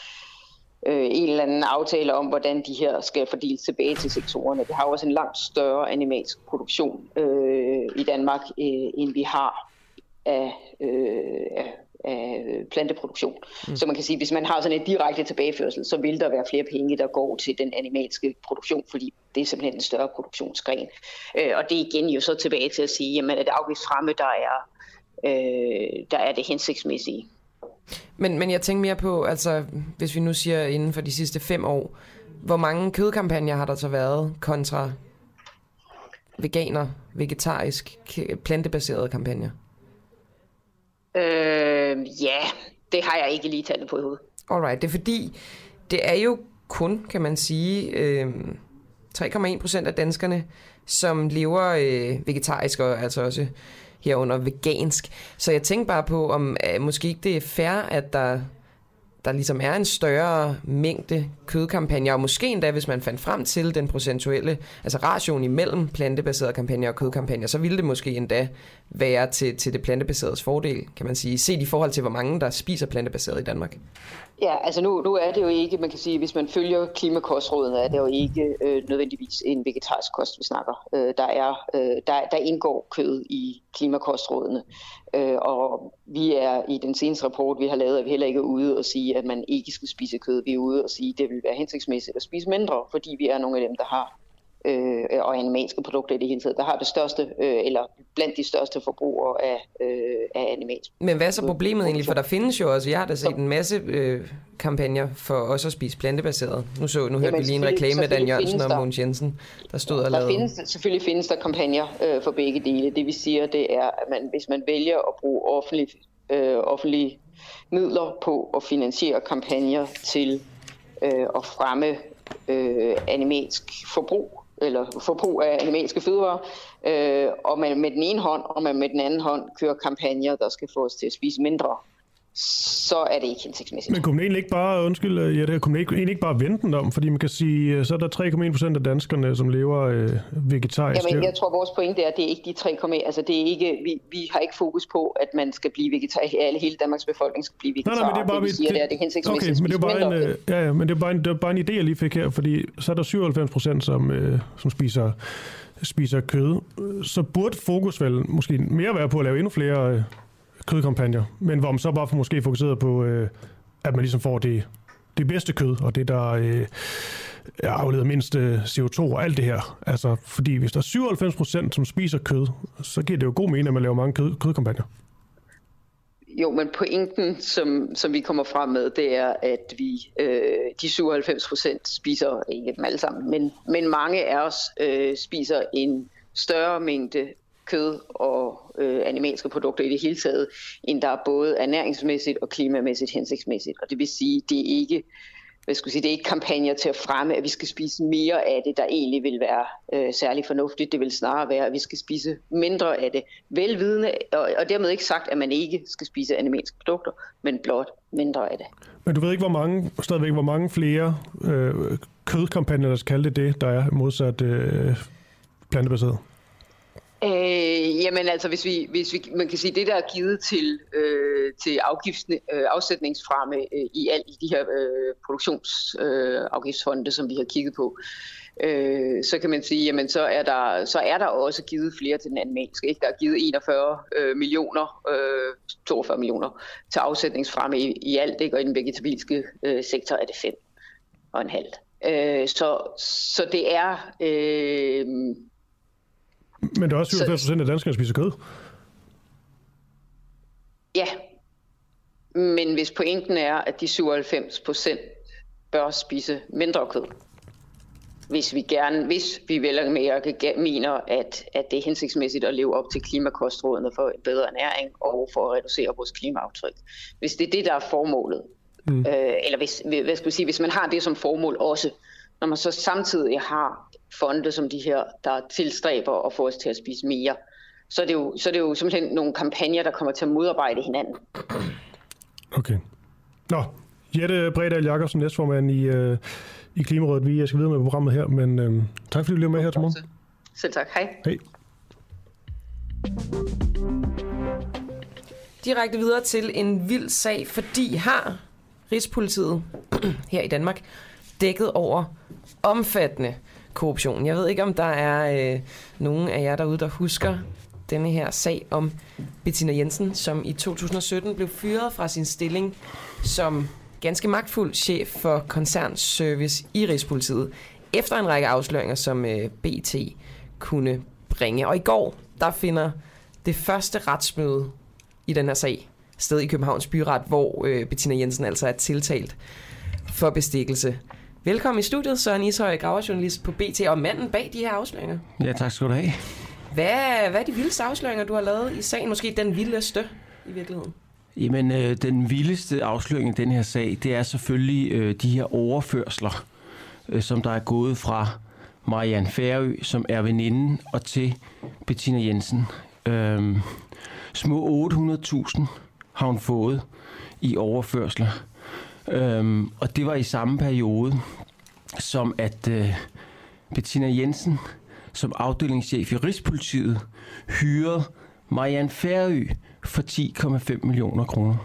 øh, en eller anden aftale om, hvordan de her skal fordeles tilbage til sektorerne. Vi har også en langt større animalsk produktion øh, i Danmark, øh, end vi har af, øh, af, af planteproduktion. Mm. Så man kan sige, hvis man har sådan en direkte tilbageførsel, så vil der være flere penge, der går til den animalske produktion, fordi det er simpelthen en større produktionsgren. Øh, og det er igen jo så tilbage til at sige, jamen er det afgiftsfremme, der er, øh, der er det hensigtsmæssige. Men, men jeg tænker mere på, altså hvis vi nu siger inden for de sidste fem år, hvor mange kødkampagner har der så været kontra veganer, vegetarisk, plantebaserede kampagner? Øh, ja, det har jeg ikke lige tallet på i hovedet. Alright, det er fordi, det er jo kun, kan man sige, øh, 3,1 procent af danskerne, som lever øh, vegetarisk og altså også herunder vegansk. Så jeg tænker bare på, om øh, måske ikke det er fair, at der der ligesom er en større mængde kødkampagner, og måske endda, hvis man fandt frem til den procentuelle, altså ratioen imellem plantebaserede kampagner og kødkampagner, så ville det måske endda være til, til det plantebaserede fordel, kan man sige, set i forhold til, hvor mange der spiser plantebaseret i Danmark. Ja, altså nu, nu er det jo ikke, man kan sige, hvis man følger klimakostrådene, er det jo ikke øh, nødvendigvis en vegetarisk kost, vi snakker. Øh, der, er, øh, der, der indgår kød i klimakostrådene, øh, og vi er i den seneste rapport, vi har lavet, at vi heller ikke er ude og sige, at man ikke skal spise kød. Vi er ude og sige, at det vil være hensigtsmæssigt at spise mindre, fordi vi er nogle af dem, der har øh, og animalske produkter i det hele taget, der har det største, øh, eller blandt de største forbrugere af, øh, af animalsk. Men hvad er så problemet egentlig? For der findes jo også, jeg har da set en masse øh, kampagner for også at spise plantebaseret. Nu, så, nu hørte vi lige en reklame med Dan Jørgensen og Mogens Jensen, der stod og lavede... Findes, selvfølgelig findes der kampagner øh, for begge dele. Det vi siger, det er, at man, hvis man vælger at bruge offentlige, øh, offentlige midler på at finansiere kampagner til øh, at fremme øh, animalsk forbrug, eller forbrug af animalske fødevarer, øh, og man med den ene hånd, og man med den anden hånd kører kampagner, der skal få os til at spise mindre, så er det ikke hensigtsmæssigt. Men kunne man egentlig ikke bare, undskyld, øh, ja, det, kunne man ikke, egentlig ikke bare vente den om? Fordi man kan sige, øh, så er der 3,1 procent af danskerne, som lever øh, vegetarisk. Jamen, jeg tror, vores pointe er, at det er ikke de 3,1, altså det er ikke, vi, vi har ikke fokus på, at man skal blive vegetar, alle hele Danmarks befolkning skal blive vegetar. Nej, nej, men det er bare, det, vi siger, det, det, er, det hensigtsmæssigt okay, men det er bare en, øh, ja, ja, men det er bare en, det er bare en idé, jeg lige fik her, fordi så er der 97 procent, som, øh, som spiser spiser kød, så burde fokus vel måske mere være på at lave endnu flere kødkampagner, men hvor man så bare måske fokuseret på, øh, at man ligesom får det, det bedste kød, og det, der øh, afleder mindst øh, CO2 og alt det her. Altså, fordi hvis der er 97 procent, som spiser kød, så giver det jo god mening, at man laver mange kød, kødkampagner. Jo, men pointen, som, som vi kommer frem med, det er, at vi øh, de 97 procent spiser, ikke dem alle sammen, men, men mange af os øh, spiser en større mængde kød og øh, animalske produkter i det hele taget, end der er både ernæringsmæssigt og klimamæssigt hensigtsmæssigt. Og det vil sige, det er ikke hvad skal sige, det er ikke kampagner til at fremme, at vi skal spise mere af det, der egentlig vil være øh, særlig fornuftigt. Det vil snarere være, at vi skal spise mindre af det. Velvidende, og, og dermed ikke sagt, at man ikke skal spise animalske produkter, men blot mindre af det. Men du ved ikke, hvor mange, stadigvæk, hvor mange flere øh, kødkampagner, der skal kalde det det, der er modsat øh, plantebaseret? Øh, jamen altså, hvis vi, hvis vi, man kan sige, det der er givet til, øh, til afgifts, øh, afsætningsfremme øh, i alt i de her øh, produktionsafgiftsfonde, øh, som vi har kigget på, øh, så kan man sige, jamen så er der, så er der også givet flere til den animalske. Ikke? Der er givet 41 øh, millioner, øh, 42 millioner til afsætningsfremme i, i alt, ikke? og i den vegetabilske øh, sektor er det 5 og en halv. Øh, så, så det er... Øh, men der er også 87 procent af danskere, der spiser kød. Ja, men hvis pointen er, at de 97 procent bør spise mindre kød, hvis vi gerne, hvis vi vel mere mener, at, at det er hensigtsmæssigt at leve op til klimakostrådene for en bedre ernæring og for at reducere vores klimaaftryk. Hvis det er det, der er formålet, mm. øh, eller hvis, hvad skal sige, hvis man har det som formål også, når man så samtidig har fonde som de her, der tilstræber at få os til at spise mere, så er det jo, så er det jo simpelthen nogle kampagner, der kommer til at modarbejde hinanden. Okay. Nå, Jette Bredal Jakobsen, næstformand i, øh, i Klimarådet. Vi skal videre med programmet her, men øh, tak fordi du blev med her til morgen. Selv tak. Hej. Hej. Direkte videre til en vild sag, fordi har Rigspolitiet her i Danmark dækket over omfattende korruption. Jeg ved ikke, om der er øh, nogen af jer derude, der husker denne her sag om Bettina Jensen, som i 2017 blev fyret fra sin stilling som ganske magtfuld chef for koncernservice i Rigspolitiet, efter en række afsløringer, som øh, BT kunne bringe. Og i går, der finder det første retsmøde i den her sag sted i Københavns Byret, hvor øh, Bettina Jensen altså er tiltalt for bestikkelse. Velkommen i studiet, Søren Ishøj, graverjournalist på BT, og manden bag de her afsløringer. Ja, tak skal du have. Hvad, hvad er de vildeste afsløringer, du har lavet i sagen? Måske den vildeste i virkeligheden? Jamen, øh, den vildeste afsløring i den her sag, det er selvfølgelig øh, de her overførsler, øh, som der er gået fra Marianne Færø, som er veninden, og til Bettina Jensen. Øh, små 800.000 har hun fået i overførsler. Øhm, og det var i samme periode, som at øh, Bettina Jensen som afdelingschef i Rigspolitiet hyrede Marianne Færø for 10,5 millioner kroner.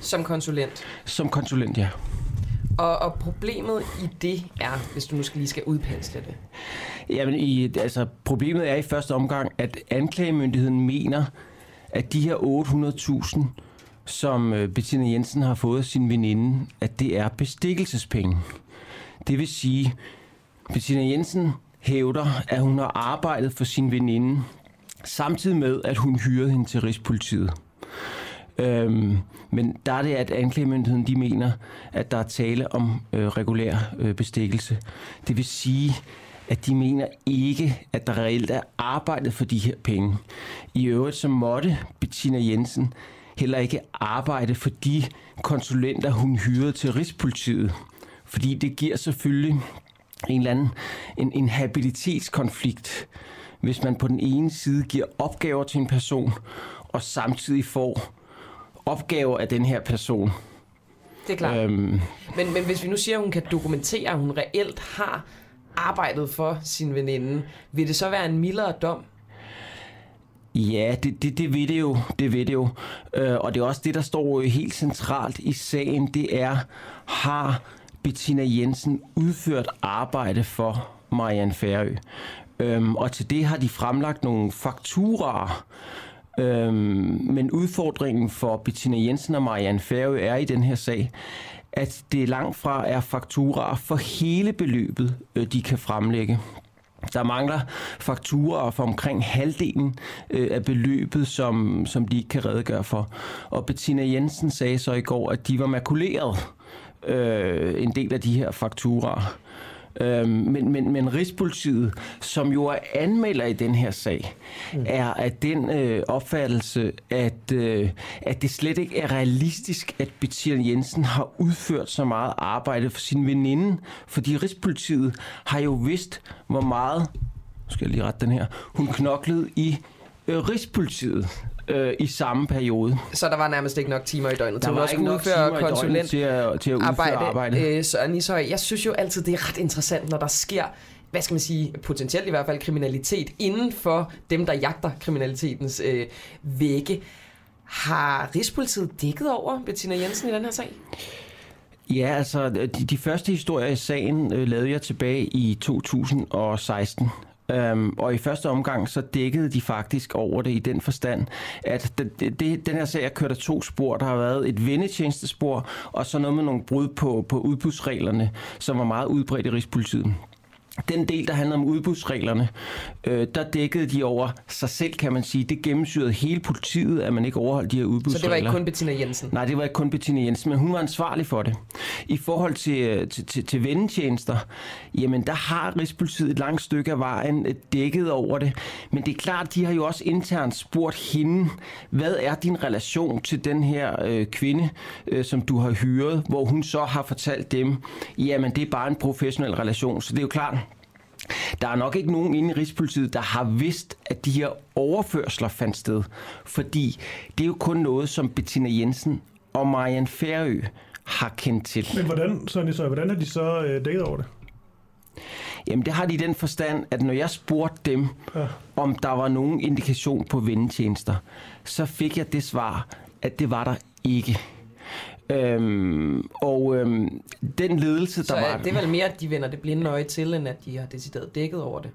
Som konsulent? Som konsulent, ja. Og, og problemet i det er, hvis du nu skal lige skal udpensle det? Jamen, i, altså, problemet er i første omgang, at anklagemyndigheden mener, at de her 800.000 som øh, Bettina Jensen har fået sin veninde, at det er bestikkelsespenge. Det vil sige, Bettina Jensen hævder, at hun har arbejdet for sin veninde, samtidig med, at hun hyrede hende til Rigspolitiet. Øhm, men der er det, at anklagemyndigheden de mener, at der er tale om øh, regulær øh, bestikkelse. Det vil sige, at de mener ikke, at der reelt er arbejdet for de her penge. I øvrigt så måtte Bettina Jensen heller ikke arbejde for de konsulenter, hun hyrede til Rigspolitiet. Fordi det giver selvfølgelig en eller anden en, en habilitetskonflikt, hvis man på den ene side giver opgaver til en person, og samtidig får opgaver af den her person. Det er klart. Øhm, men, men hvis vi nu siger, at hun kan dokumentere, at hun reelt har arbejdet for sin veninde, vil det så være en mildere dom? Ja, det, det, det ved det jo. Det ved det jo. Øh, og det er også det, der står helt centralt i sagen. Det er, har Bettina Jensen udført arbejde for Marianne Færø? Øhm, og til det har de fremlagt nogle fakturaer. Øhm, men udfordringen for Bettina Jensen og Marianne Færø er i den her sag, at det langt fra er fakturaer for hele beløbet, øh, de kan fremlægge. Der mangler fakturer for omkring halvdelen øh, af beløbet, som, som de ikke kan redegøre for. Og Bettina Jensen sagde så i går, at de var makuleret øh, en del af de her fakturer. Øh, men, men, men Rigspolitiet, som jo er anmelder i den her sag, mm. er at den øh, opfattelse, at, øh, at det slet ikke er realistisk, at Bettina Jensen har udført så meget arbejde for sin veninde. Fordi Rigspolitiet har jo vidst, hvor meget, skal jeg lige rette den her, hun knoklede i øh, Rigspolitiet øh, i samme periode. Så der var nærmest ikke nok timer i døgnet til at skulle udføre konsulent til at, til at udføre arbejde. arbejde. Øh, så Nishøj, jeg synes jo altid, det er ret interessant, når der sker hvad skal man sige, potentielt i hvert fald kriminalitet inden for dem, der jagter kriminalitetens øh, vægge. Har Rigspolitiet dækket over Bettina Jensen i den her sag? Ja, altså de, de første historier i sagen øh, lavede jeg tilbage i 2016. Øhm, og i første omgang så dækkede de faktisk over det i den forstand, at det, det, den her sag er kørt af to spor. Der har været et vendetjenestespor, og så noget med nogle brud på, på udbudsreglerne, som var meget udbredt i Rigspolitiet. Den del, der handler om udbudsreglerne, øh, der dækkede de over sig selv, kan man sige. Det gennemsyrede hele politiet, at man ikke overholdt de her udbudsregler. Så det var ikke kun Bettina Jensen? Nej, det var ikke kun Bettina Jensen, men hun var ansvarlig for det. I forhold til, øh, til, til, til vendetjenester, jamen der har Rigspolitiet et langt stykke af vejen øh, dækket over det. Men det er klart, de har jo også internt spurgt hende, hvad er din relation til den her øh, kvinde, øh, som du har hyret, hvor hun så har fortalt dem, jamen det er bare en professionel relation. Så det er jo klart, der er nok ikke nogen inde i Rigspolitiet, der har vidst, at de her overførsler fandt sted. Fordi det er jo kun noget, som Bettina Jensen og Marianne Færø har kendt til. Men hvordan, så, så, hvordan har de så øh, dækket over det? Jamen det har de i den forstand, at når jeg spurgte dem, ja. om der var nogen indikation på vendetjenester, så fik jeg det svar, at det var der ikke. Øhm, og øhm, den ledelse, der så var... det er vel mere, at de vender det blinde øje til, end at de har decideret dækket over det?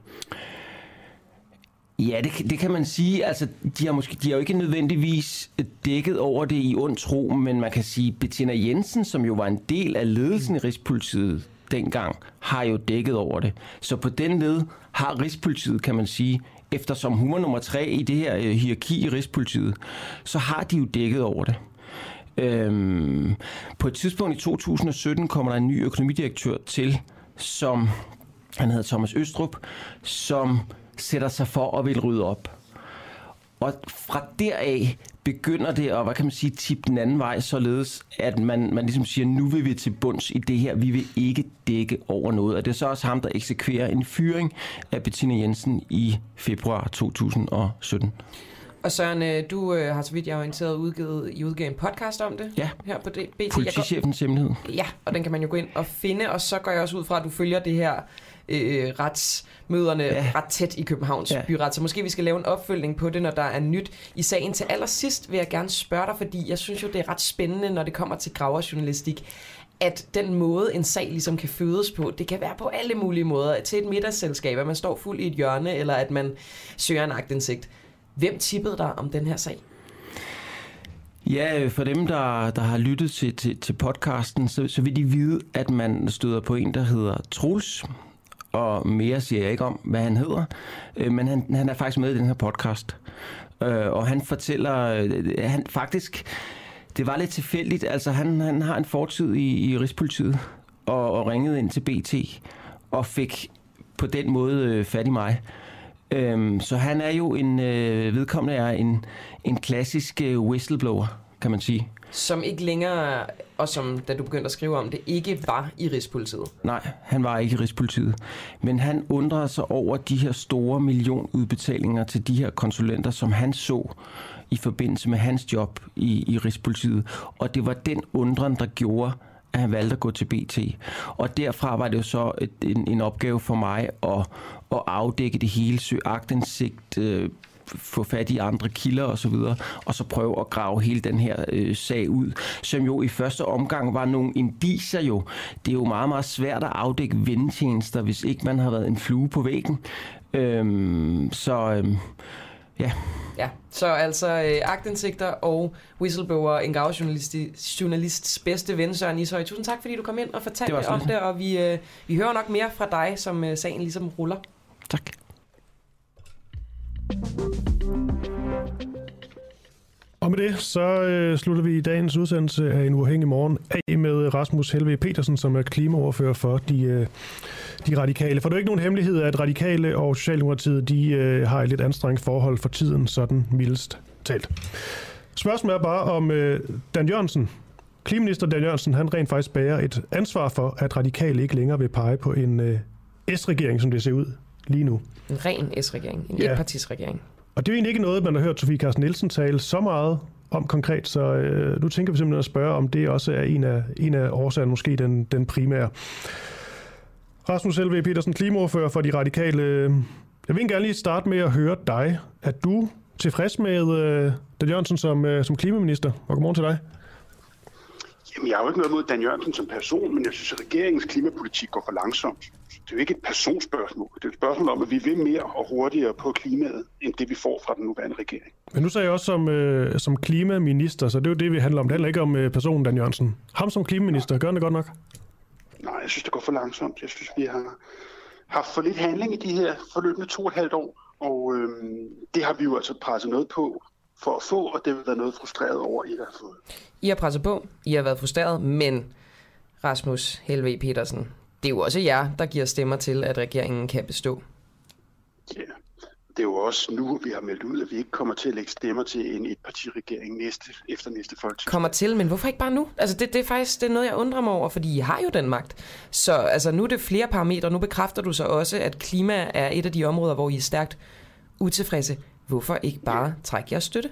Ja, det, det kan man sige. Altså, de har, måske, de har jo ikke nødvendigvis dækket over det i ond tro, men man kan sige, Bettina Jensen, som jo var en del af ledelsen i Rigspolitiet dengang, har jo dækket over det. Så på den led har Rigspolitiet, kan man sige, eftersom hun var nummer tre i det her øh, hierarki i Rigspolitiet, så har de jo dækket over det. Øhm, på et tidspunkt i 2017 kommer der en ny økonomidirektør til, som han hedder Thomas Østrup, som sætter sig for at vil rydde op. Og fra deraf begynder det at, hvad kan man sige, tippe den anden vej, således at man, man ligesom siger, nu vil vi til bunds i det her, vi vil ikke dække over noget. Og det er så også ham, der eksekverer en fyring af Bettina Jensen i februar 2017. Og Søren, øh, du øh, har så vidt jeg er orienteret udgivet, I udgav en podcast om det ja. her på BT. Politichefens hemmelighed. Ja, og den kan man jo gå ind og finde, og så går jeg også ud fra, at du følger det her øh, retsmøderne ja. ret tæt i Københavns ja. byret. Så måske vi skal lave en opfølgning på det, når der er nyt i sagen. Til allersidst vil jeg gerne spørge dig, fordi jeg synes jo, det er ret spændende, når det kommer til graverjournalistik at den måde, en sag ligesom kan fødes på, det kan være på alle mulige måder. Til et middagsselskab, at man står fuld i et hjørne, eller at man søger en agtindsigt. Hvem tippede dig om den her sag? Ja, øh, for dem, der, der har lyttet til, til, til podcasten, så, så vil de vide, at man støder på en, der hedder Truls. Og mere siger jeg ikke om, hvad han hedder. Øh, men han, han er faktisk med i den her podcast. Øh, og han fortæller, øh, han faktisk, det var lidt tilfældigt, altså han, han har en fortid i, i Rigspolitiet, og, og ringede ind til BT, og fik på den måde fat i mig. Øhm, så han er jo en, øh, vedkommende er en, en klassisk øh, whistleblower, kan man sige. Som ikke længere, og som da du begyndte at skrive om det, ikke var i Rigspolitiet. Nej, han var ikke i Rigspolitiet. Men han undrede sig over de her store millionudbetalinger til de her konsulenter, som han så i forbindelse med hans job i, i Rigspolitiet. Og det var den undren, der gjorde, at han valgte at gå til BT. Og derfra var det jo så et, en, en opgave for mig at, at afdække det hele, søge agtindsigt, øh, få fat i andre kilder osv., og, så videre, og så prøve at grave hele den her øh, sag ud, som jo i første omgang var nogle indiser jo. Det er jo meget, meget svært at afdække vendtjenester, hvis ikke man har været en flue på væggen. Øhm, så Øh, ja. Ja, så altså øh, agtindsigter og whistleblower, en journalist, journalists bedste ven, Søren Ishøj. Tusind tak, fordi du kom ind og fortalte det om det, og vi, øh, vi hører nok mere fra dig, som øh, sagen ligesom ruller. Tak. Og med det, så øh, slutter vi dagens udsendelse af en uafhængig morgen af med Rasmus Helve Petersen, som er klimaoverfører for de, øh, de radikale. For det er ikke nogen hemmelighed, at radikale og Socialdemokratiet de, øh, har et lidt anstrengt forhold for tiden, sådan mildest talt. Spørgsmålet er bare, om øh, Dan Jørgensen, klimaminister Dan Jørgensen, han rent faktisk bærer et ansvar for, at radikale ikke længere vil pege på en øh, S-regering, som det ser ud lige nu. En ren S-regering, en ja. etpartisregering. Og det er jo egentlig ikke noget, man har hørt Sofie Carsten Nielsen tale så meget om konkret, så øh, nu tænker vi simpelthen at spørge, om det også er en af, en af årsagerne, måske den, den primære. Rasmus L.V. Petersen, klimaordfører for de radikale. Jeg vil gerne lige starte med at høre dig. Er du tilfreds med øh, Dan Jørgensen som, øh, som klimaminister? Og godmorgen til dig. Jamen, jeg har jo ikke noget mod Dan Jørgensen som person, men jeg synes, at regeringens klimapolitik går for langsomt. Det er jo ikke et personspørgsmål. Det er et spørgsmål om, at vi vil mere og hurtigere på klimaet, end det vi får fra den nuværende regering. Men nu sagde jeg også som, øh, som klimaminister, så det er jo det, vi handler om. Det handler ikke om øh, personen Dan Jørgensen. Ham som klimaminister, ja. gør han det godt nok? Nej, jeg synes, det går for langsomt. Jeg synes, vi har haft for lidt handling i de her forløbende to og et halvt år, og øh, det har vi jo altså presset noget på for at få, og det har været noget frustreret over, I har fået. I har presset på, I har været frustreret, men Rasmus Helve Petersen, det er jo også jer, der giver stemmer til, at regeringen kan bestå. Ja, det er jo også nu, vi har meldt ud, at vi ikke kommer til at lægge stemmer til en etpartiregering næste, efter næste folketing. Kommer til, men hvorfor ikke bare nu? Altså det, det er faktisk det er noget, jeg undrer mig over, fordi I har jo den magt. Så altså, nu er det flere parametre. Nu bekræfter du så også, at klima er et af de områder, hvor I er stærkt utilfredse. Hvorfor ikke bare trække jeres støtte?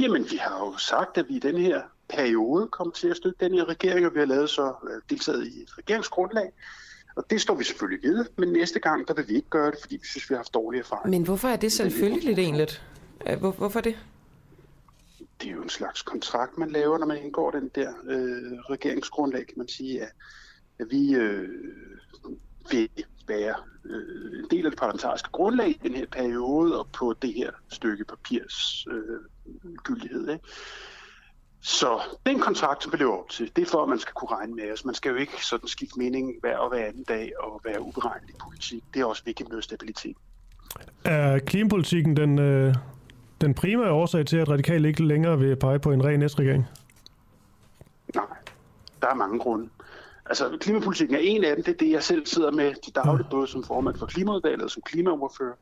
Jamen, vi har jo sagt, at vi i den her periode kommer til at støtte den her regering, og vi har lavet så øh, deltaget i et regeringsgrundlag. Og det står vi selvfølgelig ved, men næste gang, der vil vi ikke gøre det, fordi vi synes, vi har haft dårlige erfaringer. Men hvorfor er det selvfølgelig egentlig? Hvor, hvorfor det? Det er jo en slags kontrakt, man laver, når man indgår den der øh, regeringsgrundlag, kan man sige, at, at vi øh, vil være øh, en del af det parlamentariske grundlag i den her periode og på det her stykke papirs øh, gyldighed. Ikke? Så den kontrakt, som lever op til, det er for, at man skal kunne regne med os. Man skal jo ikke sådan skifte mening hver og hver anden dag og være uberegnelig i politik. Det er også vigtigt med stabilitet. Er klimapolitikken den, øh, den primære årsag til, at radikale ikke længere vil pege på en ren S-regering? Nej, der er mange grunde. Altså, klimapolitikken er en af dem. Det er det, jeg selv sidder med til dagligt, både som formand for Klimaudvalget og som klimaoverfører.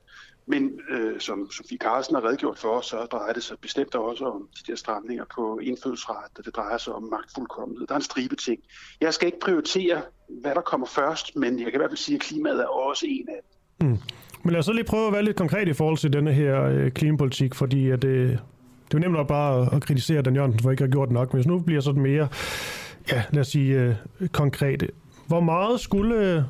Men øh, som Sofie Carsten har redegjort for, så drejer det sig bestemt også om de der stramninger på indfødsret, og det drejer sig om magtfuldkommenhed. Der er en stribe ting. Jeg skal ikke prioritere, hvad der kommer først, men jeg kan i hvert fald sige, at klimaet er også en af dem. Mm. Men lad os så lige prøve at være lidt konkret i forhold til denne her øh, klimapolitik, fordi at, øh, det er jo nemt nok bare at kritisere Dan Jørgensen for ikke at have gjort nok, men hvis nu bliver sådan mere, ja, lad os sige, øh, konkrete. Hvor meget skulle øh,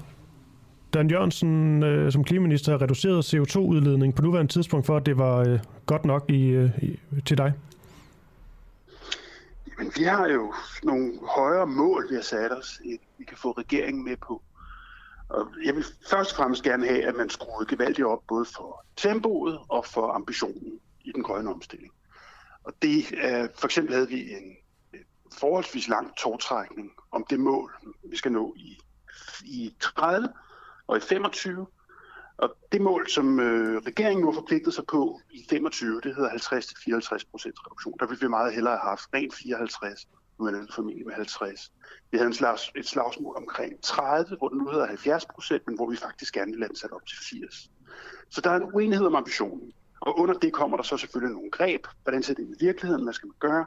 Dan Jørgensen øh, som klimaminister have reduceret CO2-udledning på nuværende tidspunkt, for at det var øh, godt nok i, øh, i, til dig? Men vi har jo nogle højere mål, vi har sat os, vi kan få regeringen med på. Og jeg vil først og fremmest gerne have, at man skruede gevaldigt op både for tempoet og for ambitionen i den grønne omstilling. Og det, øh, for eksempel havde vi en forholdsvis lang togtrækning om det mål, vi skal nå i, i 30 og i 25. Og det mål, som øh, regeringen nu har forpligtet sig på i 25, det hedder 50-54 procent reduktion. Der ville vi meget hellere have haft rent 54, nu er det formentlig med 50. Vi havde en slags, et slagsmål omkring 30, hvor den nu hedder 70 procent, men hvor vi faktisk gerne vil have den sat op til 80. Så der er en uenighed om ambitionen. Og under det kommer der så selvfølgelig nogle greb. Hvordan ser det i virkeligheden? Hvad skal man gøre?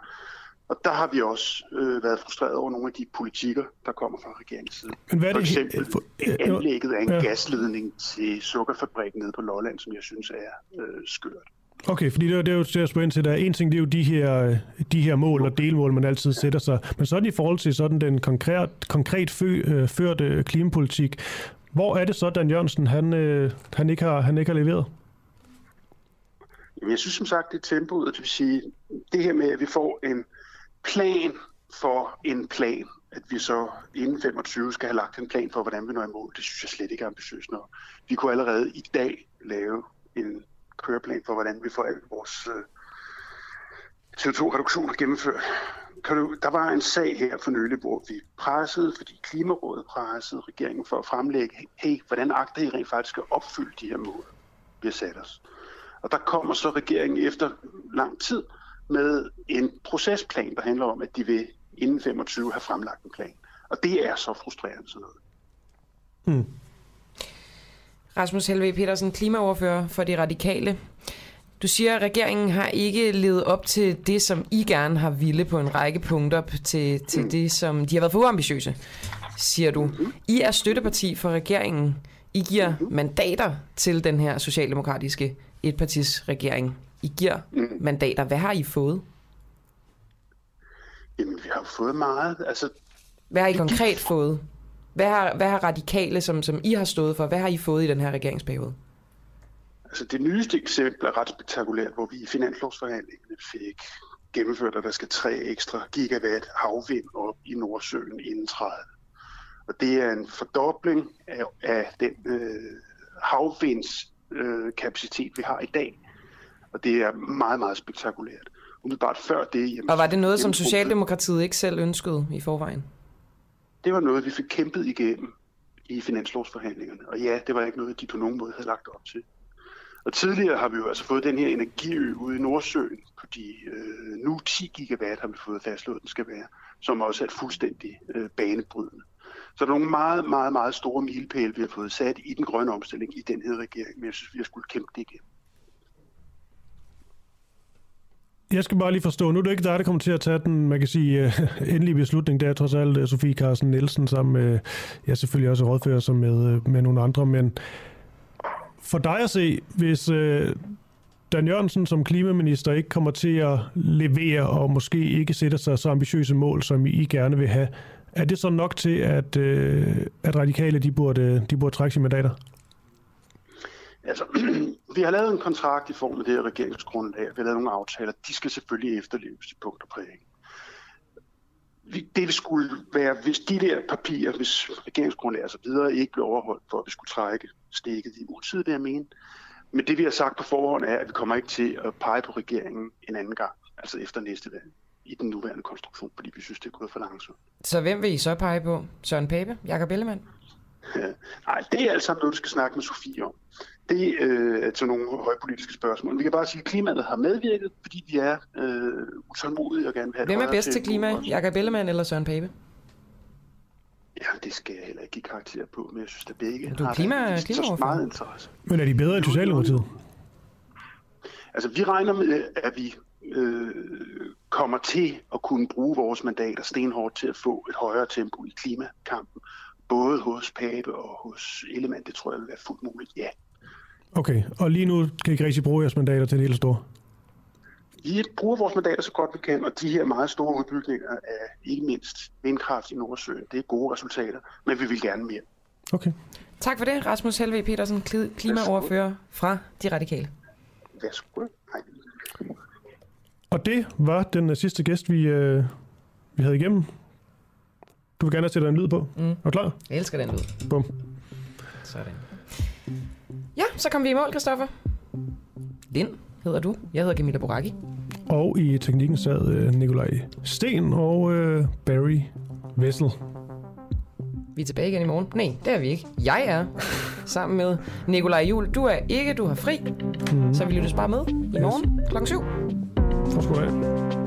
Og der har vi også øh, været frustreret over nogle af de politikker, der kommer fra regeringens side. Men hvad er det? For eksempel for, øh, anlægget af en ja. gasledning til sukkerfabrikken nede på Lolland, som jeg synes er øh, skørt. Okay, fordi det er, det er jo til at spørge ind til, der en ting, det er jo de her, de her mål og delmål, man altid sætter sig. Men sådan i forhold til sådan den konkret, konkret fø, øh, førte klimapolitik, hvor er det så, Dan Jørgensen, han, øh, han, ikke, har, han ikke har leveret? Jamen, jeg synes som sagt, det er tempoet, det vil sige, det her med, at vi får en plan for en plan, at vi så inden 25 skal have lagt en plan for, hvordan vi når i mål, det synes jeg slet ikke er ambitiøst nok. Vi kunne allerede i dag lave en køreplan for, hvordan vi får alle vores øh, CO2-reduktioner gennemført. Kan du, der var en sag her for nylig, hvor vi pressede, fordi Klimarådet pressede regeringen for at fremlægge, hey, hvordan agter I rent faktisk at opfylde de her mål, vi har sat os. Og der kommer så regeringen efter lang tid med en procesplan, der handler om, at de vil inden 25 have fremlagt en plan. Og det er så frustrerende sådan noget. Hmm. Rasmus Helve Petersen, klimaoverfører for de radikale. Du siger, at regeringen har ikke levet op til det, som I gerne har ville på en række punkter, til, til mm. det, som de har været for uambitiøse, siger du. Mm-hmm. I er støtteparti for regeringen. I giver mm-hmm. mandater til den her socialdemokratiske etpartis regering. I giver mm. mandater. Hvad har I fået? Jamen, vi har fået meget. Altså, hvad har I konkret fået? Hvad har, hvad har radikale, som, som I har stået for, hvad har I fået i den her regeringsperiode? Altså det nyeste eksempel er ret spektakulært, hvor vi i finanslovsforhandlingerne fik gennemført, at der skal tre ekstra gigawatt havvind op i Nordsøen inden 30. Og det er en fordobling af, af den øh, havvindskapacitet, øh, vi har i dag. Og det er meget, meget spektakulært. Umiddelbart før det... Jamen, og var det noget, som Socialdemokratiet ikke selv ønskede i forvejen? Det var noget, vi fik kæmpet igennem i finanslovsforhandlingerne. Og ja, det var ikke noget, de på nogen måde havde lagt op til. Og tidligere har vi jo altså fået den her energiø ude i Nordsøen på de øh, nu 10 gigawatt har vi fået fastslået, den skal være, som også er fuldstændig øh, banebrydende. Så der er nogle meget, meget, meget store milepæle, vi har fået sat i den grønne omstilling i den her regering, men jeg synes, vi har skulle kæmpe det igennem. Jeg skal bare lige forstå, nu er det ikke dig, der kommer til at tage den, man kan sige, uh, endelige beslutning. Det er trods alt øh, Sofie Carsten Nielsen, som uh, jeg selvfølgelig også rådfører sig med, uh, med nogle andre. Men for dig at se, hvis uh, Dan Jørgensen som klimaminister ikke kommer til at levere og måske ikke sætter sig så ambitiøse mål, som I gerne vil have, er det så nok til, at, uh, at radikale de burde, de burde trække sine mandater? Altså, vi har lavet en kontrakt i form af det her regeringsgrundlag. Vi har lavet nogle aftaler. De skal selvfølgelig efterleves i punkt og præg. det vil skulle være, hvis de der papirer, hvis regeringsgrundlag og så videre ikke blev overholdt for, at vi skulle trække stikket i utid, vil jeg mene. Men det vi har sagt på forhånd er, at vi kommer ikke til at pege på regeringen en anden gang, altså efter næste valg, i den nuværende konstruktion, fordi vi synes, det er gået for langsomt. Så hvem vil I så pege på? Søren Pape? Jakob Ellemann? Nej, det er alt sammen noget, du skal snakke med Sofie om. Det øh, er til nogle højpolitiske spørgsmål. Vi kan bare sige, at klimaet har medvirket, fordi vi er øh, utålmodige og gerne vil have Hvem er bedst til klima? Jakob Ellemann eller Søren Pape? Ja, det skal jeg heller ikke give karakter på, men jeg synes, at begge Du er har klima- vist så klimaordfører. meget interesse. Men er de bedre end Socialdemokratiet? Altså, vi regner med, at vi øh, kommer til at kunne bruge vores mandater stenhårdt til at få et højere tempo i klimakampen. Både hos Pape og hos Ellemann. Det tror jeg vil være fuldt muligt, ja. Okay, og lige nu kan I ikke rigtig bruge jeres mandater til det hele store. Vi bruger vores mandater så godt vi kan, og de her meget store udbygninger af ikke mindst vindkraft i Nordsøen, det er gode resultater, men vi vil gerne mere. Okay. Tak for det, Rasmus Helve Petersen, kli- klimaoverfører fra De Radikale. Værsgo. Hej. Og det var den øh, sidste gæst, vi, øh, vi havde igennem. Du vil gerne have sætte en lyd på. Mm. Er du klar? Jeg elsker den lyd. Bum. Sådan. Ja, så kom vi i mål, Christoffer. Lind hedder du. Jeg hedder Camilla Boracchi. Og i teknikken sad øh, Nikolaj Sten og øh, Barry Vessel. Vi er tilbage igen i morgen. Nej, det er vi ikke. Jeg er sammen med Nikolaj Jul. Du er ikke, du har fri. Mm. Så vi lyttes bare med i morgen klokken 7. Tak skal du have.